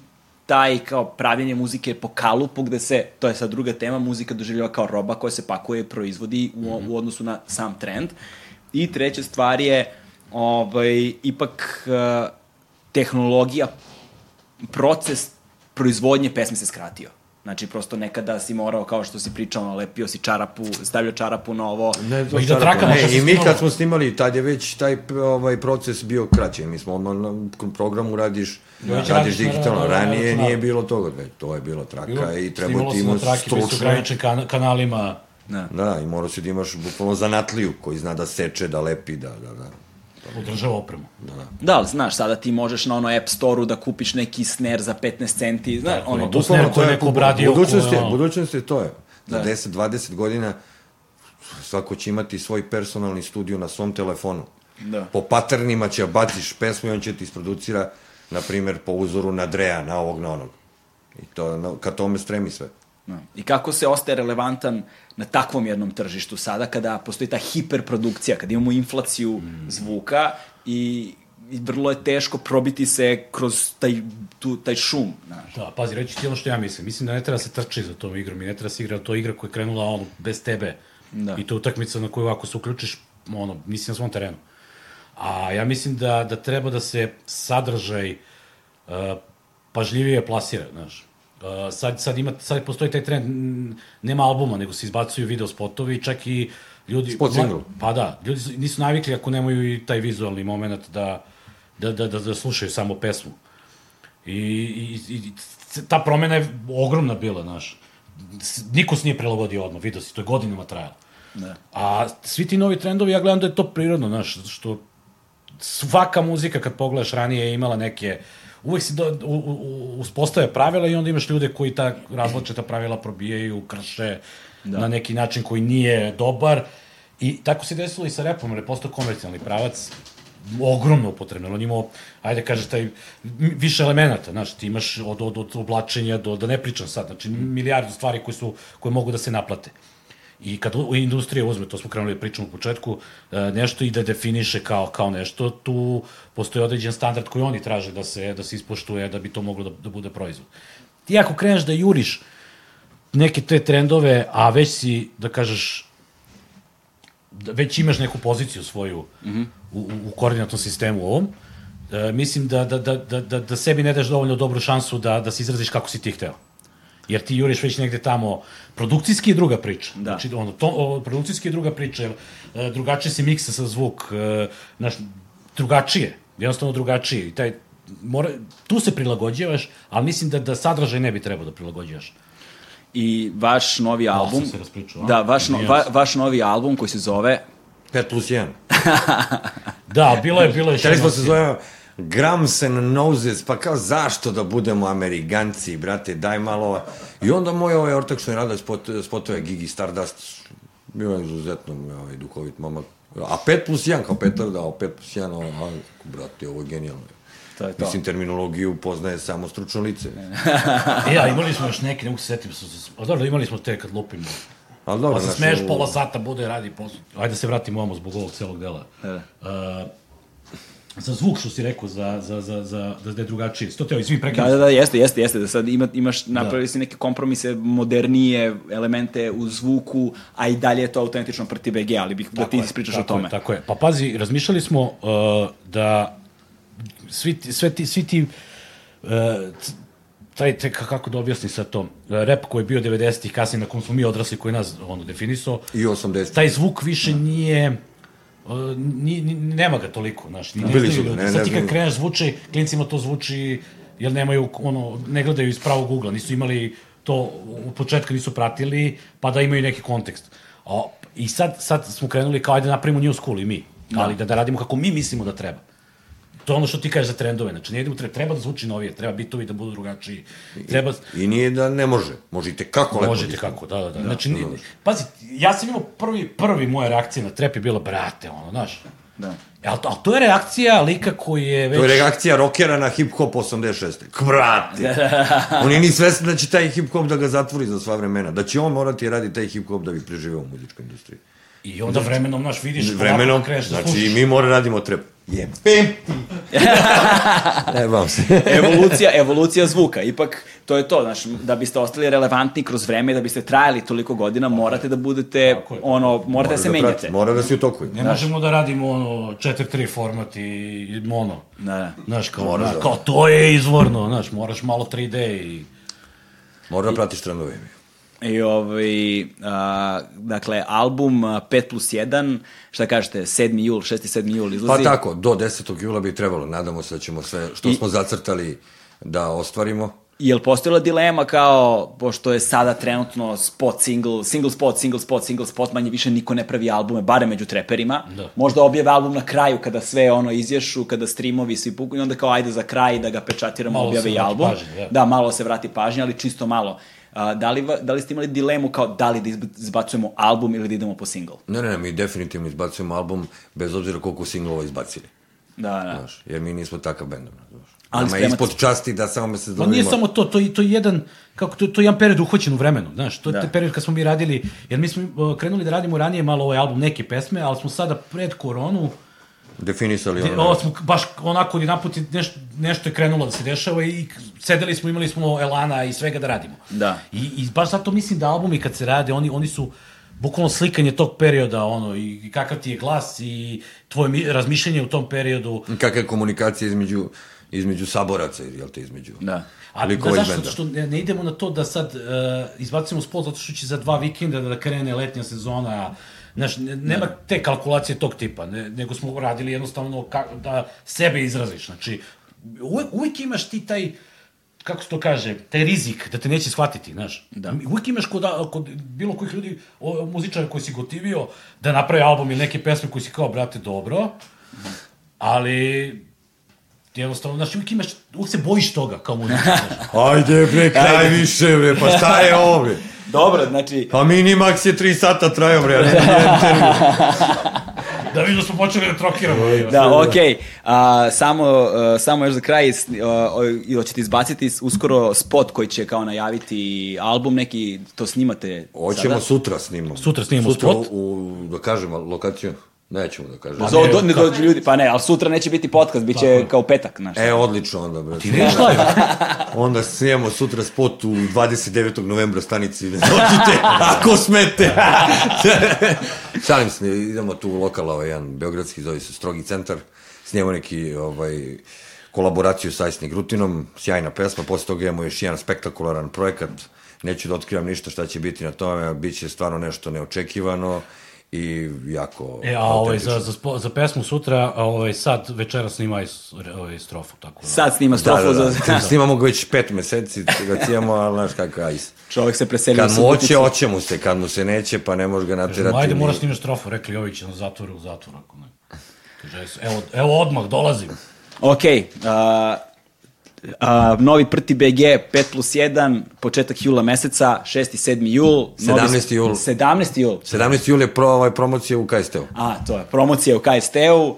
taj kao pravljenje muzike po kalupu gde se, to je sad druga tema, muzika doživljava kao roba koja se pakuje i proizvodi u, u odnosu na sam trend. I treća stvar je ovaj, ipak uh, tehnologija, proces proizvodnje pesme se skratio. Znači, prosto nekada si morao, kao što si pričao, ono, lepio si čarapu, stavljao čarapu na ovo. Ne, Ma i da trakamo ne, I mi kad smo snimali, tad je već taj ovaj proces bio kraći. Mi smo odmah na programu radiš, Već radiš na- digitalno. na- Ranije nije bilo toga. Već, to je bila traka i treba Snimalo ti se na imaš traki, bili su stručne... kan kanalima. Da. Da, i morao si da imaš bukvalno zanatliju koji zna da seče, da lepi, da, da, da. Održava opremu. Da, ali znaš, sada ti možeš na ono App Store-u da kupiš neki snare za 15 centi, znaš, je, ono, to snare koji neko obradio, Budućnost je, budućnost je to je. Za Da. 10-20 godina svako će imati svoj personalni studio na svom telefonu. Da. Po paternima će baciš pesmu i on će ti isproducira, na primjer, po uzoru na Drea, na ovog, na onog. I to, na, ka tome stremi sve. Da. I kako se ostaje relevantan na takvom jednom tržištu sada kada postoji ta hiperprodukcija, kada imamo inflaciju zvuka i, i vrlo je teško probiti se kroz taj, tu, taj šum. Znaš. Da, pazi, reći ti ono što ja mislim. Mislim da ne treba se trči za tom igrom i ne treba se igra, to je igra koja je krenula ono, bez tebe. Da. I to je utakmica na koju ako se uključiš, ono, nisi na svom terenu. A ja mislim da, da treba da se sadržaj uh, pažljivije plasira, znaš. Uh, sad, sad, ima, sad postoji taj trend, nema albuma, nego se izbacuju video spotovi, čak i ljudi... Spot single. Pa da, ljudi su- nisu navikli ako nemaju i taj vizualni moment da, da, da, da, da slušaju samo pesmu. I, i, i ta promena je ogromna bila, znaš. Niko se nije prilagodio odmah, vidio si, to je godinama trajalo. Da. A svi ti novi trendovi, ja gledam da je to prirodno, znaš, što svaka muzika kad pogledaš ranije je imala neke uvek se do, u, u, u- uspostave pravila i onda imaš ljude koji ta različita pravila probijaju, krše da. na neki način koji nije dobar i tako se desilo i sa repom, jer je postao komercijalni pravac ogromno upotrebno. On imao, ajde kažeš, taj, više elemenata, znaš, ti imaš od, od, od oblačenja do, da ne pričam sad, znači milijardu stvari koje, su, koje mogu da se naplate. I kad industrija uzme, to smo krenuli da pričamo u početku, e, nešto i da definiše kao, kao nešto, tu postoji određen standard koji oni traže da se, da se ispoštuje da bi to moglo da, da bude proizvod. Ti ako kreneš da juriš neke te trendove, a već si, da kažeš, da već imaš neku poziciju svoju mm -hmm. u, u, koordinatnom sistemu ovom, e, mislim da, da, da, da, da, da sebi ne daš dovoljno dobru šansu da, da se izraziš kako si ti hteo. Jer ti juriš već negde tamo, produkcijski je druga priča. Da. Znači, ono, to, o, produkcijski je druga priča, jer e, drugačije se miksa sa zvuk, e, znaš, drugačije, jednostavno drugačije. I taj, mora, tu se prilagođavaš, ali mislim da, da sadržaj ne bi trebao da prilagođavaš. I vaš novi album... sam se raspričao? Da, vaš, no, va, vaš novi album koji se zove 5 plus 1. [laughs] Da, bilo je, bilo je... Hteli smo se zovemo Grams and Noses, pa kao zašto da budemo Amerikanci, brate, daj malo... I onda moj ovaj ortak što je radio spot, spotove Gigi Stardust, bio je izuzetno ovaj, duhovit momak. A 5 plus 1, kao Petar dao 5 plus 1, ovaj, a, brate, ovo je genijalno. To je to. Mislim, terminologiju poznaje samo stručno lice. E, [laughs] ja, imali smo još neke, ne mogu se su, su, a dobro, imali smo te kad lupimo. Ali dobro, Pa se znaš, smeješ u- pola sata, bude, radi posao. Ajde da se vratimo ovamo zbog ovog celog dela. E. Uh, za zvuk što si rekao, za, za, za, za, da je drugačije. Sto teo, izvim Da, prekinem. da, da, jeste, jeste, jeste, da sad ima, imaš, napravili si neke kompromise, modernije elemente u zvuku, a i dalje je to autentično proti BG, ali bih da ti je, ispričaš o tome. Je, tako je. Pa pazi, razmišljali smo uh, da svi ti, sve ti, svi ti uh, taj, te, ka- kako da objasnim sad to, uh, rap koji je bio 90-ih, kasnije na kom smo mi odrasli, koji nas ono, definisao, I 80. taj zvuk više nije Uh, ni, ni, nema ga toliko, znaš, ni, ne znaju ljudi. Sad ti kad kreneš zvuči, klincima to zvuči, jer nemaju, ono, ne gledaju iz pravog ugla, nisu imali to, u početku nisu pratili, pa da imaju neki kontekst. A, I sad, sad smo krenuli kao, ajde napravimo new school i mi, ali da, da radimo kako mi mislimo da treba. To je ono što ti kažeš za trendove, znači ne idemo, treba, treba da zvuči novije, treba bitovi da budu drugačiji, treba, I nije da ne može. Možete kako lepo. Možete kako, da, da, da. Znači, ni, pazi, ja sam imao prvi, prvi moja reakcija na trep je bila, brate, ono, znaš. Da. Ali to, ali to je reakcija lika koji je već... To je reakcija rokera na hip-hop 86. Krati! on je ni svestan da će taj hip-hop da ga zatvori za sva vremena. Da će on morati raditi taj hip-hop da bi preživeo u muzičkoj industriji. I onda vremenom, znaš, vidiš... Vremenom, kreneš da znači i mi mora radimo trep. Jebem ti! Jebam [laughs] se. evolucija, evolucija zvuka. Ipak, to je to, znaš, da biste ostali relevantni kroz vreme, da biste trajali toliko godina, morate da budete, je. ono, morate da se prati, menjate. Mora da si u toku. Ne možemo da radimo ono 4-3 format i, mono. Da. Znaš, kao, Moraš na, da- kao to je izvorno, znaš, moraš malo 3D i... Mora da pratiš trendove. I ovaj, a, dakle, album a, 5 plus 1, šta kažete, 7. jul, 6. 7. jul Pa izlazi. tako, do 10. jula bi trebalo. Nadamo se da ćemo sve što I- smo zacrtali da ostvarimo. Je li postojala dilema kao, pošto je sada trenutno spot, single, single spot, single spot, single spot, manje više niko ne pravi albume, bare među treperima. Da. Možda objave album na kraju kada sve ono izješu, kada streamovi svi puku i onda kao ajde za kraj da ga pečatiramo, Malo objave i album. pažnja, da. da, malo se vrati pažnja, ali čisto malo. A, da, li, da li ste imali dilemu kao da li da izb- izbacujemo album ili da idemo po single? Ne, ne, ne, mi definitivno izbacujemo album bez obzira koliko singlova izbacili. Da, da. Znaš, jer mi nismo takav bend. Znaš. Ali Nama je spremate ispod časti da samo mesec Pa dana nije samo to, to, je- to je jedan, kako to, to je jedan period uhvaćen u vremenu, znaš, to je Da. period kad smo mi radili, jer mi smo uh, krenuli da radimo ranije malo ovaj album, neke pesme, ali smo sada pred koronu, definisali ono. Ovo smo baš onako jedan put neš, nešto je krenulo da se dešava i sedeli smo, imali smo elana i svega da radimo. Da. I, i baš zato mislim da albumi kad se rade, oni, oni su bukvalno slikanje tog perioda, ono, i, i kakav ti je glas i tvoje mi, razmišljanje u tom periodu. Kakva je komunikacija između, između saboraca, jel te, između Da. Ali da, zašto? benda. Što ne, ne idemo na to da sad uh, izbacimo spot zato što će za dva vikenda da krene letnja sezona, Znaš, ne, nema te kalkulacije tog tipa, ne, nego smo radili jednostavno ka, da sebe izraziš. Znači, uvek, uvek imaš ti taj, kako se to kaže, taj rizik da te neće shvatiti, znaš. Da. Uvek imaš kod, kod bilo kojih ljudi, o, muzičara koji si gotivio, da napravi album ili neke pesme koji si kao, brate, dobro, ali jednostavno, znaš, uvijek imaš, uvijek se bojiš toga kao [laughs] znaš. Ajde bre, kraj više bre, pa šta je ovo bre? Dobro, znači, Pa Minimax je 3 sata trajao bre, [laughs] termin. Da vidim da smo počeli da trokiramo. Da, okej. A, samo, uh, samo još za kraj, s- uh, i hoćete izbaciti uskoro spot koji će kao najaviti album neki, to snimate Hoćemo sada? sutra snimamo. Sutra snimamo sutra spot. U, u, da kažemo, lokaciju. Nećemo da kažemo. Za, ne, do, ne dođu ljudi, pa ne, ali sutra neće biti podcast, bit će kao petak, znaš. E, odlično onda, bre. Ti vidiš live? [laughs] Onda snijemo sutra spot u 29. novembra stanici. Ne dođite, [laughs] ako smete. [laughs] Šalim se, idemo tu u lokal, ovaj, jedan beogradski, zove se Strogi centar. Snijemo neki ovaj, kolaboraciju sa Ajsni Grutinom, sjajna pesma, posle toga imamo još jedan spektakularan projekat. Neću da otkrivam ništa šta će biti na tome, bit će stvarno nešto neočekivano i jako E, a ovaj, za, za, za pesmu sutra, a ovaj, sad večera snima ovaj, strofu, tako da. Sad snima Da, strofu da, da. za... Snimamo ga već pet meseci, ga cijemo, ali znaš kakav ajs. Čovjek se preselio Kad mu hoće, hoće mu se, kad mu se neće, pa ne može ga naterati. Kažem, ajde, mora snimaš strofu, rekli ovi će na zatvoru, u zatvoru, ako ne. Kaže, evo, evo odmah, dolazim. Ok, a, a, novi Prti BG 5 plus 1, početak jula meseca, 6. i 7. jul. 17. jul. 17. jul. 17. jul je pro, ovaj, promocija u KST-u. A, to je, promocija u KST-u,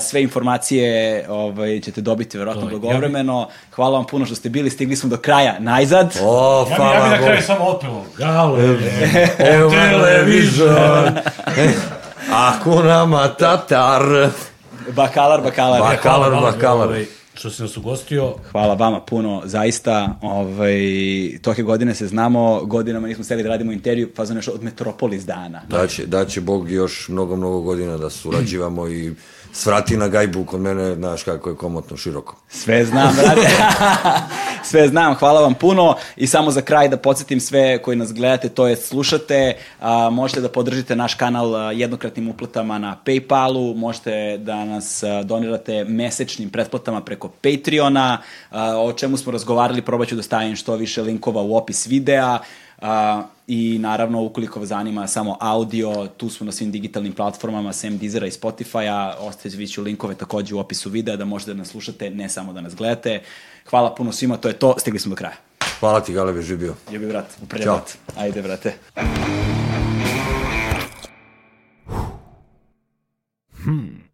sve informacije ovaj, ćete dobiti verovatno To je, blagovremeno. Hvala vam puno što ste bili, stigli smo do kraja, najzad. O, Ja bi, ja hvala bi na kraju samo otpevao. Gale, Evo televizor. Hakuna Matatar. Bakalar, bakalar. Bak- Bakalar, bakalar. Što si nas ugostio, Hvala vama puno, zaista, ovaj, toke godine se znamo, godinama nismo seli da radimo intervju, fazon još od Metropolis dana. Daće, daće Bog još mnogo, mnogo godina da surađivamo i svrati na gajbu kod mene, znaš kako je komotno široko. Sve znam, brate. [laughs] sve znam, hvala vam puno. I samo za kraj da podsjetim sve koji nas gledate, to je slušate, a, možete da podržite naš kanal jednokratnim uplatama na Paypalu, možete da nas donirate mesečnim pretplatama preko Patreona, a, o čemu smo razgovarali, probat ću da stavim što više linkova u opis videa. A, I naravno, ukoliko vas zanima samo audio, tu smo na svim digitalnim platformama, sem Deezera i Spotify-a, ostavit ću linkove takođe u opisu videa da možete da nas slušate, ne samo da nas gledate. Hvala puno svima, to je to, stigli smo do kraja. Hvala ti, Galebe, živio. Ljubi brat, uprlja Ćao. brat. Ajde, brate. Hmm.